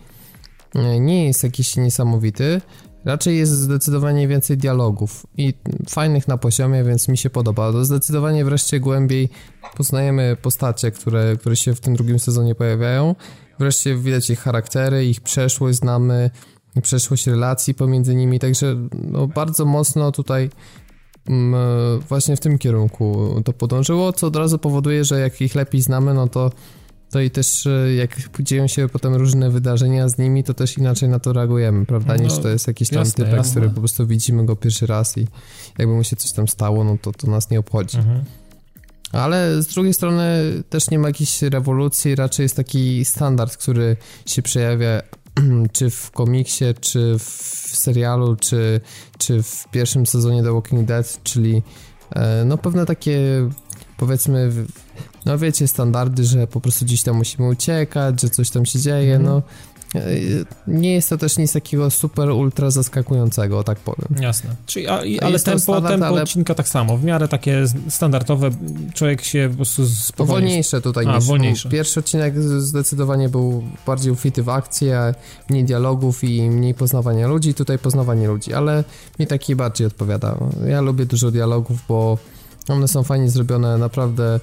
e, nie jest jakiś niesamowity, Raczej jest zdecydowanie więcej dialogów i fajnych na poziomie, więc mi się podoba. Zdecydowanie wreszcie głębiej poznajemy postacie, które, które się w tym drugim sezonie pojawiają Wreszcie widać ich charaktery, ich przeszłość, znamy przeszłość relacji pomiędzy nimi, także no, bardzo mocno tutaj mm, właśnie w tym kierunku to podążyło, co od razu powoduje, że jak ich lepiej znamy, no to to i też e, jak dzieją się potem różne wydarzenia z nimi, to też inaczej na to reagujemy, prawda, no, niż to jest jakiś tam jasne, typek, jasne. który po prostu widzimy go pierwszy raz i jakby mu się coś tam stało, no to to nas nie obchodzi. Mhm. Ale z drugiej strony też nie ma jakiejś rewolucji, raczej jest taki standard, który się przejawia czy w komiksie, czy w serialu, czy, czy w pierwszym sezonie The Walking Dead, czyli e, no pewne takie powiedzmy no wiecie, standardy, że po prostu gdzieś tam musimy uciekać, że coś tam się dzieje, mm. no nie jest to też nic takiego super, ultra zaskakującego, tak powiem. Jasne. Czyli, a, i, ale tempo, standard, tempo ale... odcinka tak samo, w miarę takie standardowe, człowiek się po prostu spowolni. Wolniejsze tutaj a, niż wolniejsze. Pierwszy odcinek zdecydowanie był bardziej ufity w akcję, mniej dialogów i mniej poznawania ludzi, tutaj poznawanie ludzi, ale mi taki bardziej odpowiada. Ja lubię dużo dialogów, bo one są fajnie zrobione, naprawdę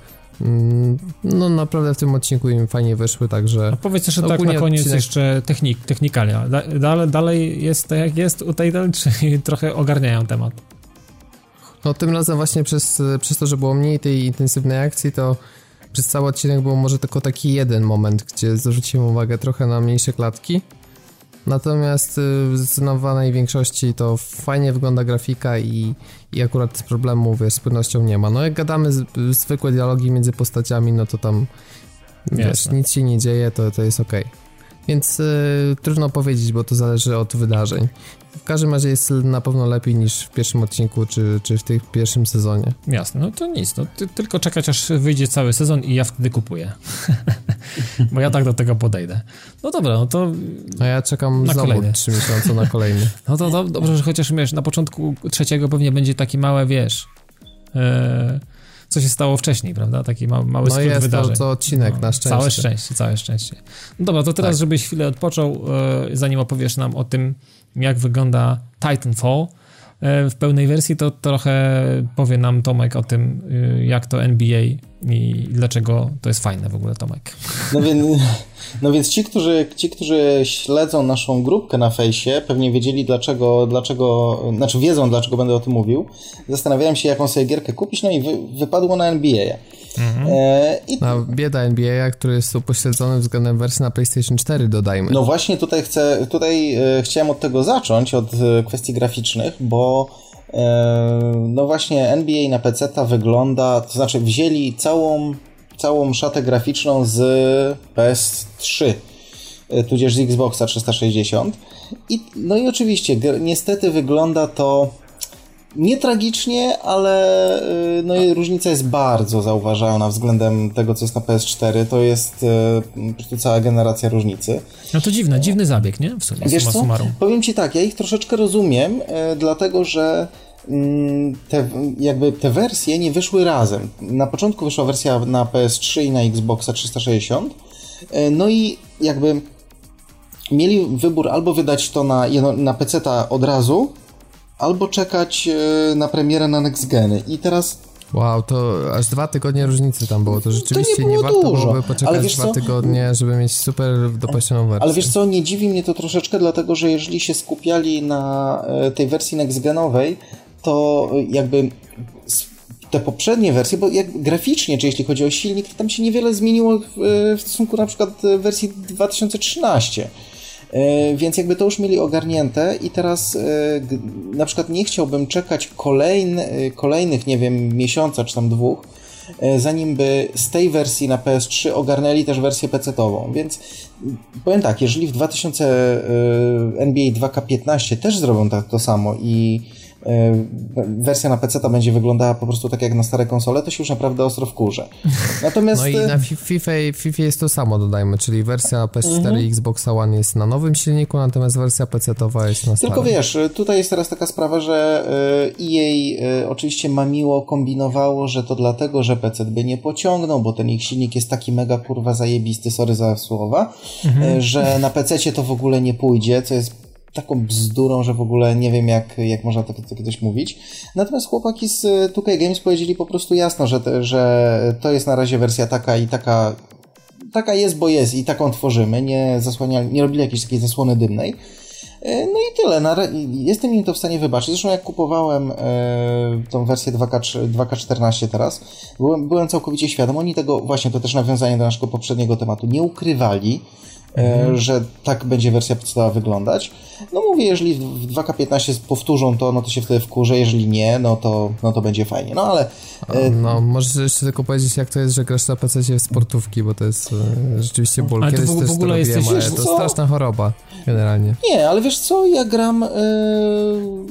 no naprawdę w tym odcinku im fajnie wyszły, także... A powiedz jeszcze tak na koniec odcinek... jeszcze technik, technikalia. Dalej, dalej jest tak jak jest tutaj, czy trochę ogarniają temat? No tym razem właśnie przez, przez to, że było mniej tej intensywnej akcji, to przez cały odcinek był może tylko taki jeden moment, gdzie zwróciłem uwagę trochę na mniejsze klatki, Natomiast y, w zdecydowanej większości to fajnie wygląda grafika i, i akurat problemu wiesz, z płynnością nie ma. No jak gadamy z, zwykłe dialogi między postaciami, no to tam wiesz, nic się nie dzieje, to, to jest ok. Więc y, trudno powiedzieć, bo to zależy od wydarzeń. W każdym razie jest na pewno lepiej niż w pierwszym odcinku, czy, czy w tym pierwszym sezonie. Jasne, no to nic, no, ty, tylko czekać aż wyjdzie cały sezon i ja wtedy kupuję. bo ja tak do tego podejdę. No dobra, no to... A ja czekam na znowu kolejny. 3 miesiące na kolejny. no to, to dobrze, że chociaż wiesz, na początku trzeciego pewnie będzie taki małe, wiesz... Yy co się stało wcześniej, prawda? Taki mały, mały no skrót jest wydarzeń. To, to odcinek, no, na szczęście. Całe szczęście, całe szczęście. No dobra, to teraz, tak. żebyś chwilę odpoczął, e, zanim opowiesz nam o tym, jak wygląda Titanfall e, w pełnej wersji, to trochę powie nam Tomek o tym, e, jak to NBA i dlaczego to jest fajne w ogóle, Tomek. No więc, no więc ci, którzy, ci, którzy śledzą naszą grupkę na fejsie, pewnie wiedzieli dlaczego, dlaczego, znaczy wiedzą dlaczego będę o tym mówił. Zastanawiałem się, jaką sobie gierkę kupić, no i wy, wypadło na NBA. Mhm. E, i... No, bieda NBA, który jest upośledzony względem wersji na PlayStation 4, dodajmy. No właśnie tutaj chcę, tutaj e, chciałem od tego zacząć, od e, kwestii graficznych, bo e, no właśnie NBA na PC ta wygląda, to znaczy wzięli całą, całą szatę graficzną z PS3 e, tudzież z Xboxa 360 i no i oczywiście niestety wygląda to nie tragicznie, ale y, no, różnica jest bardzo zauważalna względem tego, co jest na PS4. To jest y, po prostu cała generacja różnicy. No to dziwne, dziwny zabieg, nie? W sumie, Wiesz co? Summarum. Powiem ci tak, ja ich troszeczkę rozumiem, y, dlatego że mm, te, jakby te wersje nie wyszły razem. Na początku wyszła wersja na PS3 i na Xboxa 360, no i jakby mieli wybór albo wydać to na, na PC-ta od razu, albo czekać e, na premierę na Next Geny. I teraz Wow, to aż dwa tygodnie różnicy tam było. To rzeczywiście to nie, nie warto dużo. byłoby poczekać dwa co? tygodnie, żeby mieć super dopasioną wersję. Ale wiesz co, nie dziwi mnie to troszeczkę, dlatego że jeżeli się skupiali na e, tej wersji next genowej, to jakby te poprzednie wersje, bo jak graficznie, czy jeśli chodzi o silnik, to tam się niewiele zmieniło w, w stosunku na przykład wersji 2013. E, więc jakby to już mieli ogarnięte i teraz e, na przykład nie chciałbym czekać kolejny, e, kolejnych, nie wiem, miesiąca czy tam dwóch, zanim by z tej wersji na PS3 ogarnęli też wersję PC-tową. Więc powiem tak, jeżeli w 2000 NBA 2K15 też zrobią tak to samo i wersja na PC będzie wyglądała po prostu tak jak na stare konsole, to się już naprawdę ostro wkurzę. Natomiast... No i na FIFA, FIFA jest to samo, dodajmy, czyli wersja na PS4 mhm. i Xbox One jest na nowym silniku, natomiast wersja PC-towa jest na starym. Tylko wiesz, tutaj jest teraz taka sprawa, że EA e oczywiście mamiło kombinowało, że to dlatego, że PC by nie pociągnął, bo ten ich silnik jest taki mega kurwa zajebisty, sorry za słowa, mhm. że na PC to w ogóle nie pójdzie, co jest taką bzdurą, że w ogóle nie wiem, jak, jak można to, to kiedyś mówić. Natomiast chłopaki z 2K Games powiedzieli po prostu jasno, że, te, że to jest na razie wersja taka i taka taka jest, bo jest i taką tworzymy, nie nie robili jakiejś takiej zasłony dymnej. E, no i tyle. Jestem im to w stanie wybaczyć. Zresztą jak kupowałem e, tą wersję 2K, 2K14 teraz, byłem, byłem całkowicie świadom. Oni tego, właśnie to też nawiązanie do naszego poprzedniego tematu, nie ukrywali. Mhm. że tak będzie wersja podstawowa wyglądać. No mówię, jeżeli w 2K15 powtórzą to, no to się wtedy wkurzę, jeżeli nie, no to, no to będzie fajnie. No ale... E, no, możesz jeszcze tylko powiedzieć, jak to jest, że grasz na PC w sportówki, bo to jest e, rzeczywiście ból. Ale Kiedyś w, w ogóle to robiłem, jesteś, to co? straszna choroba, generalnie. Nie, ale wiesz co, ja gram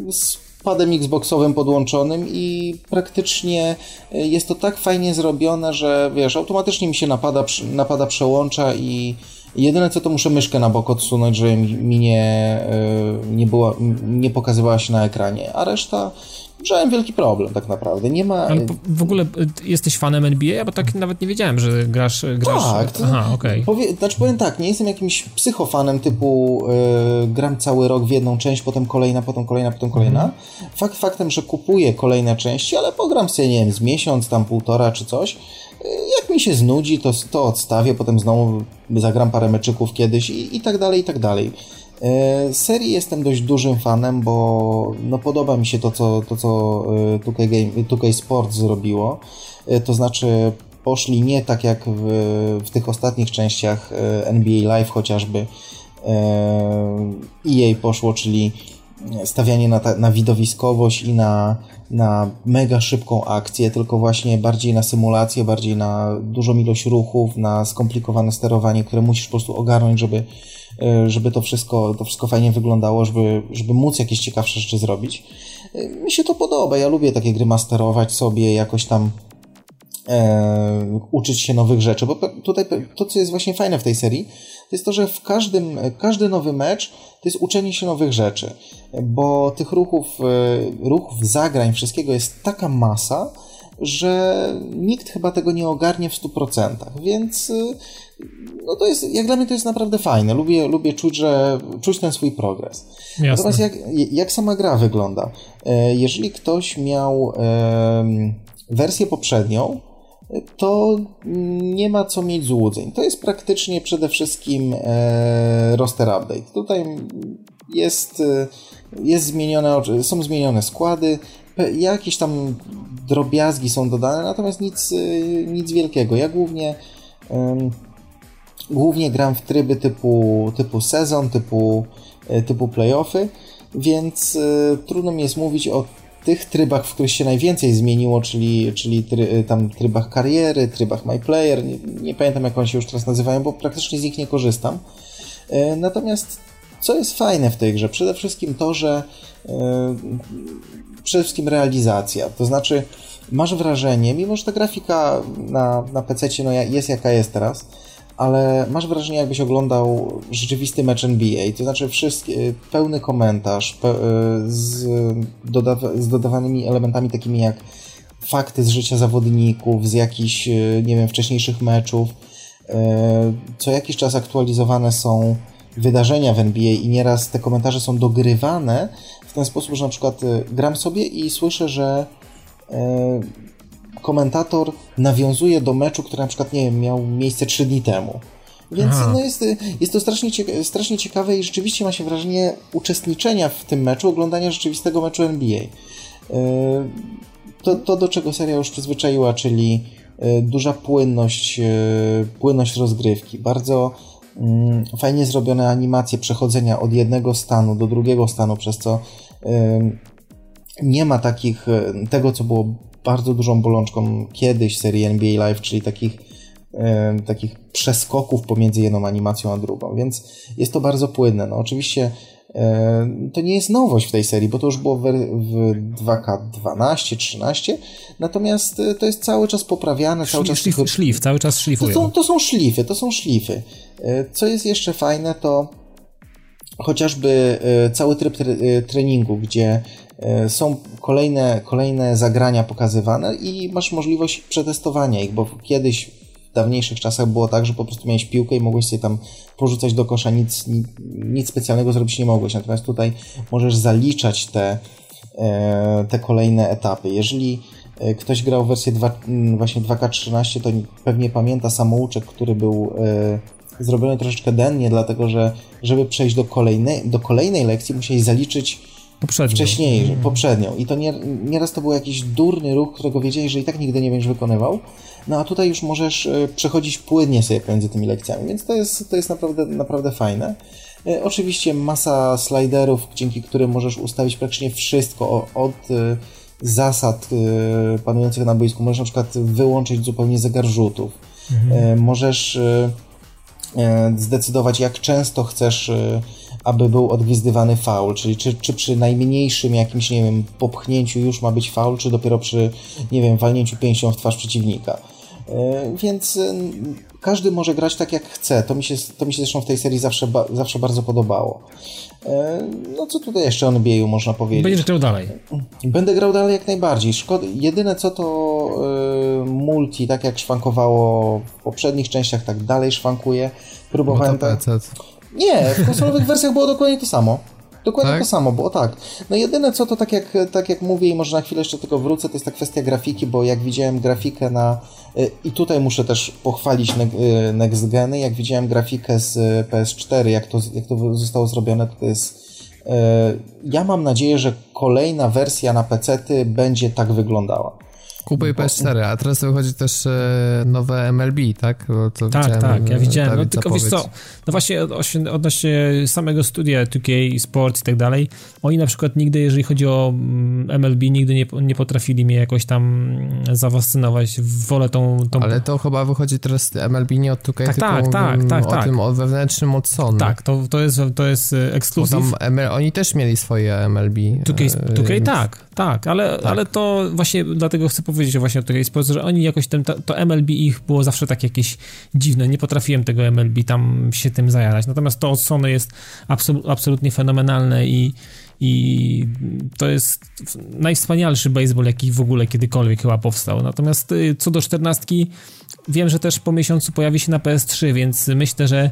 yy, z padem Xboxowym podłączonym i praktycznie jest to tak fajnie zrobione, że wiesz, automatycznie mi się napada, napada przełącza i Jedyne co to muszę myszkę na bok odsunąć, żeby mi nie, e, nie, była, nie pokazywała się na ekranie, a reszta miałem wielki problem tak naprawdę. Nie ma... Ale w ogóle e, jesteś fanem NBA? Bo tak nawet nie wiedziałem, że grasz... grasz... Tak. Aha, okej. Okay. Powie... Znaczy powiem tak, nie jestem jakimś psychofanem typu yy, gram cały rok w jedną część, potem kolejna, potem kolejna, potem kolejna. Mhm. Fakt faktem, że kupuję kolejne części, ale pogram sobie, nie wiem, z miesiąc, tam półtora czy coś jak mi się znudzi, to, to odstawię, potem znowu zagram parę meczyków kiedyś i, i tak dalej, i tak dalej. E, serii jestem dość dużym fanem, bo no, podoba mi się to, co, to, co 2K, e, Game, 2K Sports zrobiło. E, to znaczy poszli nie tak jak w, w tych ostatnich częściach NBA Live chociażby EA poszło, czyli stawianie na, ta, na widowiskowość i na na mega szybką akcję, tylko właśnie bardziej na symulację, bardziej na dużą ilość ruchów, na skomplikowane sterowanie, które musisz po prostu ogarnąć, żeby, żeby to wszystko, to wszystko fajnie wyglądało, żeby, żeby móc jakieś ciekawsze rzeczy zrobić. Mi się to podoba, ja lubię takie gry masterować sobie, jakoś tam e, uczyć się nowych rzeczy, bo tutaj to, co jest właśnie fajne w tej serii, to jest to, że w każdym, każdy nowy mecz to jest uczenie się nowych rzeczy, bo tych ruchów, e, ruchów, zagrań, wszystkiego jest taka masa, że nikt chyba tego nie ogarnie w 100%, więc e, no to jest, jak dla mnie to jest naprawdę fajne. Lubię, lubię czuć, że czuć ten swój progres. Jasne. Natomiast jak, jak sama gra wygląda? E, jeżeli ktoś miał wersję poprzednią, to nie ma co mieć złudzeń. To jest praktycznie przede wszystkim e, roster update. Tutaj jest, e, jest zmienione, są zmienione składy, jakieś tam drobiazgi są dodane, natomiast nic, e, nic wielkiego. Ja głównie głównie gram w tryby typu, typu sezon, typu, typu playoffy, więc trudno mi jest mówić o tych trybach, w których się najwięcej zmieniło, czyli, czyli try, tam trybach kariery, trybach My Player, nie, nie, pamiętam jak one się już teraz nazywają, bo praktycznie z nich nie korzystam. E, natomiast co jest fajne w tej grze? Przede wszystkim to, że e, przede wszystkim realizacja, to znaczy masz wrażenie, mimo że ta grafika na, na PC no jest jaka jest teraz, ale masz wrażenie, jakbyś oglądał rzeczywisty mecz NBA, to znaczy wszystkie, pełny komentarz pe, z, dodaw, z dodawanymi elementami takimi jak fakty z życia zawodników, z jakichś, nie wiem, wcześniejszych meczów. E, co jakiś czas aktualizowane są wydarzenia w NBA i nieraz te komentarze są dogrywane w ten sposób, że na przykład e, gram sobie i słyszę, że e, komentator nawiązuje do meczu, który na przykład, nie wiem, miał miejsce 3 dni temu. Więc no jest, jest to strasznie, cieka strasznie ciekawe i rzeczywiście ma się wrażenie uczestniczenia w tym meczu, oglądania rzeczywistego meczu NBA. Yy, to, to do czego seria już przyzwyczaiła, czyli yy, duża płynność, yy, płynność rozgrywki, bardzo mm, fajnie zrobione animacje przechodzenia od jednego stanu do drugiego stanu, przez co nie ma takich, tego co było bardzo dużą bolączką kiedyś serii NBA Live, czyli takich, e, takich przeskoków pomiędzy jedną animacją a drugą, więc jest to bardzo płynne. No oczywiście e, to nie jest nowość w tej serii, bo to już było w, w 2K12, 13, natomiast e, to jest cały czas poprawiane, cały czas... Szlif, szlif, cały czas szlifują. To są, to są szlify, to są szlify. E, co jest jeszcze fajne, to chociażby e, cały tryb treningu, gdzie E, są kolejne, kolejne zagrania pokazywane i masz możliwość przetestowania ich, bo kiedyś w dawniejszych czasach było tak, że po prostu miałeś piłkę i mogłeś sobie tam porzucać do kosza, nic, nic, specjalnego zrobić nie mogłeś. Natomiast tutaj możesz zaliczać te, e, te kolejne etapy. Jeżeli e, ktoś grał wersję 2, właśnie 2K13, to pewnie pamięta samouczek, który był zrobiony troszeczkę dennie, dlatego że żeby przejść do kolejnej, do kolejnej lekcji musiałeś zaliczyć Poprzednią. Wcześniej, mm. poprzednią. I to nie, nieraz to był jakiś durny ruch, którego wiedziałeś, że i tak nigdy nie będziesz wykonywał. No a tutaj już możesz e, przechodzić płynnie sobie pomiędzy tymi lekcjami, więc to jest, to jest naprawdę, naprawdę fajne. E, oczywiście masa sliderów, dzięki którym możesz ustawić praktycznie wszystko od e, zasad panujących na boisku. Możesz na przykład wyłączyć zupełnie zegar rzutów. Mhm. Możesz zdecydować, jak często chcesz aby był odgwizdywany faul, czyli czy, czy przy najmniejszym jakimś, nie wiem, popchnięciu już ma być faul, czy dopiero przy, nie wiem, walnięciu pięścią w twarz przeciwnika. E, więc e, każdy może grać tak jak chce. To mi się, to mi się zresztą w tej serii zawsze, zawsze bardzo podobało. E, no co tutaj jeszcze o NBA można powiedzieć? Będziesz grał dalej. Będę grał dalej jak najbardziej. Szkoda, jedyne co to multi, tak jak szwankowało w poprzednich częściach, tak dalej szwankuje. Próbowałem... No to nie, w konsolowych wersjach było dokładnie to samo. Dokładnie tak? to samo było, tak. No jedyne co to tak jak, tak jak mówię i może na chwilę jeszcze tylko wrócę, to jest ta kwestia grafiki, bo jak widziałem grafikę na... Y, I tutaj muszę też pochwalić y, Next Geny, jak widziałem grafikę z PS4, jak to, jak to zostało zrobione, to jest... Y, ja mam nadzieję, że kolejna wersja na PC będzie tak wyglądała. Kupuj PS4, a teraz wychodzi też e, nowe MLB, tak? To tak, tak, ja widziałem. No, tylko wiesz co, no właśnie odnośnie samego studia 2K Sports i tak dalej, oni na przykład nigdy, jeżeli chodzi o MLB, mm, nigdy nie, nie potrafili mnie jakoś tam mm, zafascynować. Wolę tą, tą... Ale to chyba wychodzi teraz MLB nie od 2K, tak, tylko tak, tak, tak, o tak. tym o wewnętrznym od Sony. Tak, to, to jest, to jest ekskluzyw. Oni też mieli swoje MLB. 2K, 2K tak, tak, ale, tak. ale to właśnie dlatego chcę powiedzieć właśnie o tej sposób, że oni jakoś ten, to, to MLB ich było zawsze tak jakieś dziwne, nie potrafiłem tego MLB tam się tym zajarać, natomiast to od Sony jest absol, absolutnie fenomenalne i i to jest najwspanialszy baseball, jaki w ogóle kiedykolwiek chyba powstał. Natomiast y, co do czternastki, wiem, że też po miesiącu pojawi się na PS3, więc myślę, że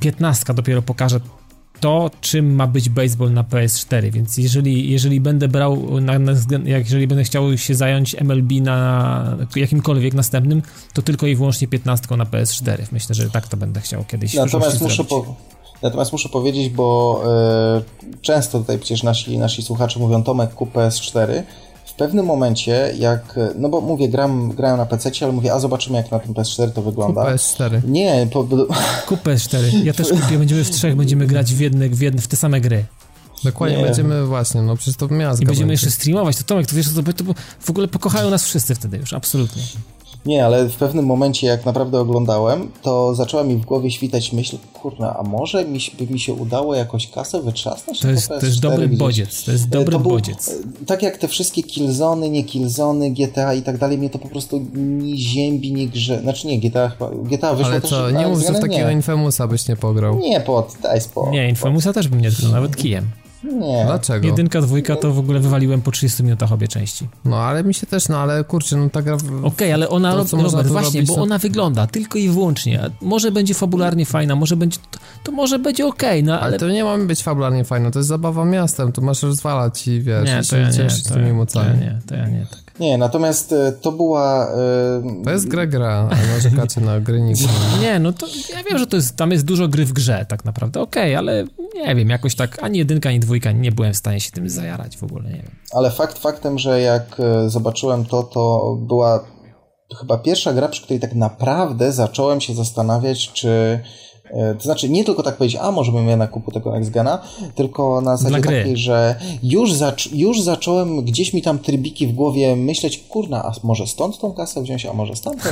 piętnastka dopiero pokaże to, czym ma być baseball na PS4, więc jeżeli, jeżeli będę brał, na, na, jeżeli będę chciał się zająć MLB na jakimkolwiek następnym, to tylko i wyłącznie 15 na PS4. Myślę, że tak to będę chciał kiedyś Natomiast muszę, po, natomiast muszę powiedzieć, bo y, często tutaj przecież nasi, nasi słuchacze mówią Tomek kup PS4, pewnym momencie, jak, no bo mówię, gram, grałem na PC, ale mówię, a zobaczymy jak na tym PS4 to wygląda. Kup PS4. Nie, po... Kup PS4. Ja też kupię, będziemy w trzech, będziemy grać w jedne, w, jedne, w te same gry. Dokładnie, nie. będziemy właśnie, no przecież to miasto. I będziemy jeszcze streamować, to Tomek, to wiesz, to, to w ogóle pokochają nas wszyscy wtedy już, absolutnie. Nie, ale w pewnym momencie, jak naprawdę oglądałem, to zaczęła mi w głowie świtać myśl, kurna, a może mi, by mi się udało jakoś kasę wytrzasnąć? To jest, to jest dobry bodziec, to jest dobry to był, bodziec. E, tak jak te wszystkie killzony, nie killzony, GTA i tak dalej, mnie to po prostu ni ziębi, ni grze. Znaczy nie, GTA chyba, GTA wyszło Ale co, nie mów, że w takiego Infamusa byś nie pograł. Nie, pod, daj spokój. Nie, Infamusa też bym nie tknął, nawet kijem. Nie. Dlaczego? Jedynka, dwójka to w ogóle wywaliłem po 30 minutach obie części. No, ale mi się też, no ale kurczę, no ta gra... Okej, okay, ale ona, to, Robert, właśnie, robić, bo ona wygląda tylko i wyłącznie. Może będzie fabularnie fajna, może będzie, to, to może będzie okej, okay, no ale... Ale to nie ma być fabularnie fajna, to jest zabawa miastem, to masz rozwalać i wiesz, nie, to ja nie, to, ja, to ja nie, to ja nie, tak. Nie, natomiast e, to była... Yy... To jest gra gra, a narzekacie na gry nigdy. Nie, no to ja wiem, że to jest, tam jest dużo gry w grze tak naprawdę, okej, okay, ale nie wiem, jakoś tak ani jedynka, ani dwójka nie byłem w stanie się tym zajarać w ogóle, nie wiem. Ale fakt faktem, że jak e, zobaczyłem to, to była chyba pierwsza gra, przy której tak naprawdę zacząłem się zastanawiać, czy to znaczy, nie tylko tak powiedzieć, a może bym ja na kupu tego Nextgena, tylko na zasadzie takiej, że już, zac już zacząłem gdzieś mi tam trybiki w głowie myśleć, kurna, a może stąd tą kasę wziąć, a może stąd?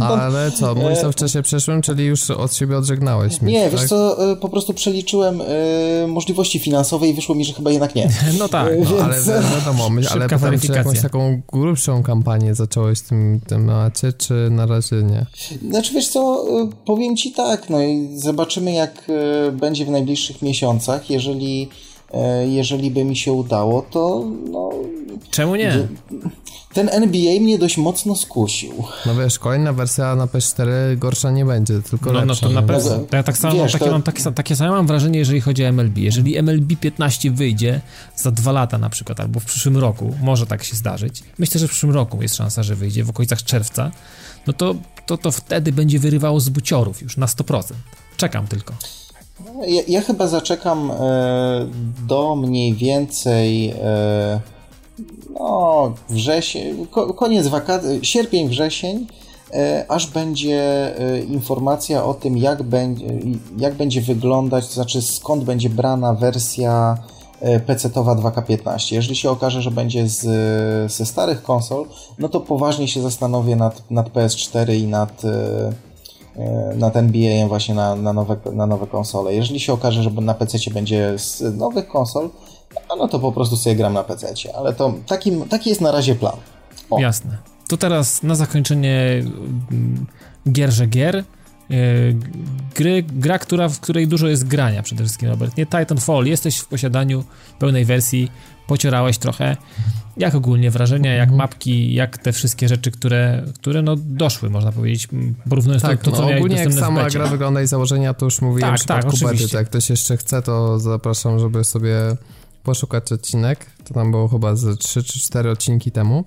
Ale co, mówisz to w czasie przeszłym, czyli już od siebie odżegnałeś mi, Nie, tak? wiesz co, e, po prostu przeliczyłem y, możliwości finansowe i wyszło mi, że chyba jednak nie. No tak, no, Więc... ale wiadomo, my, ale potem czy jakąś taką grubszą kampanię zacząłeś w tym temacie, czy na razie nie? Znaczy, wiesz co, powiem ci tak, no i Zobaczymy, jak e, będzie w najbliższych miesiącach. Jeżeli, e, jeżeli by mi się udało, to. No, Czemu nie? Ten NBA mnie dość mocno skusił. No wiesz, kolejna wersja na PS4 gorsza nie będzie, tylko no, lepsza. No to na pewno. Ja tak samo wiesz, takie, to... mam, takie, takie same mam wrażenie, jeżeli chodzi o MLB. Jeżeli MLB 15 wyjdzie za dwa lata na przykład, albo w przyszłym roku, może tak się zdarzyć. Myślę, że w przyszłym roku jest szansa, że wyjdzie w okolicach czerwca, no to, to, to wtedy będzie wyrywało z buciorów już na 100%. Czekam tylko. Ja, ja chyba zaczekam e, do mniej więcej e, no, wrzesień, ko, koniec wakacji, sierpień, wrzesień, e, aż będzie e, informacja o tym, jak będzie, jak będzie wyglądać, to znaczy skąd będzie brana wersja PC-towa 2K15. Jeżeli się okaże, że będzie z, ze starych konsol, no to poważnie się zastanowię nad, nad PS4 i nad e, E, nad NBA właśnie na, na, nowe, na nowe konsole. Jeżeli się okaże, że na PC będzie z nowych konsol, no to po prostu sobie gram na PC, ale to taki, taki jest na razie plan. O. Jasne. To teraz na zakończenie mm, gierże gier. E, gry, gra, która, w której dużo jest grania przede wszystkim, Robert. Nie Titanfall, jesteś w posiadaniu pełnej wersji, pocierałeś trochę. Jak ogólnie wrażenia, jak mhm. mapki, jak te wszystkie rzeczy, które, które no doszły, można powiedzieć, porównując tak, to, to co no, ogólnie jak sama gra wygląda i założenia, to już mówiłem tak, tak, bety, to jak ktoś jeszcze chce, to zapraszam, żeby sobie poszukać odcinek, to tam było chyba ze 3 czy 4 odcinki temu.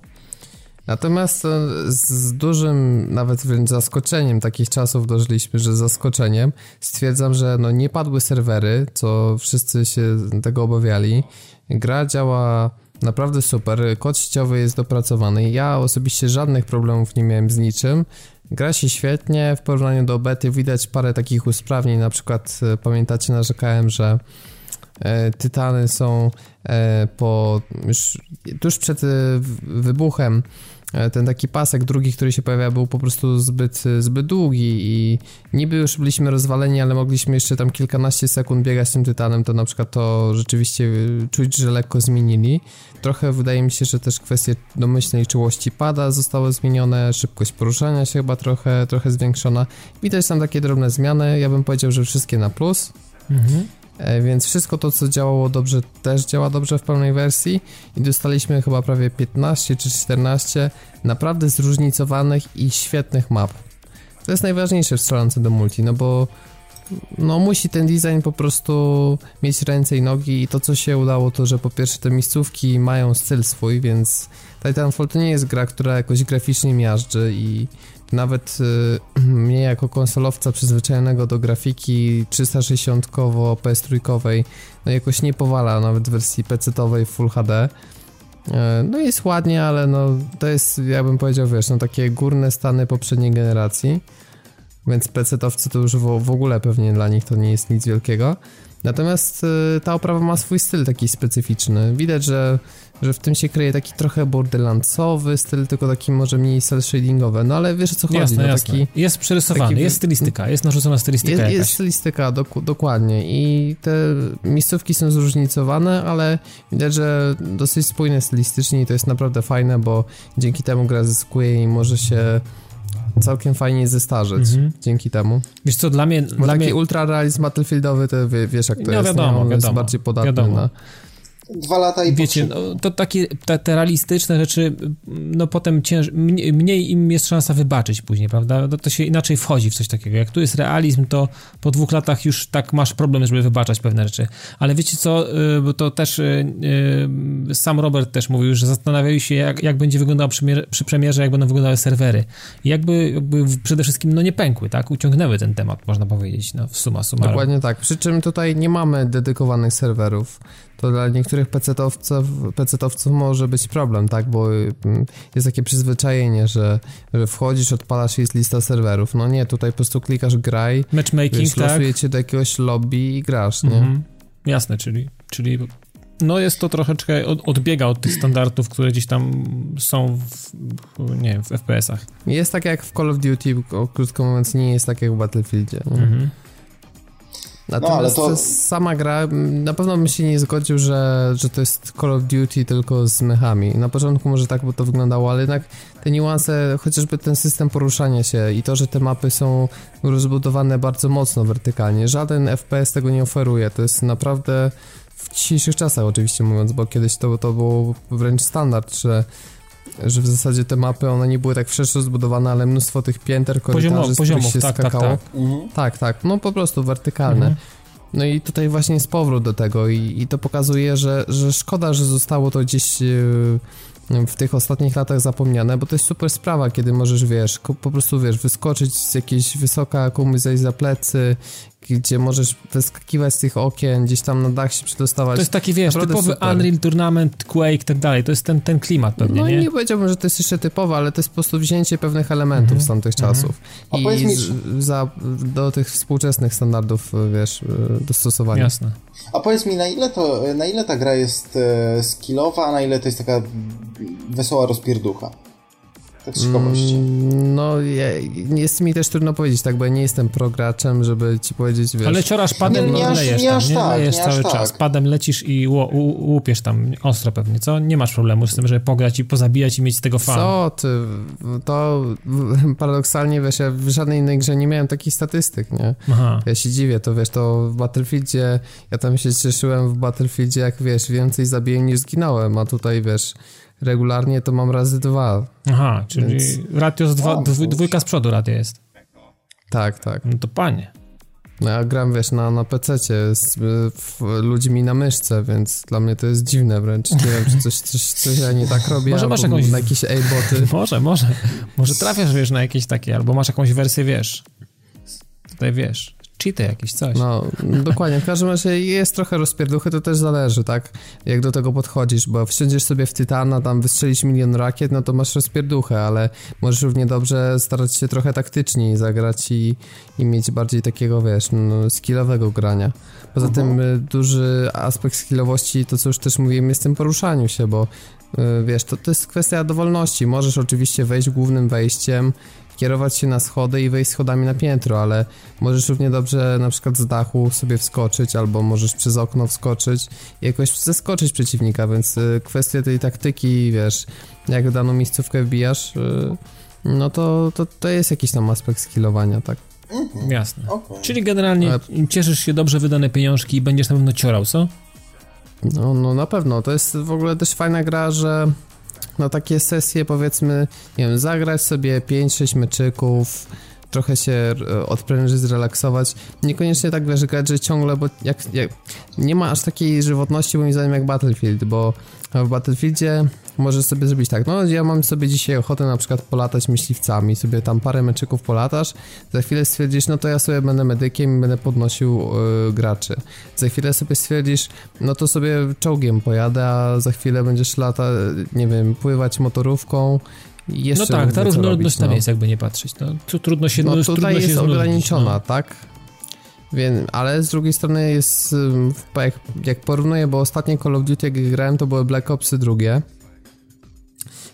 Natomiast e, z dużym, nawet wręcz zaskoczeniem takich czasów dożyliśmy, że zaskoczeniem stwierdzam, że no nie padły serwery, co wszyscy się tego obawiali. Gra działa Naprawdę super. Kod sieciowy jest dopracowany. Ja osobiście żadnych problemów nie miałem z niczym. Gra się świetnie, w porównaniu do bety widać parę takich usprawnień, na przykład e, pamiętacie narzekałem, że e, tytany są po już tuż przed wybuchem ten taki pasek drugi, który się pojawia, był po prostu zbyt, zbyt długi i niby już byliśmy rozwaleni, ale mogliśmy jeszcze tam kilkanaście sekund biegać tym tytanem, to na przykład to rzeczywiście czuć, że lekko zmienili. Trochę wydaje mi się, że też kwestie domyślnej czułości pada zostały zmienione, szybkość poruszania się chyba trochę, trochę zwiększona. Widać tam takie drobne zmiany, ja bym powiedział, że wszystkie na plus. Mhm. E, więc wszystko to, co działało dobrze, też działa dobrze w pełnej wersji i dostaliśmy chyba prawie 15 czy 14 naprawdę zróżnicowanych i świetnych map. To jest najważniejsze w strzelance do multi, no bo no musi ten design po prostu mieć ręce i nogi i to, co się udało, to, że po pierwsze te miejscówki mają styl swój, więc Titanfall to nie jest gra, która jakoś graficznie miażdży i nawet y, mnie jako konsolowca przyzwyczajonego do grafiki 360-kowo PS3, no jakoś nie powala nawet w wersji PC-owej Full HD. E, no jest ładnie, ale no to jest, ja bym powiedział, wiesz, no takie górne stany poprzedniej generacji, więc PC-owcy to już w, w ogóle pewnie dla nich to nie jest nic wielkiego. Natomiast y, ta oprawa ma swój styl taki specyficzny. Widać, że że w tym się kryje taki trochę borderlandsowy styl, tylko taki może mniej cel shadingowy, no ale wiesz o co chodzi. Jasne, no, jasne. Taki, jest przerysowany, taki, jest stylistyka, jest narzucona stylistyka Jest, jakaś. jest stylistyka, dok dokładnie i te miejscówki są zróżnicowane, ale widać, że dosyć spójne stylistycznie i to jest naprawdę fajne, bo dzięki temu gra zyskuje i może się całkiem fajnie zestarzeć mhm. dzięki temu. Wiesz co, dla mnie... Bo dla taki mnie... ultra realizm battlefieldowy, to wiesz jak to no, jest, wiadomo, nie? On wiadomo, jest bardziej podatny wiadomo. na dwa lata i Wiecie, no, to takie te, te, realistyczne rzeczy, no potem cięż, mniej, mniej, im jest szansa wybaczyć później, prawda? No, to się inaczej wchodzi w coś takiego. Jak tu jest realizm, to po dwóch latach już tak masz problem, żeby wybaczać pewne rzeczy. Ale wiecie co, y, bo to też y, y, sam Robert też mówił, że zastanawiali się, jak, jak będzie wyglądał przy, przy premierze, jak będą wyglądały serwery. I jakby, jakby przede wszystkim no nie pękły, tak? Uciągnęły ten temat, można powiedzieć, no w suma summarum. Dokładnie tak. Przy czym tutaj nie mamy dedykowanych serwerów to dla niektórych pecetowców, pecetowców może być problem, tak, bo mm, jest takie przyzwyczajenie, że, że wchodzisz, odpalasz i jest lista serwerów. No nie, tutaj po prostu klikasz graj, matchmaking, wiesz, tak? losuje cię do jakiegoś lobby i grasz, nie? Mhm. Jasne, czyli, czyli no jest to troszeczkę odbiega od tych standardów, które gdzieś tam są w, nie wiem, w FPS-ach. Jest tak jak w Call of Duty, krótko mówiąc, nie jest tak jak w Battlefieldzie. Mhm. Natomiast no, to... sama gra, na pewno bym się nie zgodził, że, że to jest Call of Duty tylko z mechami. Na początku może tak by to wyglądało, ale jednak te niuanse, chociażby ten system poruszania się i to, że te mapy są rozbudowane bardzo mocno wertykalnie. Żaden FPS tego nie oferuje. To jest naprawdę w dzisiejszych czasach oczywiście mówiąc, bo kiedyś to, to było wręcz standard, że że w zasadzie te mapy, one nie były tak wszerzej zbudowane, ale mnóstwo tych pięter, korytarzy, Poziomo, z się tak, tak, skakało. Tak tak. Mhm. tak, tak, no po prostu wertykalne. Mhm. No i tutaj właśnie jest powrót do tego i, i to pokazuje, że, że szkoda, że zostało to gdzieś yy, w tych ostatnich latach zapomniane, bo to jest super sprawa, kiedy możesz, wiesz, po prostu, wiesz, wyskoczyć z jakiejś wysoka, komuś zejść za plecy, gdzie możesz wyskakiwać z tych okien, gdzieś tam na dach się przedostawać. To jest taki, wiesz, Naprawdę typowy super. Unreal Tournament, Quake, tak dalej, to jest ten, ten klimat pewnie, No nie? nie powiedziałbym, że to jest jeszcze typowe, ale to jest po prostu wzięcie pewnych elementów mm -hmm. z tamtych mm -hmm. czasów i z, za, do tych współczesnych standardów, wiesz, dostosowania. Jasne. A powiedz mi, na ile, to, na ile ta gra jest e, skillowa, a na ile to jest taka wesoła rozpierducha? Z ciekawości. Mm, no, jest mi też trudno powiedzieć, tak, bo ja nie jestem prograczem, żeby ci powiedzieć, wiesz... Ale ciorasz padem, nie, nie, no, lejesz nie tam, aż nie? Tak, lejesz nie cały tak. czas. Padem lecisz i łupiesz tam ostro pewnie, co? Nie masz problemu z tym, żeby pograć i pozabijać i mieć z tego fan. Co ty? To paradoksalnie, wiesz, ja w żadnej innej grze nie miałem takich statystyk, nie? Aha. Ja się dziwię, to wiesz, to w Battlefieldzie, ja tam się cieszyłem w Battlefieldzie, jak wiesz, więcej zabiłem niż zginąłem, a tutaj, wiesz regularnie to mam razy dwa. Aha, czyli więc... ratio z dwa, o, dwójka z przodu ratio jest. Tak, tak. No to panie. No ja gram, wiesz, na, na PC-cie z w, ludźmi na myszce, więc dla mnie to jest dziwne wręcz. Nie wiem, czy coś, coś, coś ja nie tak robię, może masz jakąś... na jakieś A-boty. może, może. Może trafiasz, wiesz, na jakieś takie, albo masz jakąś wersję, wiesz, tutaj wiesz, cheaty jakieś, coś. No, dokładnie. W każdym razie jest trochę rozpierduchy, to też zależy, tak? Jak do tego podchodzisz, bo wsiądziesz sobie w Tytana, tam wystrzelić milion rakiet, no to masz rozpierduchę, ale możesz równie dobrze starać się trochę taktycznie zagrać i, i mieć bardziej takiego, wiesz, no, skillowego grania. Poza uh -huh. tym y, duży aspekt skillowości, to co już też mówiłem, jest w tym poruszaniu się, bo y, wiesz, to, to jest kwestia dowolności. Możesz oczywiście wejść głównym wejściem, kierować się na schody i wejść schodami na piętro, ale możesz równie dobrze na przykład z dachu sobie wskoczyć, albo możesz przez okno wskoczyć i jakoś zeskoczyć przeciwnika, więc y, kwestia tej taktyki, wiesz, jak daną miejscówkę wbijasz, y, no to, to, to jest jakiś tam aspekt skillowania, tak? Mhm. Jasne. Okay. Czyli generalnie ale... cieszysz się dobrze wydane pieniążki i będziesz na pewno ciorał, co? No, no na pewno. To jest w ogóle też fajna gra, że no takie sesje powiedzmy, nie wiem, zagrać sobie 5-6 meczyków, trochę się e, odprężyć, zrelaksować. Niekoniecznie tak wiesz, że ciągle, bo jak, jak, nie ma aż takiej żywotności moim zdaniem jak Battlefield, bo w Battlefieldzie możesz sobie zrobić tak, no ja mam sobie dzisiaj ochotę na przykład polatać myśliwcami, sobie tam parę meczyków polatasz, za chwilę stwierdzisz, no to ja sobie będę medykiem i będę podnosił yy, graczy. Za chwilę sobie stwierdzisz, no to sobie czołgiem pojadę, a za chwilę będziesz lata, nie wiem, pływać motorówką no tak, ta różnorodność tam no. jest, jakby nie patrzeć. No, tu trudno się No tutaj trudno jest się ograniczona, no. tak? Więc, ale z drugiej strony jest, jak, jak porównuję, bo ostatnie Call of Duty jak grałem to były Black Opsy drugie,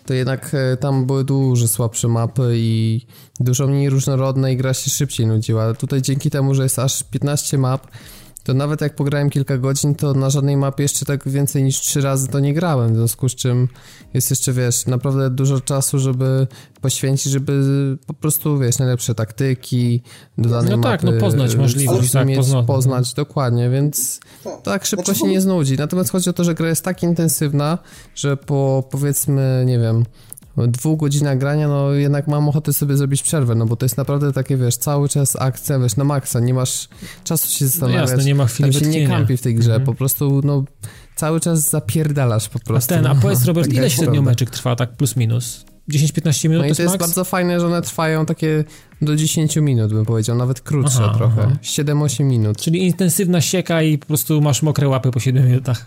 to jednak e, tam były dużo słabsze mapy i dużo mniej różnorodne i gra się szybciej nudziła. Tutaj dzięki temu, że jest aż 15 map, to nawet jak pograłem kilka godzin, to na żadnej mapie jeszcze tak więcej niż trzy razy to nie grałem, w związku z czym jest jeszcze, wiesz, naprawdę dużo czasu, żeby poświęcić, żeby po prostu, wiesz, najlepsze taktyki do danej no tak, mapy. no poznać możliwość, tak, poznać. poznać, dokładnie, więc tak, tak szybko znaczy, się nie znudzi. Natomiast chodzi o to, że gra jest tak intensywna, że po powiedzmy, nie wiem, dwóch godzinach grania, no jednak mam ochotę sobie zrobić przerwę, no bo to jest naprawdę takie, wiesz, cały czas akcja, wiesz, na maksa, nie masz czasu się zastanawiać. No jasne, nie ma chwili się nie kampi w tej grze, mhm. po prostu, no cały czas zapierdalasz po prostu. A ten, a powiedz Robert, ile średnio meczek trwa, tak plus minus? 10-15 minut No i to jest, bardzo fajne, że one trwają takie do 10 minut, bym powiedział, nawet krótsze aha, trochę, 7-8 minut. Czyli intensywna sieka i po prostu masz mokre łapy po 7 minutach.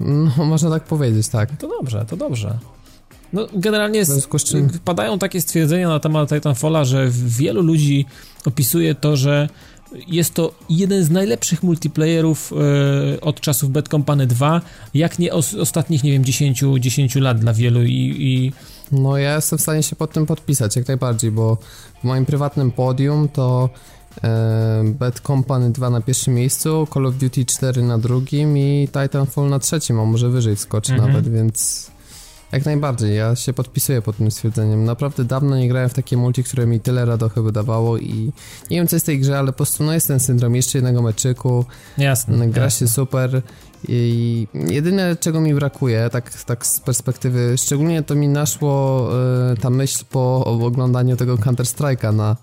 No, można tak powiedzieć, tak. To dobrze, to dobrze. No, generalnie czym... padają takie stwierdzenia na temat Titanfalla, że wielu ludzi opisuje to, że jest to jeden z najlepszych multiplayerów e, od czasów Bad Company 2, jak nie os ostatnich, nie wiem, 10, 10 lat dla wielu i, i... No ja jestem w stanie się pod tym podpisać, jak najbardziej, bo w moim prywatnym podium to e, Bad Company 2 na pierwszym miejscu, Call of Duty 4 na drugim i Titanfall na trzecim, a może wyżej wskoczy mhm. nawet, więc jak najbardziej, ja się podpisuję pod tym stwierdzeniem. Naprawdę dawno nie grałem w takie multi, które mi tyle radochy wydawało i nie wiem co jest w tej grze, ale po prostu no jest ten syndrom jeszcze jednego meczyku. Jasne. Gra jasne. się super i jedyne czego mi brakuje, tak, tak z perspektywy, szczególnie to mi naszło y, ta myśl po oglądaniu tego Counter Strike'a na,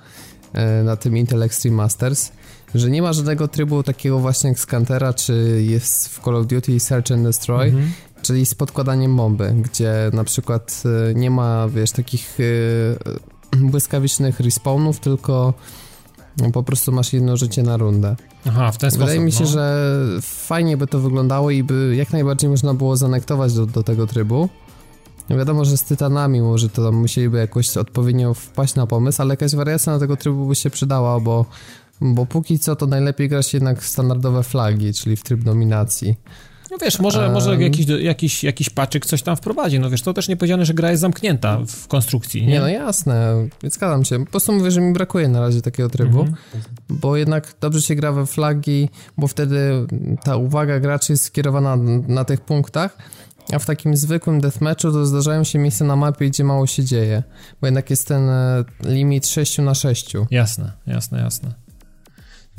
y, na tym Intel Extreme Masters, że nie ma żadnego trybu takiego właśnie jak z Cantera, czy jest w Call of Duty Search and Destroy, mhm czyli z podkładaniem bomby, gdzie na przykład y, nie ma, wiesz, takich y, błyskawicznych respawnów, tylko no, po prostu masz jedno życie na rundę. Aha, w ten sposób. Wydaje mi się, no. że fajnie by to wyglądało i by jak najbardziej można było zanektować do, do tego trybu. Wiadomo, że z tytanami może to musieliby jakoś odpowiednio wpaść na pomysł, ale jakaś wariacja na tego trybu by się przydała, bo, bo póki co to najlepiej grać jednak w standardowe flagi, czyli w tryb dominacji. No wiesz, może, um, może jakiś, jakiś, jakiś paczyk coś tam wprowadzi, no wiesz, to też nie powiedziane, że gra jest zamknięta w konstrukcji, nie? Nie, no jasne, zgadzam się. Po prostu mówię, że mi brakuje na razie takiego trybu, mhm. bo jednak dobrze się gra we flagi, bo wtedy ta uwaga graczy jest skierowana na tych punktach, a w takim zwykłym deathmatchu to zdarzają się miejsca na mapie, gdzie mało się dzieje, bo jednak jest ten e, limit 6 na 6. Jasne, jasne, jasne.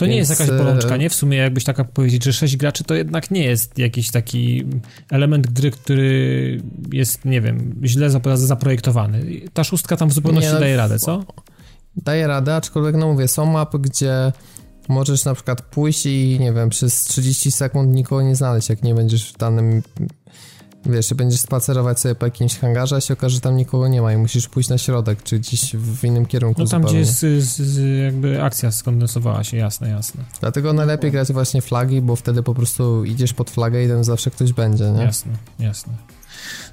To Więc... nie jest jakaś bolączka, nie? W sumie jakbyś taka powiedzieć, że 6 graczy to jednak nie jest jakiś taki element gry, który jest, nie wiem, źle zaprojektowany. Ta szóstka tam w zupełności nie, no, daje radę, co? Daje radę, aczkolwiek no mówię, są mapy, gdzie możesz na przykład pójść i nie wiem, przez 30 sekund nikogo nie znaleźć, jak nie będziesz w danym Wiesz, będziesz spacerować sobie po jakimś hangarze, a się okaże, że tam nikogo nie ma i musisz pójść na środek, czy gdzieś w innym kierunku No tam, zupełnie. gdzie jest, jakby akcja skondensowała się, jasne, jasne. Dlatego najlepiej grać właśnie flagi, bo wtedy po prostu idziesz pod flagę i tam zawsze ktoś będzie, nie? Jasne, jasne.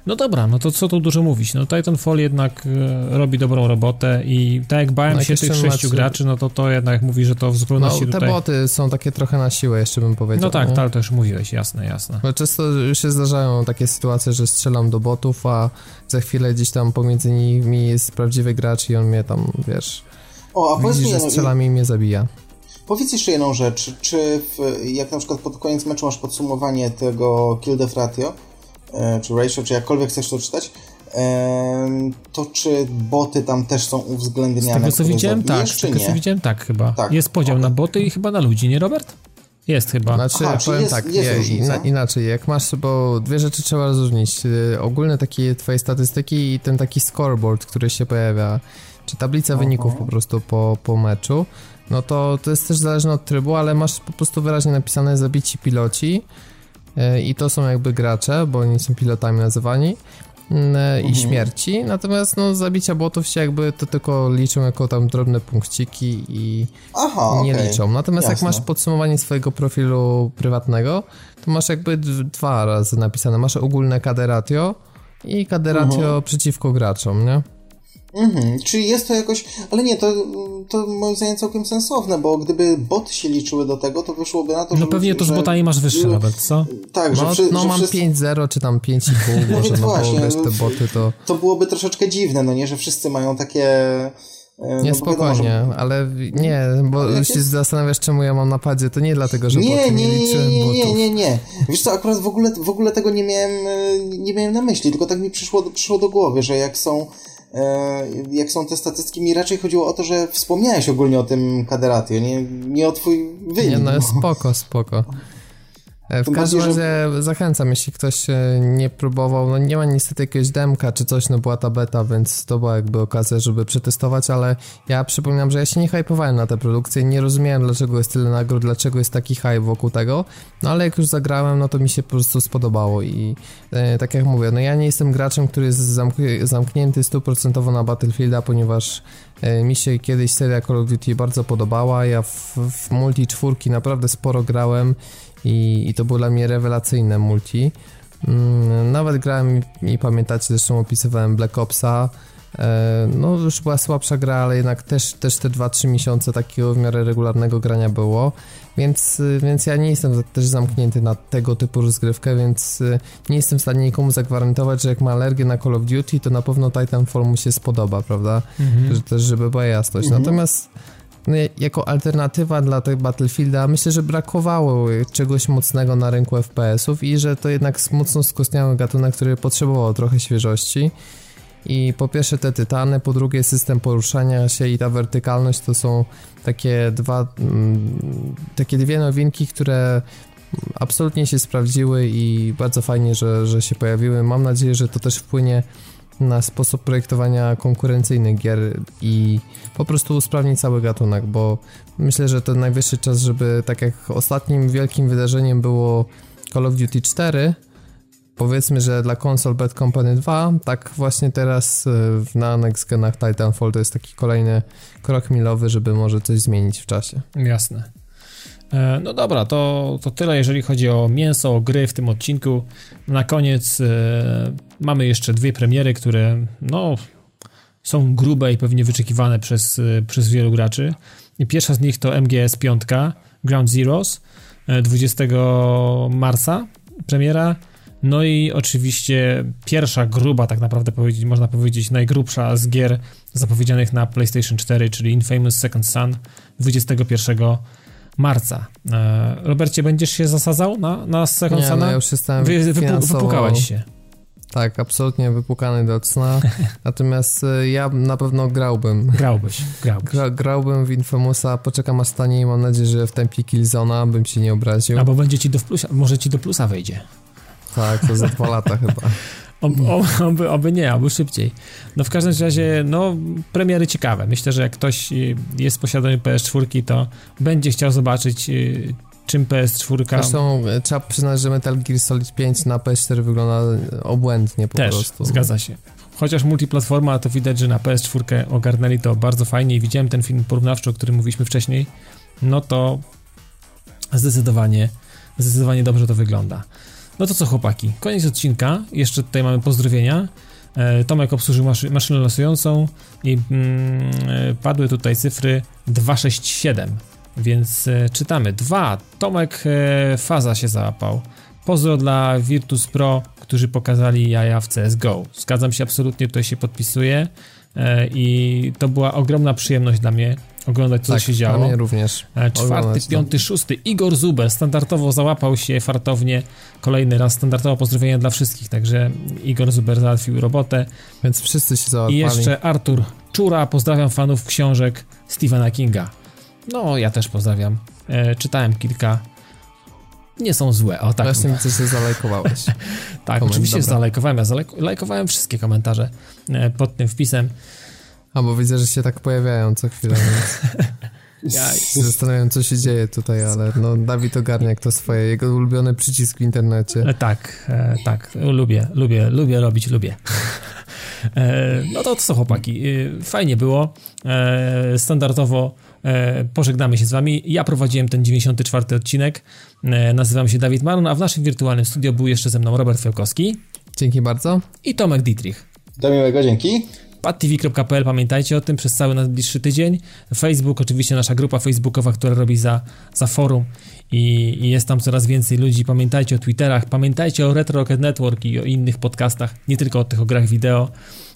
No dobra, no to co tu dużo mówić? No Titanfall jednak e, robi dobrą robotę i tak jak bałem No, się tych sześciu macie- graczy, no to to jednak mówi, że to w No, zupełności te tutaj... boty są takie trochę na siłę, jeszcze bym powiedział. No tak, nie? tak, to już mówiłeś, jasne, jasne. Bo często już się zdarzają takie sytuacje, że strzelam do botów, a za chwilę gdzieś tam pomiędzy nimi jest prawdziwy gracz i on mnie tam, wiesz, O, a powiedz widzi, mi, że jedno- strzelam i mnie zabija. powiedz jeszcze jedną rzecz. Czy w, jak na przykład pod koniec meczu masz podsumowanie tego kill death ratio, e, czy ratio, czy jakkolwiek chcesz to czytać, em, to czy boty tam też są Z uwzględniane? tego co widziałem, tak, zabijesz, z czy tego nie? co widziałem, tak chyba. Tak, Jest podział okej. na boty i chyba na ludzi, nie Robert? Jest chyba. Znaczy, Aha, powiem jest- tak, jest je- inaczej, jak masz, bo dwie rzeczy trzeba rozróżnić. Y, Ogólne takie twoje statystyki i ten taki scoreboard, który się pojawia, czy tablica wyników po prostu po, po meczu, no to to jest też zależne od trybu, ale masz po prostu wyraźnie napisane zabici piloci i to są jakby gracze, bo oni są pilotami nazywani. y, I śmierci, natomiast no zabicia botów się jakby to tylko liczą jako tam drobne punkciki i, Aha, nie okej. liczą. Natomiast jak Jasne. masz podsumowanie swojego profilu prywatnego, to masz jakby dwa razy napisane. Masz ogólne KD ratio i KD ratio przeciwko graczom, nie? Mhm, czyli jest to jakoś, ale nie, to, to moim zdaniem całkiem sensowne, bo gdyby boty się liczyły do tego, to wyszłoby na to, że... No pewnie to z że- botami masz wyższe, Robert, co? Tak, że, No, wszy, no że mam wszyscy, 5-0 czy tam 5,5 No może, no bo właśnie, wiesz, te no, boty to... to byłoby troszeczkę dziwne, no nie, że wszyscy mają takie... e, Nie, no bo wiadomo, spokojnie, że- ale nie, bo Ale się jest- zastanawiasz, czemu ja mam napadzie, to nie dlatego, że Nie, boty nie, nie nie, liczyłem nie, nie, botów. nie, nie. Wiesz co, akurat w ogóle, w ogóle tego nie miałem, e, nie miałem na myśli, tylko tak mi przyszło, przyszło do głowy, że jak są, jak są te statystyki, mi raczej chodziło o to, że wspomniałeś ogólnie o tym kaderatio, nie, nie o twój wynik. Nie, no spoko, spoko. E, W każdym razie zachęcam, jeśli ktoś e, nie próbował, no nie ma niestety jakiegoś demka czy coś, no była ta beta, więc to była jakby okazja, żeby przetestować, ale ja przypominam, że ja się nie hypowałem na tę produkcję, nie rozumiałem dlaczego jest tyle nagród, dlaczego jest taki hype wokół tego, no ale jak już zagrałem, no to mi się po prostu spodobało i e, tak jak mówię, no ja nie jestem graczem, który jest zamk- zamknięty stuprocentowo na Battlefielda, ponieważ e, mi się kiedyś seria Call of Duty bardzo podobała, ja w, w multi czwórki naprawdę sporo grałem i, i to było dla mnie rewelacyjne multi. Mm, Nawet grałem i pamiętacie, zresztą opisywałem Black Opsa. E, No już była słabsza gra, ale jednak też, też te 2-3 miesiące takiego w miarę regularnego grania było, więc, y, więc ja nie jestem też zamknięty na tego typu rozgrywkę, więc y, nie jestem w stanie nikomu zagwarantować, że jak ma alergię na Call of Duty, to na pewno Titanfall mu się spodoba, prawda? Mhm. Że też, żeby była jasność. Mhm. Natomiast jako alternatywa dla tego Battlefielda myślę, że brakowało czegoś mocnego na rynku FPS-ów i że to jednak mocno skostniały gatunek, który potrzebował trochę świeżości. I po pierwsze te tytany, po drugie system poruszania się i ta wertykalność to są takie dwa, mm, takie dwie nowinki, które absolutnie się sprawdziły i bardzo fajnie, że, że się pojawiły. Mam nadzieję, że to też wpłynie na sposób projektowania konkurencyjnych gier i po prostu usprawni cały gatunek, bo myślę, że to najwyższy czas, żeby tak jak ostatnim wielkim wydarzeniem było Call of Duty 4, powiedzmy, że dla konsol Bad Company 2, tak właśnie teraz w- na next genach Titanfall to jest taki kolejny krok milowy, żeby może coś zmienić w czasie. Jasne. E, No dobra, to, to tyle, jeżeli chodzi o mięso, o gry w tym odcinku. Na koniec e, mamy jeszcze dwie premiery, które no, są grube i pewnie wyczekiwane przez, e, przez wielu graczy. I pierwsza z nich to MGS 5 Ground Zeroes e, 20 marca premiera. No i oczywiście pierwsza gruba, tak naprawdę powiedzieć, można powiedzieć najgrubsza z gier zapowiedzianych na PlayStation 4, czyli Infamous Second Son 21 marca. E, Robercie, będziesz się zasadzał na, na Second Nie, no ja już jestem Wy, wypu, wypukałeś się. Tak, absolutnie wypukany do cna, natomiast y, ja na pewno grałbym. Grałbyś, grałbyś. Gra, grałbym w Infamousa, poczekam aż taniej i mam nadzieję, że w tempie Killzona bym się nie obraził. Albo będzie ci do plusa, może ci do plusa wejdzie. Tak, to za dwa lata chyba. Ob, ob, oby, oby nie, albo szybciej. No w każdym razie, no premiery ciekawe. Myślę, że jak ktoś y, jest posiadany PS4, to będzie chciał zobaczyć, y, czym PS4. Zresztą e, trzeba przyznać, że Metal Gear Solid 5 na PS4 wygląda obłędnie po Też, prostu. zgadza się. Chociaż multiplatforma, to widać, że na PS4 ogarnęli to bardzo fajnie i widziałem ten film porównawczy, o którym mówiliśmy wcześniej, no to zdecydowanie, zdecydowanie dobrze to wygląda. No to co chłopaki, koniec odcinka, jeszcze tutaj mamy pozdrowienia. E, Tomek obsłużył maszy maszynę losującą i mm, e, padły tutaj cyfry 267, więc e, czytamy. 2. Tomek e, Faza się załapał. Pozdro dla Virtus Pro, którzy pokazali jaja w CSGO. Zgadzam się absolutnie, tutaj się podpisuję e, i to była ogromna przyjemność dla mnie oglądać, co tak, się działo. Mnie również. Czwarty, Oglądać to. piąty, szósty. Igor Zuber standardowo załapał się fartownie. Kolejny raz standardowo pozdrowienia dla wszystkich, także Igor Zuber załatwił robotę. Więc wszyscy się I załapali. jeszcze Artur Czura, pozdrawiam fanów książek Stephena Kinga. No, ja też pozdrawiam. E, czytałem kilka. Nie są złe, o tak. Właśnie że zalajkowałeś. Tak, Koment, oczywiście dobra. zalajkowałem. Ja zalajkowałem wszystkie komentarze e, pod tym wpisem. A bo widzę, że się tak pojawiają co chwilę, więc Ja, się zastanawiam, co się dzieje tutaj, ale no Dawid Ogarniak to swoje, jego ulubiony przycisk w internecie. E, Tak, e, tak, lubię, lubię, lubię robić, lubię. E, no to co chłopaki, e, fajnie było, e, standardowo pożegnamy się z wami. Ja prowadziłem ten 94 odcinek, e, nazywam się Dawid Maron, a w naszym wirtualnym studio był jeszcze ze mną Robert Fiałkowski Dzięki bardzo. i Tomek Dietrich. Do miłego, dzięki. padtv.pl, pamiętajcie o tym przez cały najbliższy tydzień. Facebook, oczywiście nasza grupa facebookowa, która robi za, za forum i, i jest tam coraz więcej ludzi. Pamiętajcie o Twitterach, pamiętajcie o Retro Rocket Network i o innych podcastach, nie tylko o tych o grach wideo,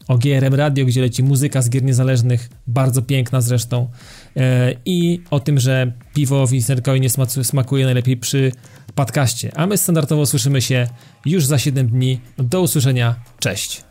o GRM Radio, gdzie leci muzyka z gier niezależnych, bardzo piękna zresztą e, i o tym, że piwo Winserkowi nie smacu- smakuje najlepiej przy podcaście. A my standardowo słyszymy się już za 7 dni. Do usłyszenia, cześć!